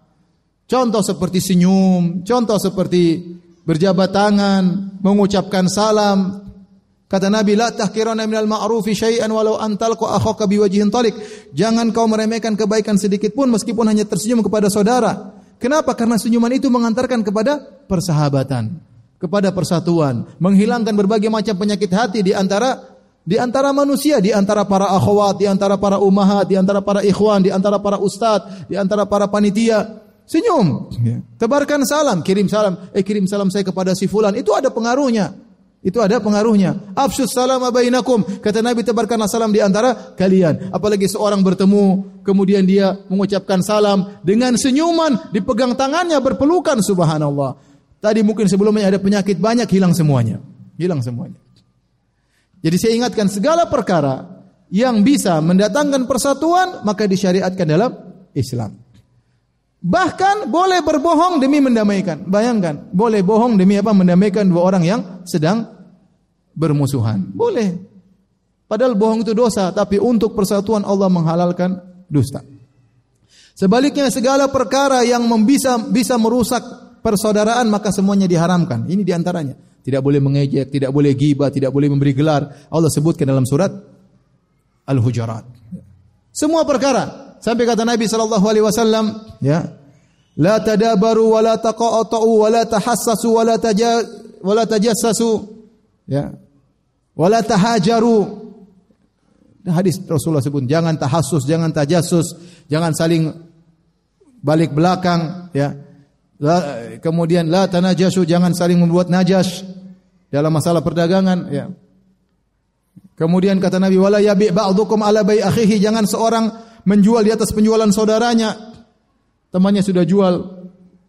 contoh seperti senyum, contoh seperti berjabat tangan, mengucapkan salam, Kata Nabi, la tahkirana minal ma'rufi syai'an walau antalqa akhaka biwajhin talik. Jangan kau meremehkan kebaikan sedikit pun meskipun hanya tersenyum kepada saudara. Kenapa? Karena senyuman itu mengantarkan kepada persahabatan, kepada persatuan, menghilangkan berbagai macam penyakit hati di antara di antara manusia, di antara para akhwat, di antara para umahat, di antara para ikhwan, di antara para ustadz, di antara para panitia. Senyum, tebarkan salam, kirim salam, eh kirim salam saya kepada si fulan. Itu ada pengaruhnya. Itu ada pengaruhnya. Afsus salam bainakum. Kata Nabi tebarkanlah salam di antara kalian. Apalagi seorang bertemu kemudian dia mengucapkan salam dengan senyuman, dipegang tangannya berpelukan subhanallah. Tadi mungkin sebelumnya ada penyakit banyak hilang semuanya. Hilang semuanya. Jadi saya ingatkan segala perkara yang bisa mendatangkan persatuan maka disyariatkan dalam Islam. Bahkan boleh berbohong demi mendamaikan. Bayangkan, boleh bohong demi apa? Mendamaikan dua orang yang sedang bermusuhan. Boleh. Padahal bohong itu dosa, tapi untuk persatuan Allah menghalalkan dusta. Sebaliknya segala perkara yang bisa bisa merusak persaudaraan maka semuanya diharamkan. Ini di antaranya. Tidak boleh mengejek, tidak boleh gibah, tidak boleh memberi gelar. Allah sebutkan dalam surat Al-Hujurat. Semua perkara Sampai kata Nabi sallallahu alaihi wasallam, ya. La tadabaru wa la taqa'atu wa la tahassasu wa la taja wa la tajassasu. Ya. Wa la tahajaru. Hadis Rasulullah sebut jangan tahassus, jangan tajassus, jangan saling balik belakang ya. La, kemudian la tanajasu jangan saling membuat najas dalam masalah perdagangan ya. Kemudian kata Nabi wala yabi ba'dukum ala bai akhihi jangan seorang menjual di atas penjualan saudaranya. Temannya sudah jual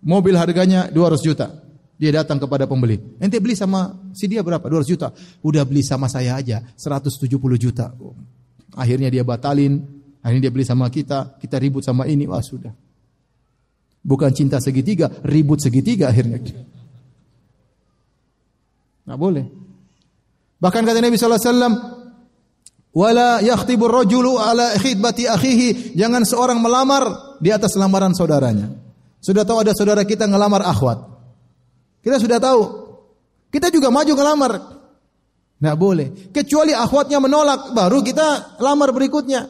mobil harganya 200 juta. Dia datang kepada pembeli. Ente beli sama si dia berapa? 200 juta. Udah beli sama saya aja 170 juta. Akhirnya dia batalin. Akhirnya dia beli sama kita. Kita ribut sama ini. Wah sudah. Bukan cinta segitiga, ribut segitiga akhirnya. Nah boleh. Bahkan kata Nabi wasallam, "Wala yakhtibur rajulu ala khidbati akhihi." Jangan seorang melamar di atas lamaran saudaranya. Sudah tahu ada saudara kita ngelamar akhwat. Kita sudah tahu. Kita juga maju ngelamar. Nah boleh. Kecuali akhwatnya menolak, baru kita lamar berikutnya.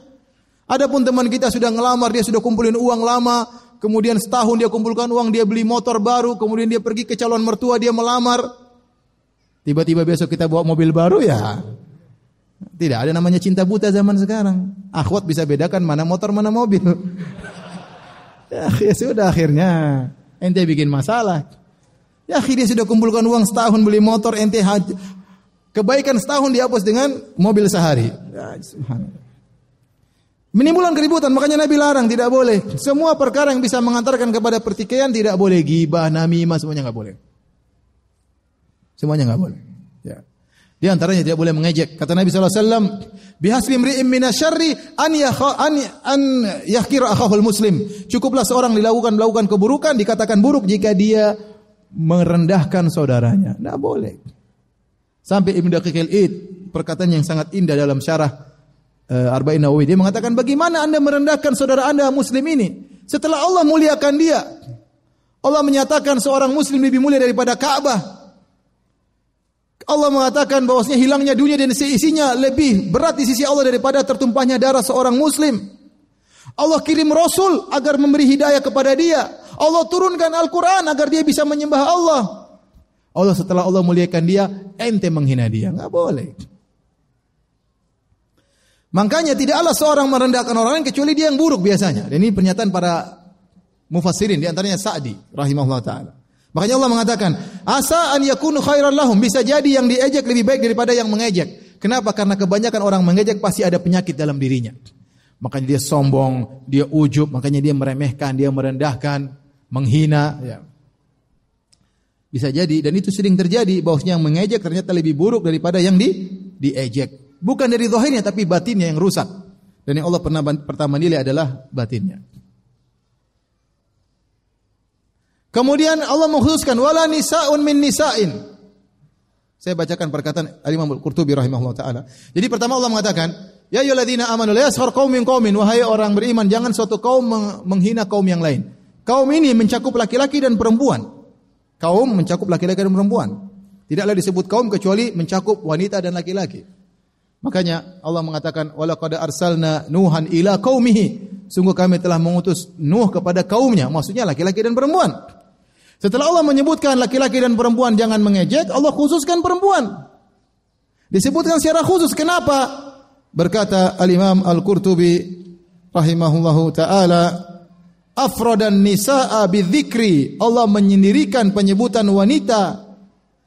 Adapun teman kita sudah ngelamar, dia sudah kumpulin uang lama, kemudian setahun dia kumpulkan uang, dia beli motor baru, kemudian dia pergi ke calon mertua, dia melamar. Tiba-tiba besok kita bawa mobil baru ya. Tidak ada namanya cinta buta zaman sekarang. Akhwat bisa bedakan mana motor mana mobil. ya, ya sudah akhirnya ente bikin masalah. Ya akhirnya sudah kumpulkan uang setahun beli motor ente haji. Kebaikan setahun dihapus dengan mobil sehari. Ya, Menimbulkan keributan, makanya Nabi larang tidak boleh. Semua perkara yang bisa mengantarkan kepada pertikaian tidak boleh gibah, namimah semuanya nggak boleh. Semuanya nggak boleh. Di antaranya tidak boleh mengejek. Kata Nabi SAW, Bihasbi mri'im minasyarri an, yakha, an, an yahkira akhahul muslim. Cukuplah seorang dilakukan melakukan keburukan, dikatakan buruk jika dia merendahkan saudaranya. Tidak boleh. Sampai Ibn Daqiq id perkataan yang sangat indah dalam syarah uh, Arba'in Nawawi dia mengatakan bagaimana Anda merendahkan saudara Anda muslim ini setelah Allah muliakan dia. Allah menyatakan seorang muslim lebih mulia daripada Ka'bah. Allah mengatakan bahwasanya hilangnya dunia dan isinya lebih berat di sisi Allah daripada tertumpahnya darah seorang muslim. Allah kirim Rasul agar memberi hidayah kepada dia. Allah turunkan Al-Quran agar dia bisa menyembah Allah. Allah setelah Allah muliakan dia, ente menghina dia. Enggak boleh. Makanya tidaklah seorang merendahkan orang lain kecuali dia yang buruk biasanya. Dan ini pernyataan para mufassirin di antaranya Sa'di rahimahullah taala. Makanya Allah mengatakan, "Asa an yakunu khairan lahum." Bisa jadi yang diejek lebih baik daripada yang mengejek. Kenapa? Karena kebanyakan orang mengejek pasti ada penyakit dalam dirinya. Makanya dia sombong, dia ujub, makanya dia meremehkan, dia merendahkan, menghina, ya. Bisa jadi dan itu sering terjadi bahwasanya yang mengejek ternyata lebih buruk daripada yang di diejek. Bukan dari zahirnya tapi batinnya yang rusak. Dan yang Allah pernah pertama nilai adalah batinnya. Kemudian Allah mengkhususkan wala nisaun min nisain. Saya bacakan perkataan Al-Imam Al-Qurtubi rahimahullah taala. Jadi pertama Allah mengatakan, "Ya ayyuhalladzina amanu la yaskhar qaumin qaumin wahai orang beriman jangan suatu kaum menghina kaum yang lain." Kaum ini mencakup laki-laki dan perempuan. Kaum mencakup laki-laki dan perempuan. Tidaklah disebut kaum kecuali mencakup wanita dan laki-laki. Makanya Allah mengatakan walaqad arsalna nuhan ila qaumihi. Sungguh kami telah mengutus Nuh kepada kaumnya, maksudnya laki-laki dan perempuan. Setelah Allah menyebutkan laki-laki dan perempuan jangan mengejek, Allah khususkan perempuan. Disebutkan secara khusus kenapa? Berkata Al-Imam Al-Qurtubi rahimahullahu taala, afrodan nisaa bidzikri. Allah menyendirikan penyebutan wanita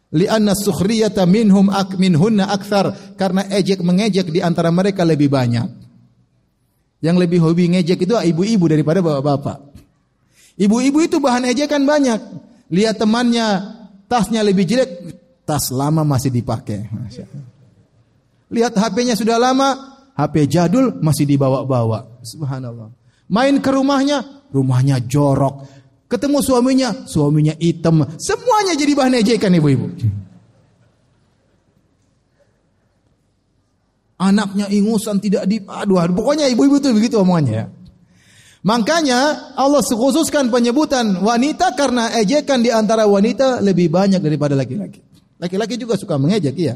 Lianna sukhriyata minhum ak minhunna akthar karena ejek mengejek di antara mereka lebih banyak. Yang lebih hobi ngejek itu ibu-ibu daripada bapak-bapak. Ibu-ibu itu bahan ejekan banyak. Lihat temannya tasnya lebih jelek, tas lama masih dipakai. Lihat HP-nya sudah lama, HP jadul masih dibawa-bawa. Subhanallah. Main ke rumahnya, rumahnya jorok. Ketemu suaminya, suaminya hitam. Semuanya jadi bahan ejekan ibu-ibu. Anaknya ingusan tidak di aduh, pokoknya ibu-ibu itu begitu omongannya ya. Makanya Allah khususkan penyebutan wanita karena ejekan di antara wanita lebih banyak daripada laki-laki. Laki-laki juga suka mengejek iya.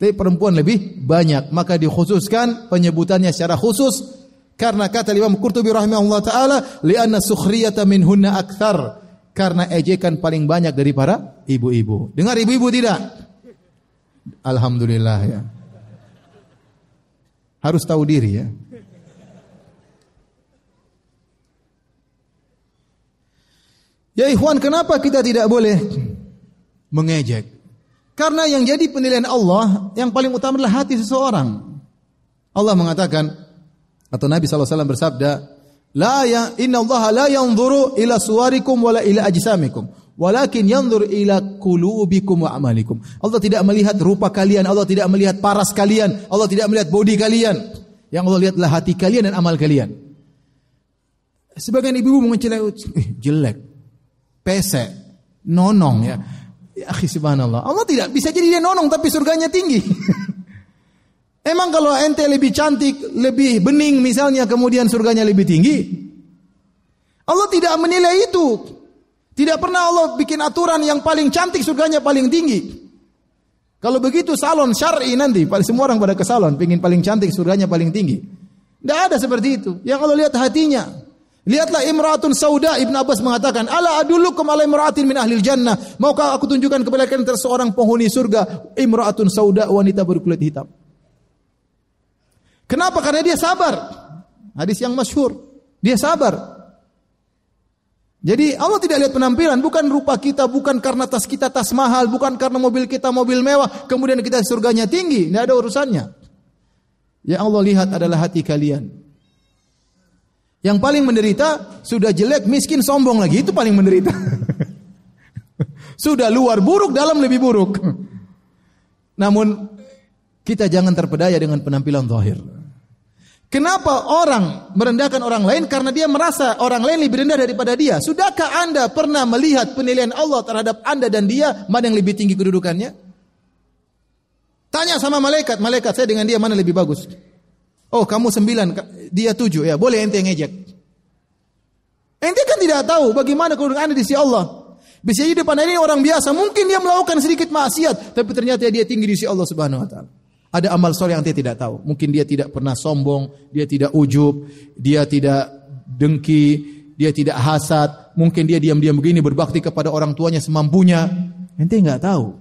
Tapi perempuan lebih banyak, maka dikhususkan penyebutannya secara khusus Karena kata Imam Qurtubi rahimahullah taala, li'anna sukhriyata minhunna akthar. Karena ejekan paling banyak dari para ibu-ibu. Dengar ibu-ibu tidak? Alhamdulillah ya. Harus tahu diri ya. Ya ikhwan, kenapa kita tidak boleh mengejek? Karena yang jadi penilaian Allah yang paling utama adalah hati seseorang. Allah mengatakan, atau Nabi SAW bersabda, La ya inna Allah la yanzuru ila suwarikum wala ila ajsamikum walakin yanzur ila qulubikum wa amalikum. Allah tidak melihat rupa kalian, Allah tidak melihat paras kalian, Allah tidak melihat bodi kalian. Yang Allah lihatlah hati kalian dan amal kalian. Sebagian ibu-ibu mengecilai, eh, jelek, pesek, nonong ya. Ya akhi subhanallah. Allah tidak bisa jadi dia nonong tapi surganya tinggi. Emang kalau ente lebih cantik, lebih bening misalnya kemudian surganya lebih tinggi? Allah tidak menilai itu. Tidak pernah Allah bikin aturan yang paling cantik surganya paling tinggi. Kalau begitu salon syar'i nanti, semua orang pada ke salon, pingin paling cantik surganya paling tinggi. Tidak ada seperti itu. Yang Allah lihat hatinya. Lihatlah imratun sauda Ibn Abbas mengatakan, "Ala adulukum ala imratin min ahli jannah." Maukah aku tunjukkan kepada kalian seorang penghuni surga, imratun sauda wanita berkulit hitam. Kenapa? Karena dia sabar. Hadis yang masyhur. Dia sabar. Jadi Allah tidak lihat penampilan, bukan rupa kita, bukan karena tas kita tas mahal, bukan karena mobil kita mobil mewah, kemudian kita surganya tinggi, tidak ada urusannya. Yang Allah lihat adalah hati kalian. Yang paling menderita sudah jelek, miskin, sombong lagi, itu paling menderita. sudah luar buruk, dalam lebih buruk. Namun kita jangan terpedaya dengan penampilan zahir. Kenapa orang merendahkan orang lain? Karena dia merasa orang lain lebih rendah daripada dia. Sudahkah Anda pernah melihat penilaian Allah terhadap Anda dan dia mana yang lebih tinggi kedudukannya? Tanya sama malaikat, malaikat saya dengan dia mana lebih bagus? Oh kamu sembilan, dia tujuh ya boleh ente ngejek. Ente kan tidak tahu bagaimana kedudukan Anda di sisi Allah. Bisa jadi depan ini orang biasa, mungkin dia melakukan sedikit maksiat, tapi ternyata dia tinggi di sisi Allah Subhanahu Wa Taala. Ada amal soleh yang dia tidak tahu. Mungkin dia tidak pernah sombong, dia tidak ujub, dia tidak dengki, dia tidak hasad. Mungkin dia diam-diam begini berbakti kepada orang tuanya semampunya. Ente nggak tahu.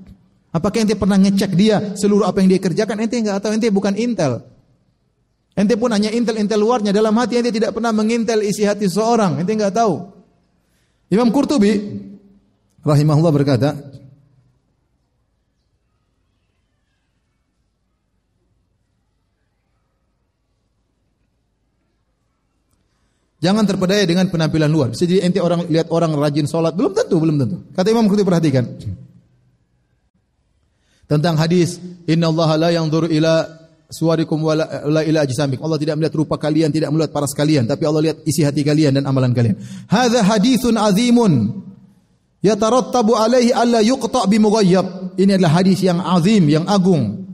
Apakah ente pernah ngecek dia seluruh apa yang dia kerjakan? Ente nggak tahu. Ente bukan intel. Ente pun hanya intel-intel luarnya. Dalam hati ente tidak pernah mengintel isi hati seorang. Ente nggak tahu. Imam Qurtubi rahimahullah berkata, Jangan terpedaya dengan penampilan luar. Bisa jadi ente orang lihat orang rajin sholat, belum tentu, belum tentu. Kata Imam Qurtubi perhatikan. Tentang hadis, Inna Allah la yang ila suarikum wa la ila ajsamik. Allah tidak melihat rupa kalian, tidak melihat paras kalian, tapi Allah lihat isi hati kalian dan amalan kalian. Hadza haditsun azimun yatarattabu alaihi alla yuqta bi mughayyab. Ini adalah hadis yang azim, yang agung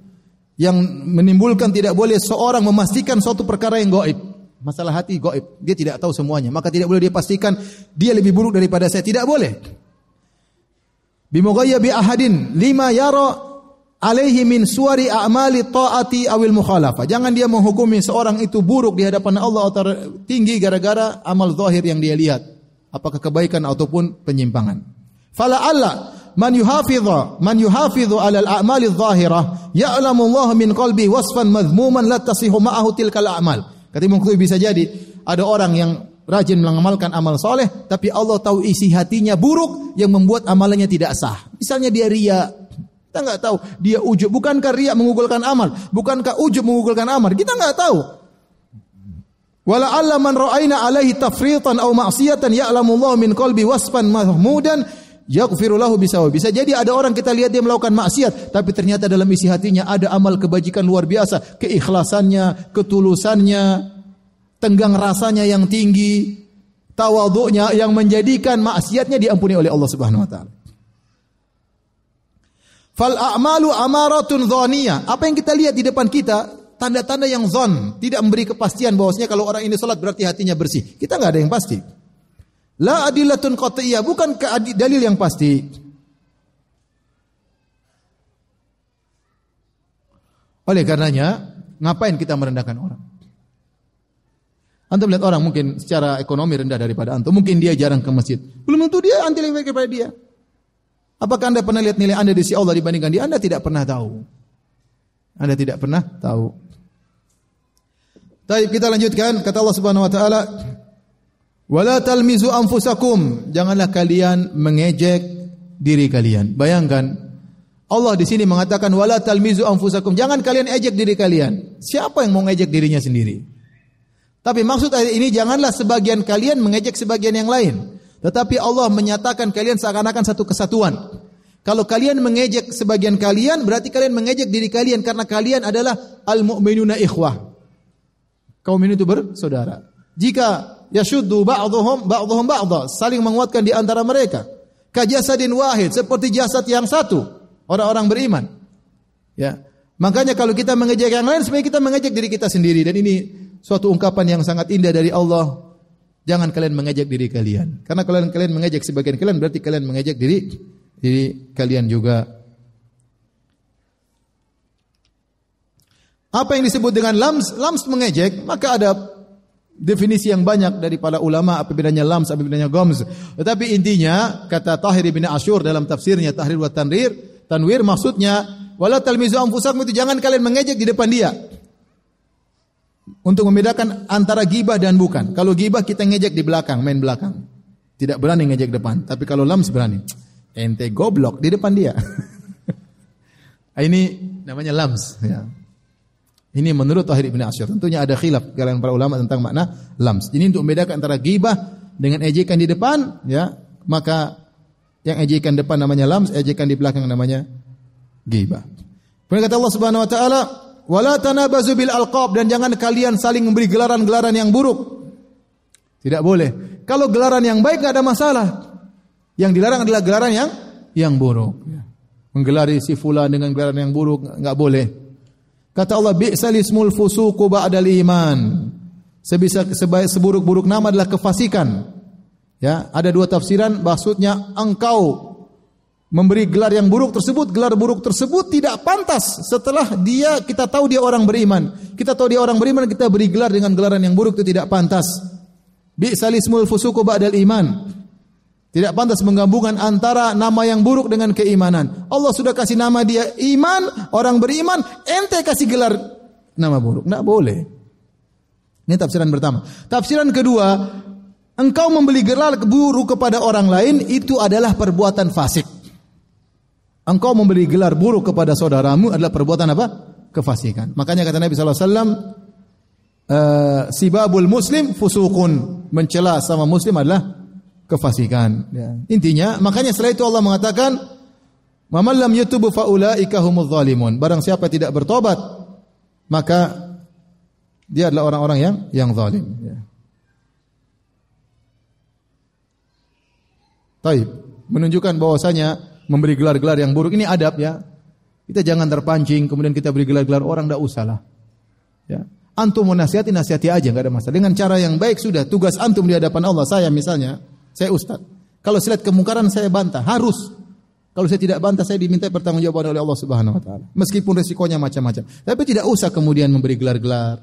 yang menimbulkan tidak boleh seorang memastikan suatu perkara yang gaib. Masalah hati goib. Dia tidak tahu semuanya. Maka tidak boleh dia pastikan dia lebih buruk daripada saya. Tidak boleh. Bi ahadin lima yaro alaihi min suari a'mali ta'ati awil mukhalafa. Jangan dia menghukumi seorang itu buruk di hadapan Allah atau tinggi gara-gara amal zahir yang dia lihat. Apakah kebaikan ataupun penyimpangan. Fala Allah man yuhafidha man yuhafidhu ala al-a'mali adh-dhahirah ya'lamu Allah min qalbi wasfan madhmuman la tasihu ma'ahu tilkal a'mal. Kata Imam bisa jadi ada orang yang rajin mengamalkan amal soleh, tapi Allah tahu isi hatinya buruk yang membuat amalannya tidak sah. Misalnya dia ria, kita nggak tahu dia ujub. Bukankah ria mengugulkan amal? Bukankah ujub mengugulkan amal? Kita nggak tahu. Wala alla man ra'aina alaihi tafritan aw ma'siyatan ya'lamu Allah min qalbi wasfan mahmudan yaghfiru lahu bisawa. Bisa jadi ada orang kita lihat dia melakukan maksiat, tapi ternyata dalam isi hatinya ada amal kebajikan luar biasa, keikhlasannya, ketulusannya, tenggang rasanya yang tinggi, tawaduknya yang menjadikan maksiatnya diampuni oleh Allah Subhanahu wa taala. Fal a'malu amaratun dhaniyah. Apa yang kita lihat di depan kita tanda-tanda yang zon, tidak memberi kepastian bahwasanya kalau orang ini salat berarti hatinya bersih. Kita nggak ada yang pasti. La adilatun qat'iyah, bukan dalil yang pasti. Oleh karenanya, ngapain kita merendahkan orang? Antum lihat orang mungkin secara ekonomi rendah daripada antum, mungkin dia jarang ke masjid. Belum tentu dia anti daripada dia. Apakah Anda pernah lihat nilai Anda di sisi Allah dibandingkan dia? Anda tidak pernah tahu. Anda tidak pernah tahu. Baik, kita lanjutkan kata Allah Subhanahu wa taala, "Wala talmizu anfusakum." Janganlah kalian mengejek diri kalian. Bayangkan Allah di sini mengatakan wala talmizu anfusakum. Jangan kalian ejek diri kalian. Siapa yang mau ngejek dirinya sendiri? Tapi maksud ayat ini janganlah sebagian kalian mengejek sebagian yang lain. Tetapi Allah menyatakan kalian seakan-akan satu kesatuan. Kalau kalian mengejek sebagian kalian, berarti kalian mengejek diri kalian karena kalian adalah al-mu'minuna ikhwah kaum ini itu bersaudara. Jika yashuddu ba'dhum ba'dhum ba'dha, saling menguatkan di antara mereka. Kajasadin wahid, seperti jasad yang satu, orang-orang beriman. Ya. Makanya kalau kita mengejek yang lain, sebenarnya kita mengejek diri kita sendiri dan ini suatu ungkapan yang sangat indah dari Allah. Jangan kalian mengejek diri kalian. Karena kalau kalian mengejek sebagian kalian berarti kalian mengejek diri diri kalian juga. Apa yang disebut dengan lams? Lams mengejek, maka ada definisi yang banyak dari para ulama apa bedanya lams, apa bedanya goms. Tetapi intinya kata Tahir bin Ashur dalam tafsirnya Tahrir wa Tanwir, Tanwir maksudnya wala talmizu anfusakum itu jangan kalian mengejek di depan dia. Untuk membedakan antara gibah dan bukan. Kalau gibah kita ngejek di belakang, main belakang. Tidak berani ngejek depan. Tapi kalau lams berani. Ente goblok di depan dia. Ini namanya lams. Ya. Ini menurut Tahir Ibn Asyir. Tentunya ada khilaf kalian para ulama tentang makna lams. Ini untuk membedakan antara gibah dengan ejekan di depan, ya. Maka yang ejekan depan namanya lams, ejekan di belakang namanya gibah. Kemudian kata Allah Subhanahu wa taala, "Wala tanabazu bil alqab" dan jangan kalian saling memberi gelaran-gelaran yang buruk. Tidak boleh. Kalau gelaran yang baik tidak ada masalah. Yang dilarang adalah gelaran yang yang buruk. Menggelari si fulan dengan gelaran yang buruk enggak boleh. Kata Allah, "Bi'sal fusuqu ba'dal iman." Sebisa sebaik seburuk-buruk nama adalah kefasikan. Ya, ada dua tafsiran maksudnya engkau memberi gelar yang buruk tersebut, gelar buruk tersebut tidak pantas setelah dia kita tahu dia orang beriman. Kita tahu dia orang beriman, kita beri gelar dengan gelaran yang buruk itu tidak pantas. Bi'sal ismul fusuqu ba'dal iman. Tidak pantas menggabungkan antara nama yang buruk dengan keimanan. Allah sudah kasih nama dia iman, orang beriman, ente kasih gelar nama buruk. Tidak boleh. Ini tafsiran pertama. Tafsiran kedua, engkau membeli gelar buruk kepada orang lain itu adalah perbuatan fasik. Engkau memberi gelar buruk kepada saudaramu adalah perbuatan apa? Kefasikan. Makanya kata Nabi SAW, uh, eh, sibabul muslim fusukun. Mencela sama muslim adalah kefasikan. Ya. Intinya, makanya setelah itu Allah mengatakan, "Maman lam yatubu faulaika zalimun." Barang siapa tidak bertobat, maka dia adalah orang-orang yang yang zalim. Ya. Taib. Menunjukkan bahwasanya memberi gelar-gelar yang buruk ini adab ya. Kita jangan terpancing kemudian kita beri gelar-gelar orang tidak usahlah. Ya. Antum mau nasihati nasihati aja nggak ada masalah. Dengan cara yang baik sudah tugas antum di hadapan Allah. Saya misalnya saya ustaz. Kalau saya lihat kemungkaran saya bantah, harus. Kalau saya tidak bantah saya diminta pertanggungjawaban oleh Allah Subhanahu wa taala. Meskipun resikonya macam-macam. Tapi tidak usah kemudian memberi gelar-gelar.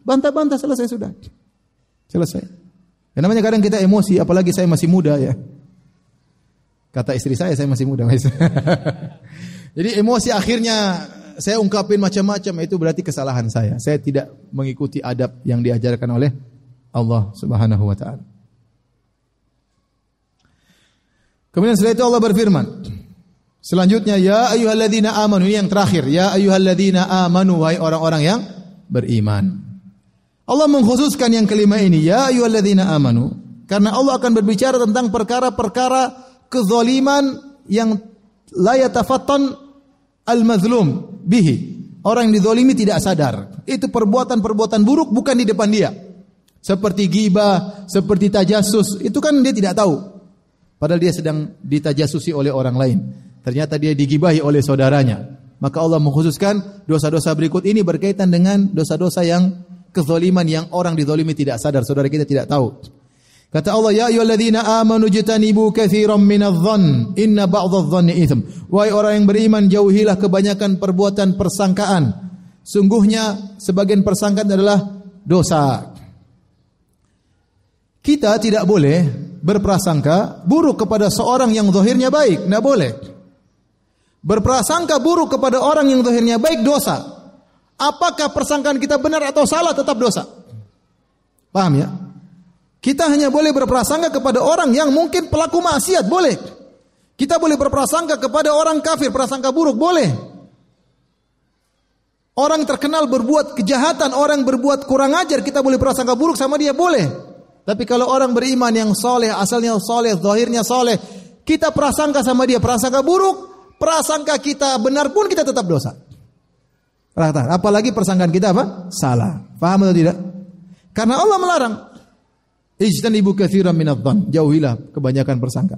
Bantah-bantah selesai sudah. Selesai. Ya, namanya kadang kita emosi, apalagi saya masih muda ya. Kata istri saya, saya masih muda. Jadi emosi akhirnya saya ungkapin macam-macam itu berarti kesalahan saya. Saya tidak mengikuti adab yang diajarkan oleh Allah Subhanahu wa taala. Kemudian setelah itu Allah berfirman. Selanjutnya ya ayyuhalladzina amanu ini yang terakhir ya ayyuhalladzina amanu wahai orang-orang yang beriman. Allah mengkhususkan yang kelima ini ya ayyuhalladzina amanu karena Allah akan berbicara tentang perkara-perkara kezaliman yang la yatafattan al-mazlum bihi. Orang yang dizalimi tidak sadar. Itu perbuatan-perbuatan buruk bukan di depan dia. Seperti gibah, seperti tajasus, itu kan dia tidak tahu. Padahal dia sedang ditajasusi oleh orang lain. Ternyata dia digibahi oleh saudaranya. Maka Allah mengkhususkan dosa-dosa berikut ini berkaitan dengan dosa-dosa yang kezaliman yang orang dizalimi tidak sadar, saudara kita tidak tahu. Kata Allah, "Ya ayyuhalladzina amanu jitanibu katsiran minadh-dhann, inna ba'dadh-dhanni itsm." Wahai orang yang beriman, jauhilah kebanyakan perbuatan persangkaan. Sungguhnya sebagian persangkaan adalah dosa. kita tidak boleh berprasangka buruk kepada seorang yang zahirnya baik, tidak boleh. Berprasangka buruk kepada orang yang zahirnya baik dosa. Apakah persangkaan kita benar atau salah tetap dosa. Paham ya? Kita hanya boleh berprasangka kepada orang yang mungkin pelaku maksiat, boleh. Kita boleh berprasangka kepada orang kafir, prasangka buruk, boleh. Orang terkenal berbuat kejahatan, orang berbuat kurang ajar, kita boleh prasangka buruk sama dia, boleh. Tapi kalau orang beriman yang soleh, asalnya soleh, zahirnya soleh, kita prasangka sama dia, prasangka buruk, prasangka kita benar pun kita tetap dosa. Apalagi persangkaan kita apa? Salah. Paham atau tidak? Karena Allah melarang. Ijtanibu katsiran minadh-dhann. Jauhilah kebanyakan persangka.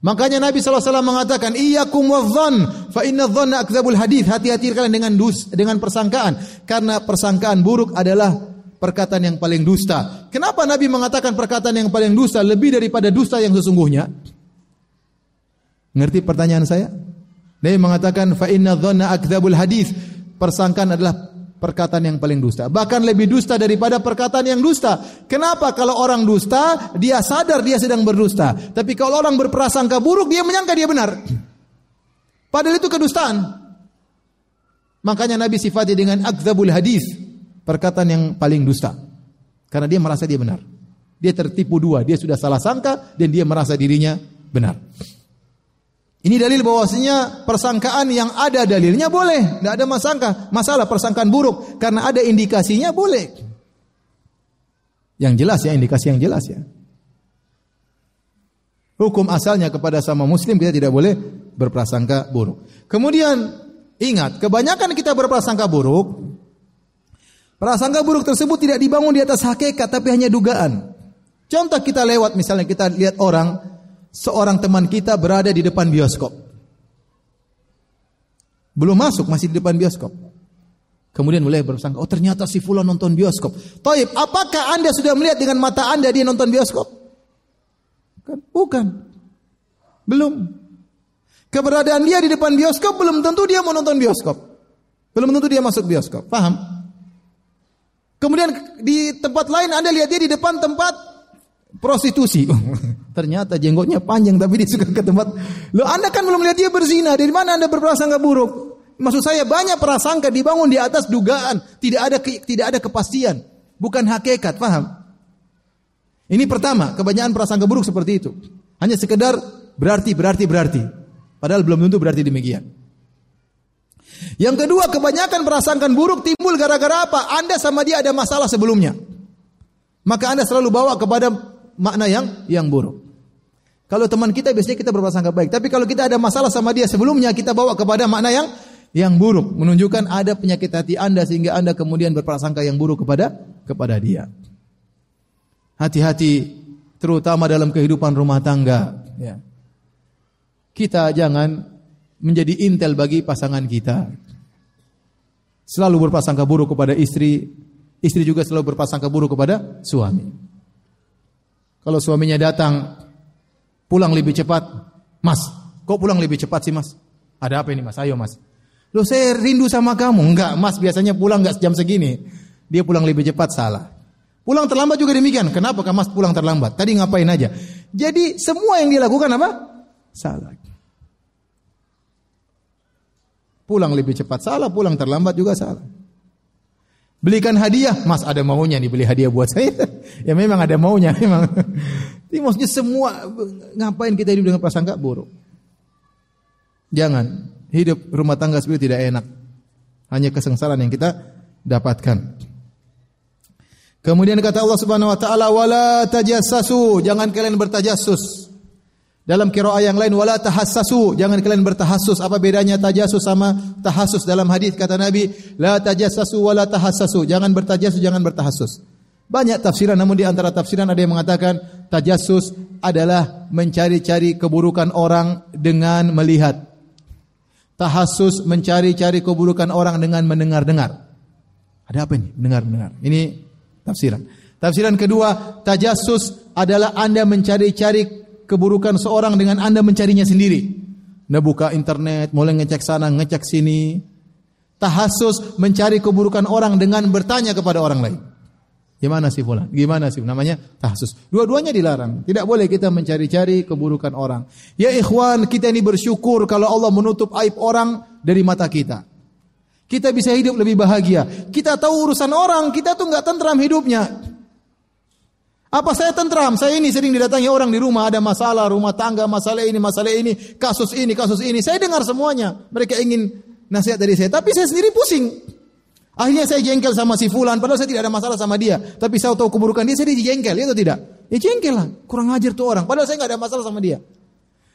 Makanya Nabi SAW mengatakan, Iyakum wadhan, fa inna dhanna akzabul hadith. Hati-hati kalian dengan dus, dengan persangkaan. Karena persangkaan buruk adalah perkataan yang paling dusta. Kenapa Nabi mengatakan perkataan yang paling dusta lebih daripada dusta yang sesungguhnya? Ngerti pertanyaan saya? Nabi mengatakan fa inna dhanna akdzabul hadis. Persangkaan adalah perkataan yang paling dusta. Bahkan lebih dusta daripada perkataan yang dusta. Kenapa? Kalau orang dusta, dia sadar dia sedang berdusta. Tapi kalau orang berprasangka buruk, dia menyangka dia benar. Padahal itu kedustaan. Makanya Nabi sifati dengan akdzabul hadis, perkataan yang paling dusta. Karena dia merasa dia benar. Dia tertipu dua, dia sudah salah sangka dan dia merasa dirinya benar. Ini dalil bahwasanya persangkaan yang ada dalilnya boleh, tidak ada masangka, masalah persangkaan buruk karena ada indikasinya boleh. Yang jelas ya, indikasi yang jelas ya. Hukum asalnya kepada sama muslim kita tidak boleh berprasangka buruk. Kemudian ingat, kebanyakan kita berprasangka buruk, prasangka buruk tersebut tidak dibangun di atas hakikat tapi hanya dugaan. Contoh kita lewat misalnya kita lihat orang seorang teman kita berada di depan bioskop. Belum masuk, masih di depan bioskop. Kemudian mulai bersangka, oh ternyata si Fulan nonton bioskop. Taib, apakah anda sudah melihat dengan mata anda dia nonton bioskop? Bukan. Bukan. Belum. Keberadaan dia di depan bioskop belum tentu dia mau nonton bioskop. Belum tentu dia masuk bioskop. Paham? Kemudian di tempat lain Anda lihat dia di depan tempat prostitusi. Ternyata jenggotnya panjang tapi dia suka ke tempat. Lo Anda kan belum lihat dia berzina. Dari mana Anda berprasangka buruk? Maksud saya banyak prasangka dibangun di atas dugaan, tidak ada tidak ada kepastian, bukan hakikat, paham? Ini pertama, kebanyakan prasangka buruk seperti itu. Hanya sekedar berarti berarti berarti. Padahal belum tentu berarti demikian. Yang kedua, kebanyakan prasangka buruk timbul gara-gara apa? Anda sama dia ada masalah sebelumnya. Maka Anda selalu bawa kepada makna yang yang buruk. Kalau teman kita biasanya kita berprasangka baik, tapi kalau kita ada masalah sama dia sebelumnya kita bawa kepada makna yang yang buruk, menunjukkan ada penyakit hati Anda sehingga Anda kemudian berprasangka yang buruk kepada kepada dia. Hati-hati terutama dalam kehidupan rumah tangga, ya. Kita jangan menjadi intel bagi pasangan kita. Selalu berprasangka buruk kepada istri, istri juga selalu berprasangka buruk kepada suami. Kalau suaminya datang pulang lebih cepat, Mas, kok pulang lebih cepat sih Mas? Ada apa ini Mas? Ayo Mas. Loh saya rindu sama kamu. Enggak, Mas biasanya pulang enggak jam segini. Dia pulang lebih cepat salah. Pulang terlambat juga demikian. Kenapa Mas pulang terlambat? Tadi ngapain aja? Jadi semua yang dia lakukan apa? Salah. Pulang lebih cepat salah, pulang terlambat juga salah. Belikan hadiah, Mas ada maunya nih beli hadiah buat saya. ya memang ada maunya memang. Ini maksudnya semua ngapain kita hidup dengan prasangka buruk? Jangan hidup rumah tangga seperti tidak enak. Hanya kesengsaraan yang kita dapatkan. Kemudian kata Allah Subhanahu wa taala wala tajassasu, jangan kalian bertajassus. Dalam qiraah yang lain wala tahassasu, jangan kalian bertahassus. Apa bedanya tajassus sama tahassus dalam hadis kata Nabi, la tajassasu wala tahassasu, jangan bertajassus, jangan bertahassus. Banyak tafsiran namun di antara tafsiran ada yang mengatakan tajassus adalah mencari-cari keburukan orang dengan melihat. Tahassus mencari-cari keburukan orang dengan mendengar-dengar. Ada apa ini? Mendengar-dengar. Ini tafsiran. Tafsiran kedua, tajassus adalah Anda mencari-cari keburukan seorang dengan Anda mencarinya sendiri. Anda buka internet, mulai ngecek sana, ngecek sini. Tahasus mencari keburukan orang dengan bertanya kepada orang lain. Gimana sih fulan? Gimana sih? Namanya tahsus. Dua-duanya dilarang. Tidak boleh kita mencari-cari keburukan orang. Ya ikhwan, kita ini bersyukur kalau Allah menutup aib orang dari mata kita. Kita bisa hidup lebih bahagia. Kita tahu urusan orang, kita tuh nggak tentram hidupnya. Apa saya tentram? Saya ini sering didatangi orang di rumah, ada masalah rumah tangga, masalah ini, masalah ini, kasus ini, kasus ini. Saya dengar semuanya. Mereka ingin nasihat dari saya, tapi saya sendiri pusing. Akhirnya saya jengkel sama si fulan, padahal saya tidak ada masalah sama dia. Tapi saya tahu keburukan dia, saya dijengkel, ya atau tidak? Ya jengkel lah, kurang ajar tuh orang. Padahal saya nggak ada masalah sama dia.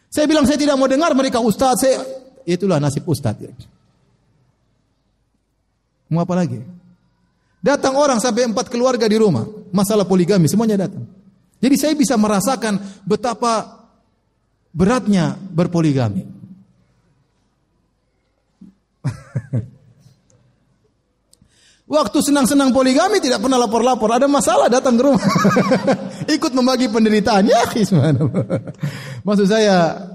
Saya bilang saya tidak mau dengar mereka ustaz, saya itulah nasib ustaz. Ya. Mau apa lagi? Datang orang sampai empat keluarga di rumah, masalah poligami semuanya datang. Jadi saya bisa merasakan betapa beratnya berpoligami. Waktu senang-senang poligami tidak pernah lapor-lapor. Ada masalah datang ke rumah. Ikut membagi penderitaan. Ya, Maksud saya,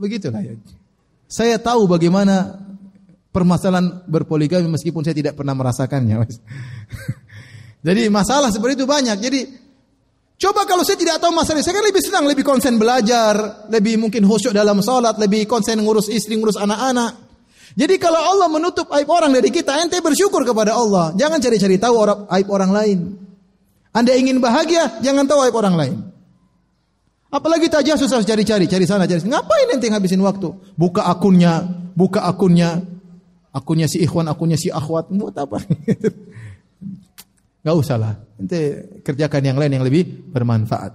begitulah ya. Saya tahu bagaimana permasalahan berpoligami meskipun saya tidak pernah merasakannya. Jadi masalah seperti itu banyak. Jadi coba kalau saya tidak tahu masalah saya kan lebih senang, lebih konsen belajar, lebih mungkin khusyuk dalam sholat, lebih konsen ngurus istri, ngurus anak-anak. Jadi kalau Allah menutup aib orang dari kita, ente bersyukur kepada Allah. Jangan cari-cari tahu aib orang lain. Anda ingin bahagia, jangan tahu aib orang lain. Apalagi tajasus harus cari-cari, cari sana, cari sana. Ngapain ente ngabisin waktu? Buka akunnya, buka akunnya. Akunnya si ikhwan, akunnya si akhwat. Buat apa? Gak usah lah. Ente kerjakan yang lain yang lebih bermanfaat.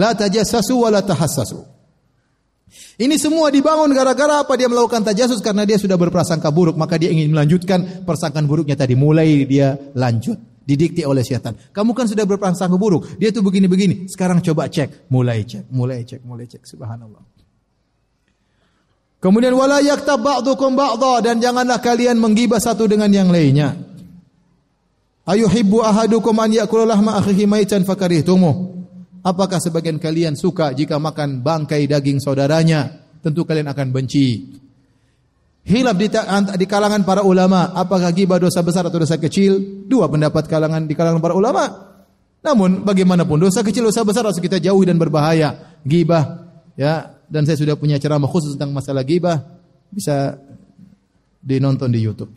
La tajassasu wa la tahassasu. Ini semua dibangun gara-gara apa? Dia melakukan tajasus karena dia sudah berprasangka buruk, maka dia ingin melanjutkan persangkaan buruknya tadi. Mulai dia lanjut, didikti oleh setan. Kamu kan sudah berprasangka buruk, dia tuh begini-begini. Sekarang coba cek, mulai cek, mulai cek, mulai cek. Subhanallah. Kemudian wala yaktab ba'dukum ba'dha dan janganlah kalian menggibah satu dengan yang lainnya. Ayuhibbu ahadukum an ya'kula lahma akhihi maitan fakarihtumuh. Apakah sebagian kalian suka jika makan bangkai daging saudaranya? Tentu kalian akan benci. Hilaf di, di kalangan para ulama, apakah gibah dosa besar atau dosa kecil? Dua pendapat kalangan di kalangan para ulama. Namun bagaimanapun dosa kecil dosa besar harus kita jauhi dan berbahaya. Gibah ya, dan saya sudah punya ceramah khusus tentang masalah gibah, bisa dinonton di YouTube.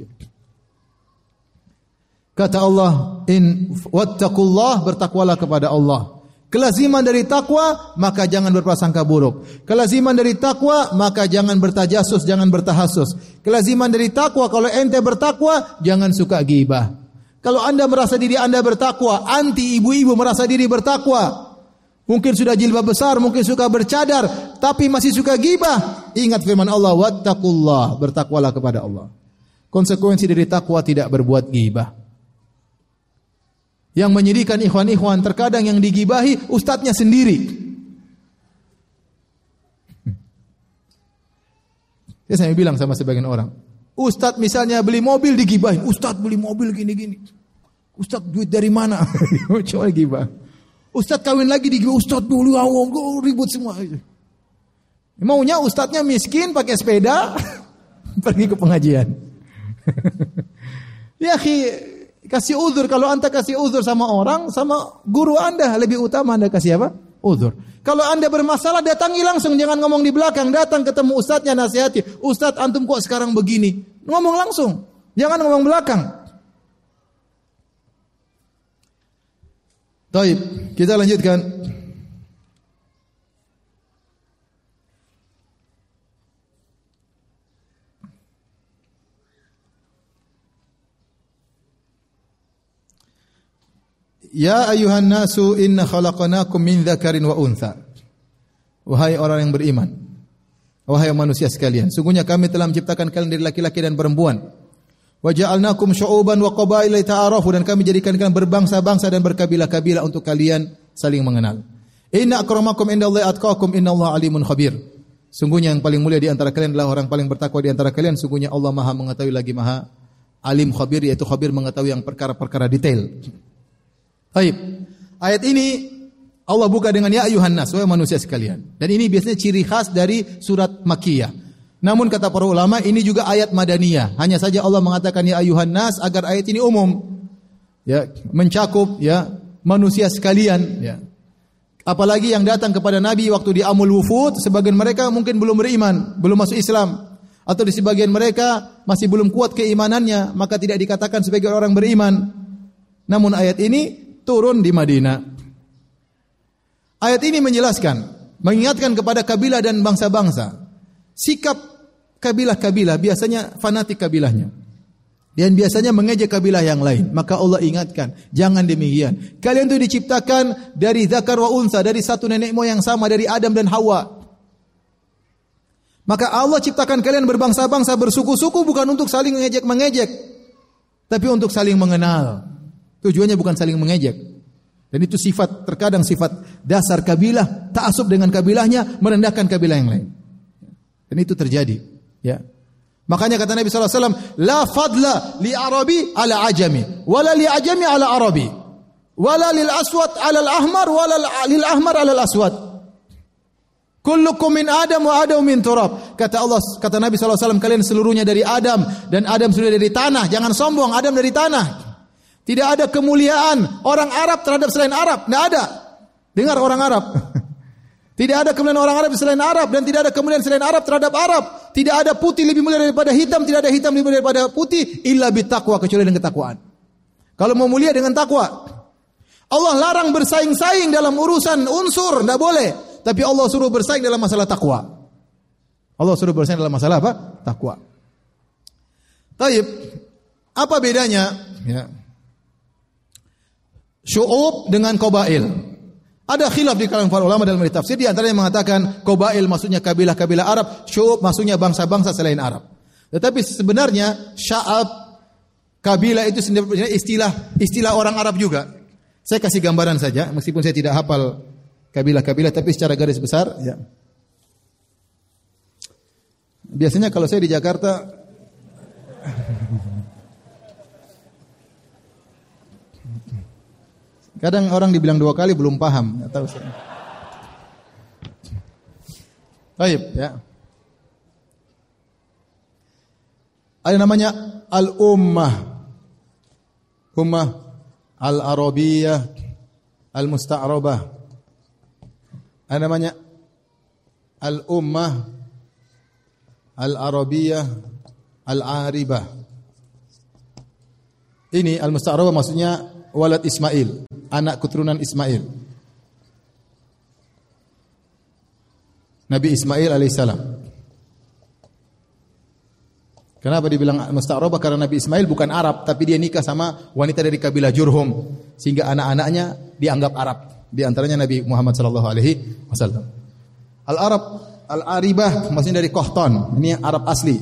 Kata Allah, "In wattaqullah bertakwalah kepada Allah." Kelaziman dari takwa maka jangan berprasangka buruk. Kelaziman dari takwa maka jangan bertajasus, jangan bertahasus. Kelaziman dari takwa kalau ente bertakwa jangan suka gibah. Kalau Anda merasa diri Anda bertakwa, anti ibu-ibu merasa diri bertakwa. Mungkin sudah jilbab besar, mungkin suka bercadar, tapi masih suka gibah. Ingat firman Allah, "Wattaqullah", bertakwalah kepada Allah. Konsekuensi dari takwa tidak berbuat gibah. Yang menyedihkan ikhwan-ikhwan terkadang yang digibahi ustadznya sendiri. Ya saya bilang sama sebagian orang, Ustadz misalnya beli mobil digibahi, Ustadz beli mobil gini-gini. Ustadz duit dari mana? Coba gibah. Ustadz kawin lagi digibah, Ustadz dulu awong, ribut semua. Maunya ustadznya miskin pakai sepeda pergi ke pengajian. ya Kasih uzur kalau anda kasih uzur sama orang, sama guru anda lebih utama anda kasih apa? Uzur. Kalau anda bermasalah datangi langsung, jangan ngomong di belakang. Datang ketemu ustadznya nasihati. Ustadz antum kok sekarang begini? Ngomong langsung, jangan ngomong belakang. Taib, kita lanjutkan. Ya ayuhan nasu inna khalaqnakum min dzakarin wa untha. Wahai orang yang beriman. Wahai manusia sekalian, sungguhnya kami telah menciptakan kalian dari laki-laki dan perempuan. Wa ja'alnakum syu'uban wa qabaila ta'arafu dan kami jadikan kalian berbangsa-bangsa dan berkabilah-kabilah untuk kalian saling mengenal. Inna akramakum indallahi atqakum innallaha alimun khabir. Sungguhnya yang paling mulia di antara kalian adalah orang paling bertakwa di antara kalian. Sungguhnya Allah Maha mengetahui lagi Maha alim khabir yaitu khabir mengetahui yang perkara-perkara detail. Baik. Ayat ini Allah buka dengan ya ayuhan nas, wahai manusia sekalian. Dan ini biasanya ciri khas dari surat Makkiyah. Namun kata para ulama ini juga ayat madaniyah. Hanya saja Allah mengatakan ya ayuhan nas agar ayat ini umum. ya mencakup ya manusia sekalian ya. Apalagi yang datang kepada Nabi waktu di Amul Wufud, sebagian mereka mungkin belum beriman, belum masuk Islam. Atau di sebagian mereka masih belum kuat keimanannya, maka tidak dikatakan sebagai orang beriman. Namun ayat ini turun di Madinah. Ayat ini menjelaskan, mengingatkan kepada kabilah dan bangsa-bangsa. Sikap kabilah-kabilah biasanya fanatik kabilahnya. Dan biasanya mengejek kabilah yang lain. Maka Allah ingatkan, jangan demikian. Kalian itu diciptakan dari zakar wa unsa, dari satu nenek moyang sama, dari Adam dan Hawa. Maka Allah ciptakan kalian berbangsa-bangsa, bersuku-suku bukan untuk saling mengejek-mengejek. Tapi untuk saling mengenal. Tujuannya bukan saling mengejek. Dan itu sifat, terkadang sifat dasar kabilah, ta'asub dengan kabilahnya, merendahkan kabilah yang lain. Dan itu terjadi. Ya. Makanya kata Nabi SAW, La fadla li Arabi ala ajami, wala li ajami ala Arabi, wala lil aswad ala al ahmar, wala lil ahmar ala al aswad. Kullukum min Adam wa Adam min turab. Kata Allah, kata Nabi SAW, kalian seluruhnya dari Adam dan Adam sudah dari tanah. Jangan sombong, Adam dari tanah. Tidak ada kemuliaan orang Arab terhadap selain Arab. Tidak ada. Dengar orang Arab. Tidak ada kemuliaan orang Arab selain Arab dan tidak ada kemuliaan selain Arab terhadap Arab. Tidak ada putih lebih mulia daripada hitam, tidak ada hitam lebih mulia daripada putih illa bittaqwa kecuali dengan ketakwaan. Kalau mau mulia dengan takwa. Allah larang bersaing-saing dalam urusan unsur, tidak boleh. Tapi Allah suruh bersaing dalam masalah takwa. Allah suruh bersaing dalam masalah apa? Takwa. Taib, apa bedanya? Ya. Syu'ub dengan kobail. Ada khilaf di kalangan para ulama dalam tafsir di antaranya yang mengatakan qabail maksudnya kabilah-kabilah Arab, syu'ub maksudnya bangsa-bangsa selain Arab. Tetapi sebenarnya sya'ab kabilah itu sebenarnya istilah istilah orang Arab juga. Saya kasih gambaran saja meskipun saya tidak hafal kabilah-kabilah tapi secara garis besar ya. Biasanya kalau saya di Jakarta Kadang orang dibilang dua kali belum paham, Tidak tahu saya. Baik, ya. Ada namanya al-ummah. Ummah al-arabiyah al-musta'rabah. Ada namanya al-ummah al-arabiyah al-aribah. Ini al-musta'rabah maksudnya walad Ismail anak keturunan Ismail. Nabi Ismail alaihissalam. Kenapa dibilang musta'rabah? Karena Nabi Ismail bukan Arab, tapi dia nikah sama wanita dari kabilah Jurhum, sehingga anak-anaknya dianggap Arab. Di antaranya Nabi Muhammad sallallahu alaihi wasallam. Al-Arab Al-Aribah maksudnya dari Kohton. Ini Arab asli.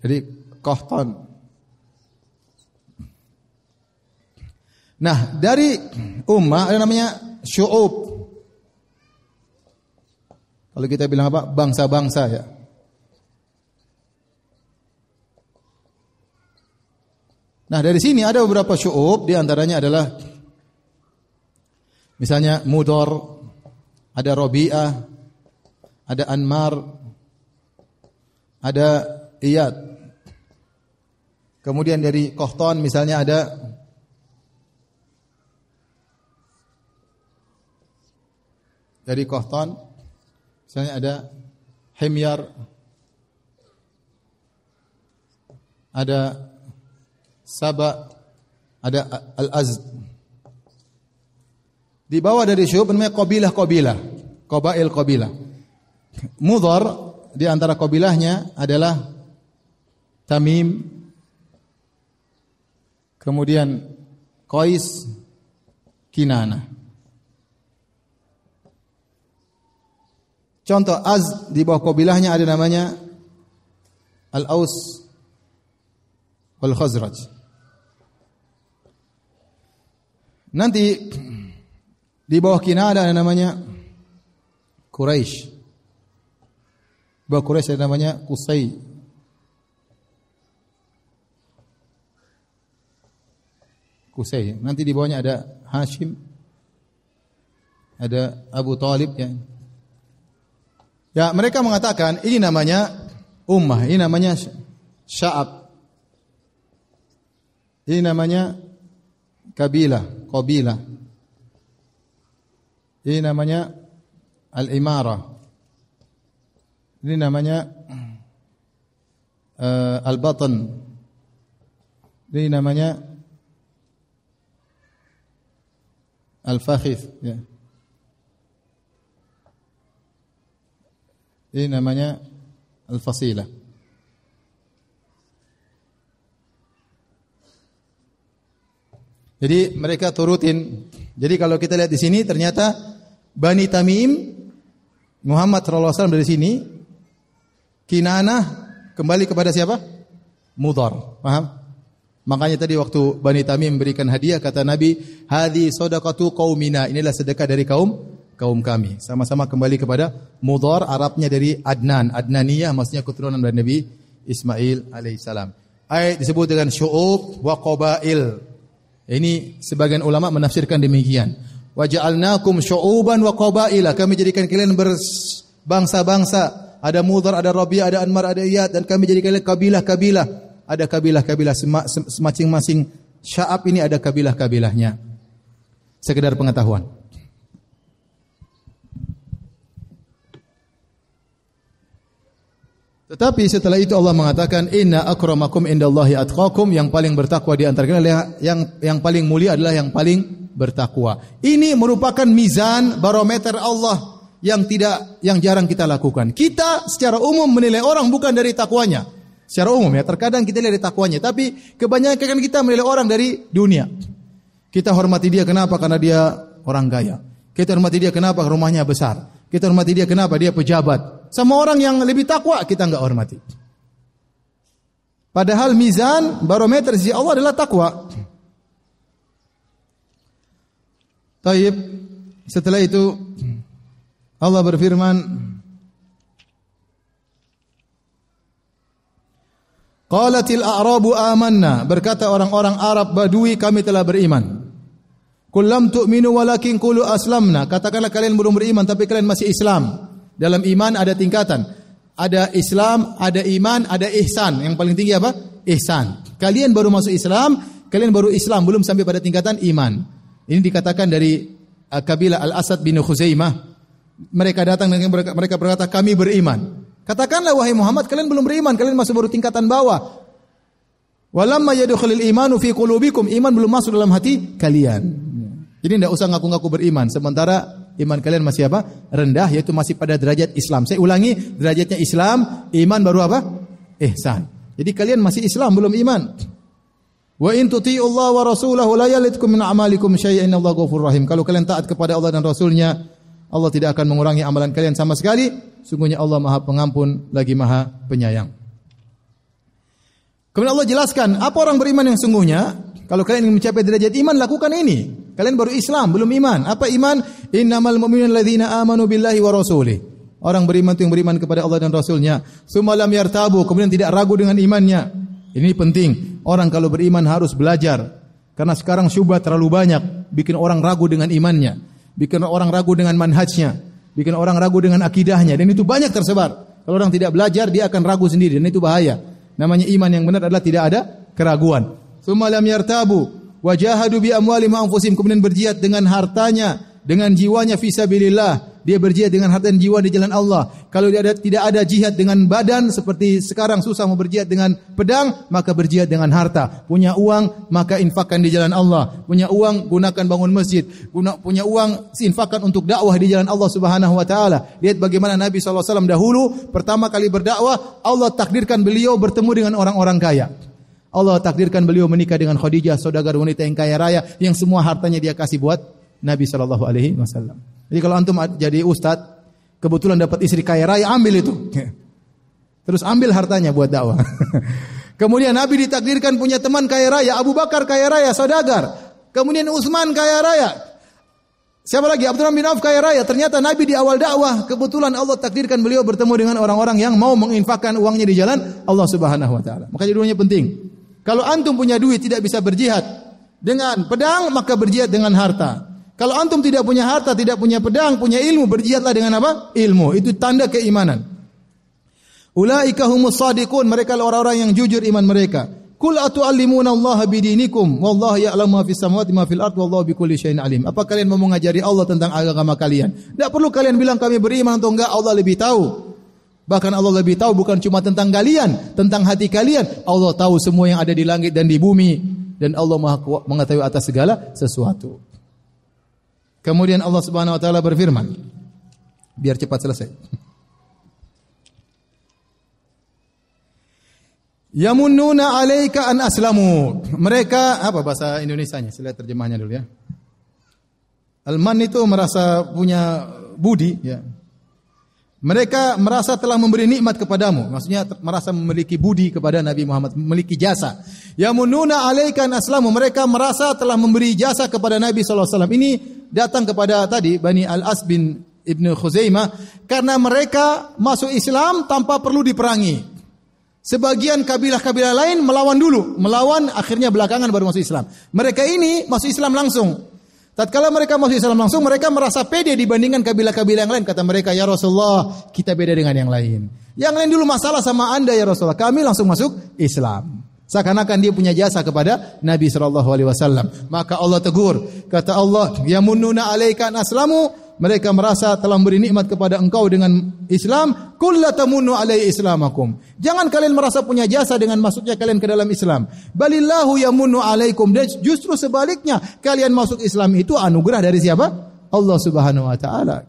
Jadi Kohton Nah, dari ummah ada namanya syu'ub. Kalau kita bilang apa? Bangsa-bangsa ya. Nah, dari sini ada beberapa syu'ub, di antaranya adalah misalnya Mudor, ada Robi'ah, ada Anmar, ada Iyad. Kemudian dari Kohton misalnya ada dari Kohton. Misalnya ada Himyar, ada Saba, ada Al-Azd. Di bawah dari syub namanya kabilah-kabilah, kabail-kabilah. Mudhar di antara kabilahnya adalah Tamim, kemudian Qais, Kinana. Contoh Az di bawah kabilahnya ada namanya Al-Aus wal Khazraj. Nanti di bawah Kina ada namanya Quraisy. Bawah Quraisy ada namanya Qusay. Qusay. Nanti di bawahnya ada Hashim. Ada Abu Talib ya. Ya, mereka mengatakan ini namanya ummah, ini namanya sya'ab. Ini namanya kabilah, qabilah. Ini namanya al-imarah. Ini namanya uh, al-batan. Ini namanya al-fakhith. Ya. Ini namanya al-fasilah. Jadi mereka turutin. Jadi kalau kita lihat di sini ternyata Bani Tamim Muhammad sallallahu alaihi dari sini Kinanah kembali kepada siapa? Mudhar. Paham? Makanya tadi waktu Bani Tamim memberikan hadiah kata Nabi, "Hadi sadaqatu qaumina." Inilah sedekah dari kaum kaum kami. Sama-sama kembali kepada Mudhar, Arabnya dari Adnan. Adnaniyah maksudnya keturunan dari Nabi Ismail alaihissalam. Ayat disebut dengan syu'ub wa qabail. Ini sebagian ulama menafsirkan demikian. Wa ja'alnakum syu'uban wa qabaila. Kami jadikan kalian berbangsa-bangsa. Ada Mudhar, ada Rabi'ah, ada Anmar, ada Iyad dan kami jadikan kalian kabilah-kabilah. Ada kabilah-kabilah masing-masing sya'ab ini ada kabilah-kabilahnya. Sekedar pengetahuan. Tetapi setelah itu Allah mengatakan inna akramakum indallahi atqakum yang paling bertakwa di antara kalian yang yang paling mulia adalah yang paling bertakwa. Ini merupakan mizan barometer Allah yang tidak yang jarang kita lakukan. Kita secara umum menilai orang bukan dari takwanya. Secara umum ya, terkadang kita lihat dari takwanya, tapi kebanyakan kita menilai orang dari dunia. Kita hormati dia kenapa? Karena dia orang kaya. Kita hormati dia kenapa? Rumahnya besar. Kita hormati dia kenapa? Dia pejabat. Sama orang yang lebih takwa kita enggak hormati. Padahal mizan barometer sisi Allah adalah takwa. Taib. Setelah itu Allah berfirman Qalatil a'rabu amanna berkata orang-orang Arab Badui kami telah beriman. Kullam tu'minu walakin qulu aslamna. Katakanlah kalian belum beriman tapi kalian masih Islam. Dalam iman ada tingkatan. Ada Islam, ada iman, ada ihsan. Yang paling tinggi apa? Ihsan. Kalian baru masuk Islam, kalian baru Islam, belum sampai pada tingkatan iman. Ini dikatakan dari uh, kabilah Al-Asad bin Khuzaimah. Mereka datang dan mereka berkata, kami beriman. Katakanlah wahai Muhammad, kalian belum beriman, kalian masih baru tingkatan bawah. Walamma yadkhulul imanu fi qulubikum, iman belum masuk dalam hati kalian. Jadi tidak usah ngaku-ngaku beriman. Sementara iman kalian masih apa? Rendah, yaitu masih pada derajat Islam. Saya ulangi, derajatnya Islam, iman baru apa? Ihsan. Jadi kalian masih Islam, belum iman. Wa in Allah wa rasulahu la yalitkum min amalikum syai'an Allah ghafurur rahim. Kalau kalian taat kepada Allah dan Rasulnya, Allah tidak akan mengurangi amalan kalian sama sekali. Sungguhnya Allah Maha Pengampun lagi Maha Penyayang. Kemudian Allah jelaskan apa orang beriman yang sungguhnya. Kalau kalian ingin mencapai derajat iman, lakukan ini. Kalian baru Islam, belum iman. Apa iman? Innamal mu'minun alladzina amanu billahi wa rasulih. Orang beriman itu yang beriman kepada Allah dan Rasulnya. Sumalam yartabu, kemudian tidak ragu dengan imannya. Ini penting. Orang kalau beriman harus belajar. Karena sekarang syubhat terlalu banyak. Bikin orang ragu dengan imannya. Bikin orang ragu dengan manhajnya. Bikin orang ragu dengan akidahnya. Dan itu banyak tersebar. Kalau orang tidak belajar, dia akan ragu sendiri. Dan itu bahaya. Namanya iman yang benar adalah tidak ada keraguan. Sumalam yartabu wajahadu bi amwalihim anfusihim. Kemudian berjihad dengan hartanya dengan jiwanya fisabilillah dia berjihad dengan harta dan jiwa di jalan Allah. Kalau dia ada, tidak ada jihad dengan badan seperti sekarang susah mau berjihad dengan pedang maka berjihad dengan harta. Punya uang maka infakkan di jalan Allah. Punya uang gunakan bangun masjid. Guna, punya uang infakkan untuk dakwah di jalan Allah Subhanahu wa taala. Lihat bagaimana Nabi SAW dahulu pertama kali berdakwah Allah takdirkan beliau bertemu dengan orang-orang kaya Allah takdirkan beliau menikah dengan Khadijah, saudagar wanita yang kaya raya, yang semua hartanya dia kasih buat Nabi Shallallahu Alaihi Wasallam. Jadi kalau antum jadi ustadz, kebetulan dapat istri kaya raya, ambil itu. Terus ambil hartanya buat dakwah. Kemudian Nabi ditakdirkan punya teman kaya raya, Abu Bakar kaya raya, saudagar. Kemudian Utsman kaya raya. Siapa lagi? Abdurrahman bin Auf kaya raya. Ternyata Nabi di awal dakwah, kebetulan Allah takdirkan beliau bertemu dengan orang-orang yang mau menginfakkan uangnya di jalan Allah Subhanahu wa taala. Maka dua penting. Kalau antum punya duit tidak bisa berjihad dengan pedang, maka berjihad dengan harta. Kalau antum tidak punya harta, tidak punya pedang, punya ilmu, berjihadlah dengan apa? Ilmu. Itu tanda keimanan. Ulaika humus sadiqun, mereka orang-orang yang jujur iman mereka. Kul atu'allimuna Allah bidinikum wallahu ya'lamu ma fis samawati ma fil ard wallahu bikulli syai'in alim. Apa kalian mau mengajari Allah tentang agama kalian? Tidak perlu kalian bilang kami beriman atau enggak, Allah lebih tahu. Bahkan Allah lebih tahu bukan cuma tentang kalian, tentang hati kalian. Allah tahu semua yang ada di langit dan di bumi dan Allah Maha mengetahui atas segala sesuatu. Kemudian Allah Subhanahu wa taala berfirman, biar cepat selesai. Yamununa alaika an aslamu. Mereka apa bahasa Indonesianya? Saya terjemahnya dulu ya. Alman itu merasa punya budi ya. Mereka merasa telah memberi nikmat kepadamu, maksudnya merasa memiliki budi kepada Nabi Muhammad, memiliki jasa. Yamununa alaika an aslamu. Mereka merasa telah memberi jasa kepada Nabi sallallahu alaihi wasallam. Ini datang kepada tadi Bani Al-As bin Ibnu Khuzaimah karena mereka masuk Islam tanpa perlu diperangi. Sebagian kabilah-kabilah lain melawan dulu, melawan akhirnya belakangan baru masuk Islam. Mereka ini masuk Islam langsung. Tatkala mereka masuk Islam langsung, mereka merasa pede dibandingkan kabilah-kabilah yang lain. Kata mereka, ya Rasulullah, kita beda dengan yang lain. Yang lain dulu masalah sama anda ya Rasulullah. Kami langsung masuk Islam. Seakan-akan dia punya jasa kepada Nabi Shallallahu Alaihi Wasallam. Maka Allah tegur, kata Allah, ya mununa alaikan aslamu mereka merasa telah memberi nikmat kepada engkau dengan Islam, kullatamunu alai islamakum. Jangan kalian merasa punya jasa dengan masuknya kalian ke dalam Islam. Balillahu yamunu alaikum. Dan justru sebaliknya, kalian masuk Islam itu anugerah dari siapa? Allah Subhanahu wa taala.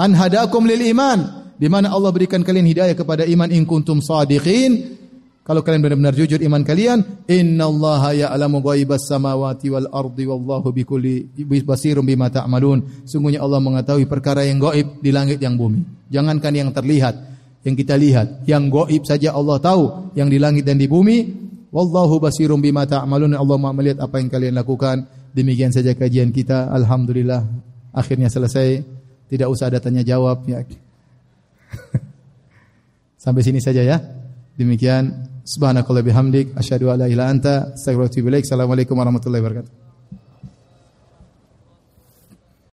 An hadakum lil iman, di mana Allah berikan kalian hidayah kepada iman in kuntum sadiqin kalau kalian benar-benar jujur iman kalian, innallaha ya'lamu ghaibas samawati wal ardi wallahu bikulli basirum bima ta'malun. Sungguhnya Allah mengetahui perkara yang gaib di langit yang bumi. Jangankan yang terlihat, yang kita lihat, yang gaib saja Allah tahu, yang di langit dan di bumi. Wallahu basirum bima ta'malun. Allah Maha melihat apa yang kalian lakukan. Demikian saja kajian kita. Alhamdulillah akhirnya selesai. Tidak usah ada tanya jawab ya. Sampai sini saja ya. Demikian Subhanakallah bihamdik asyhadu an la ilaha anta. Assalamualaikum warahmatullahi wabarakatuh.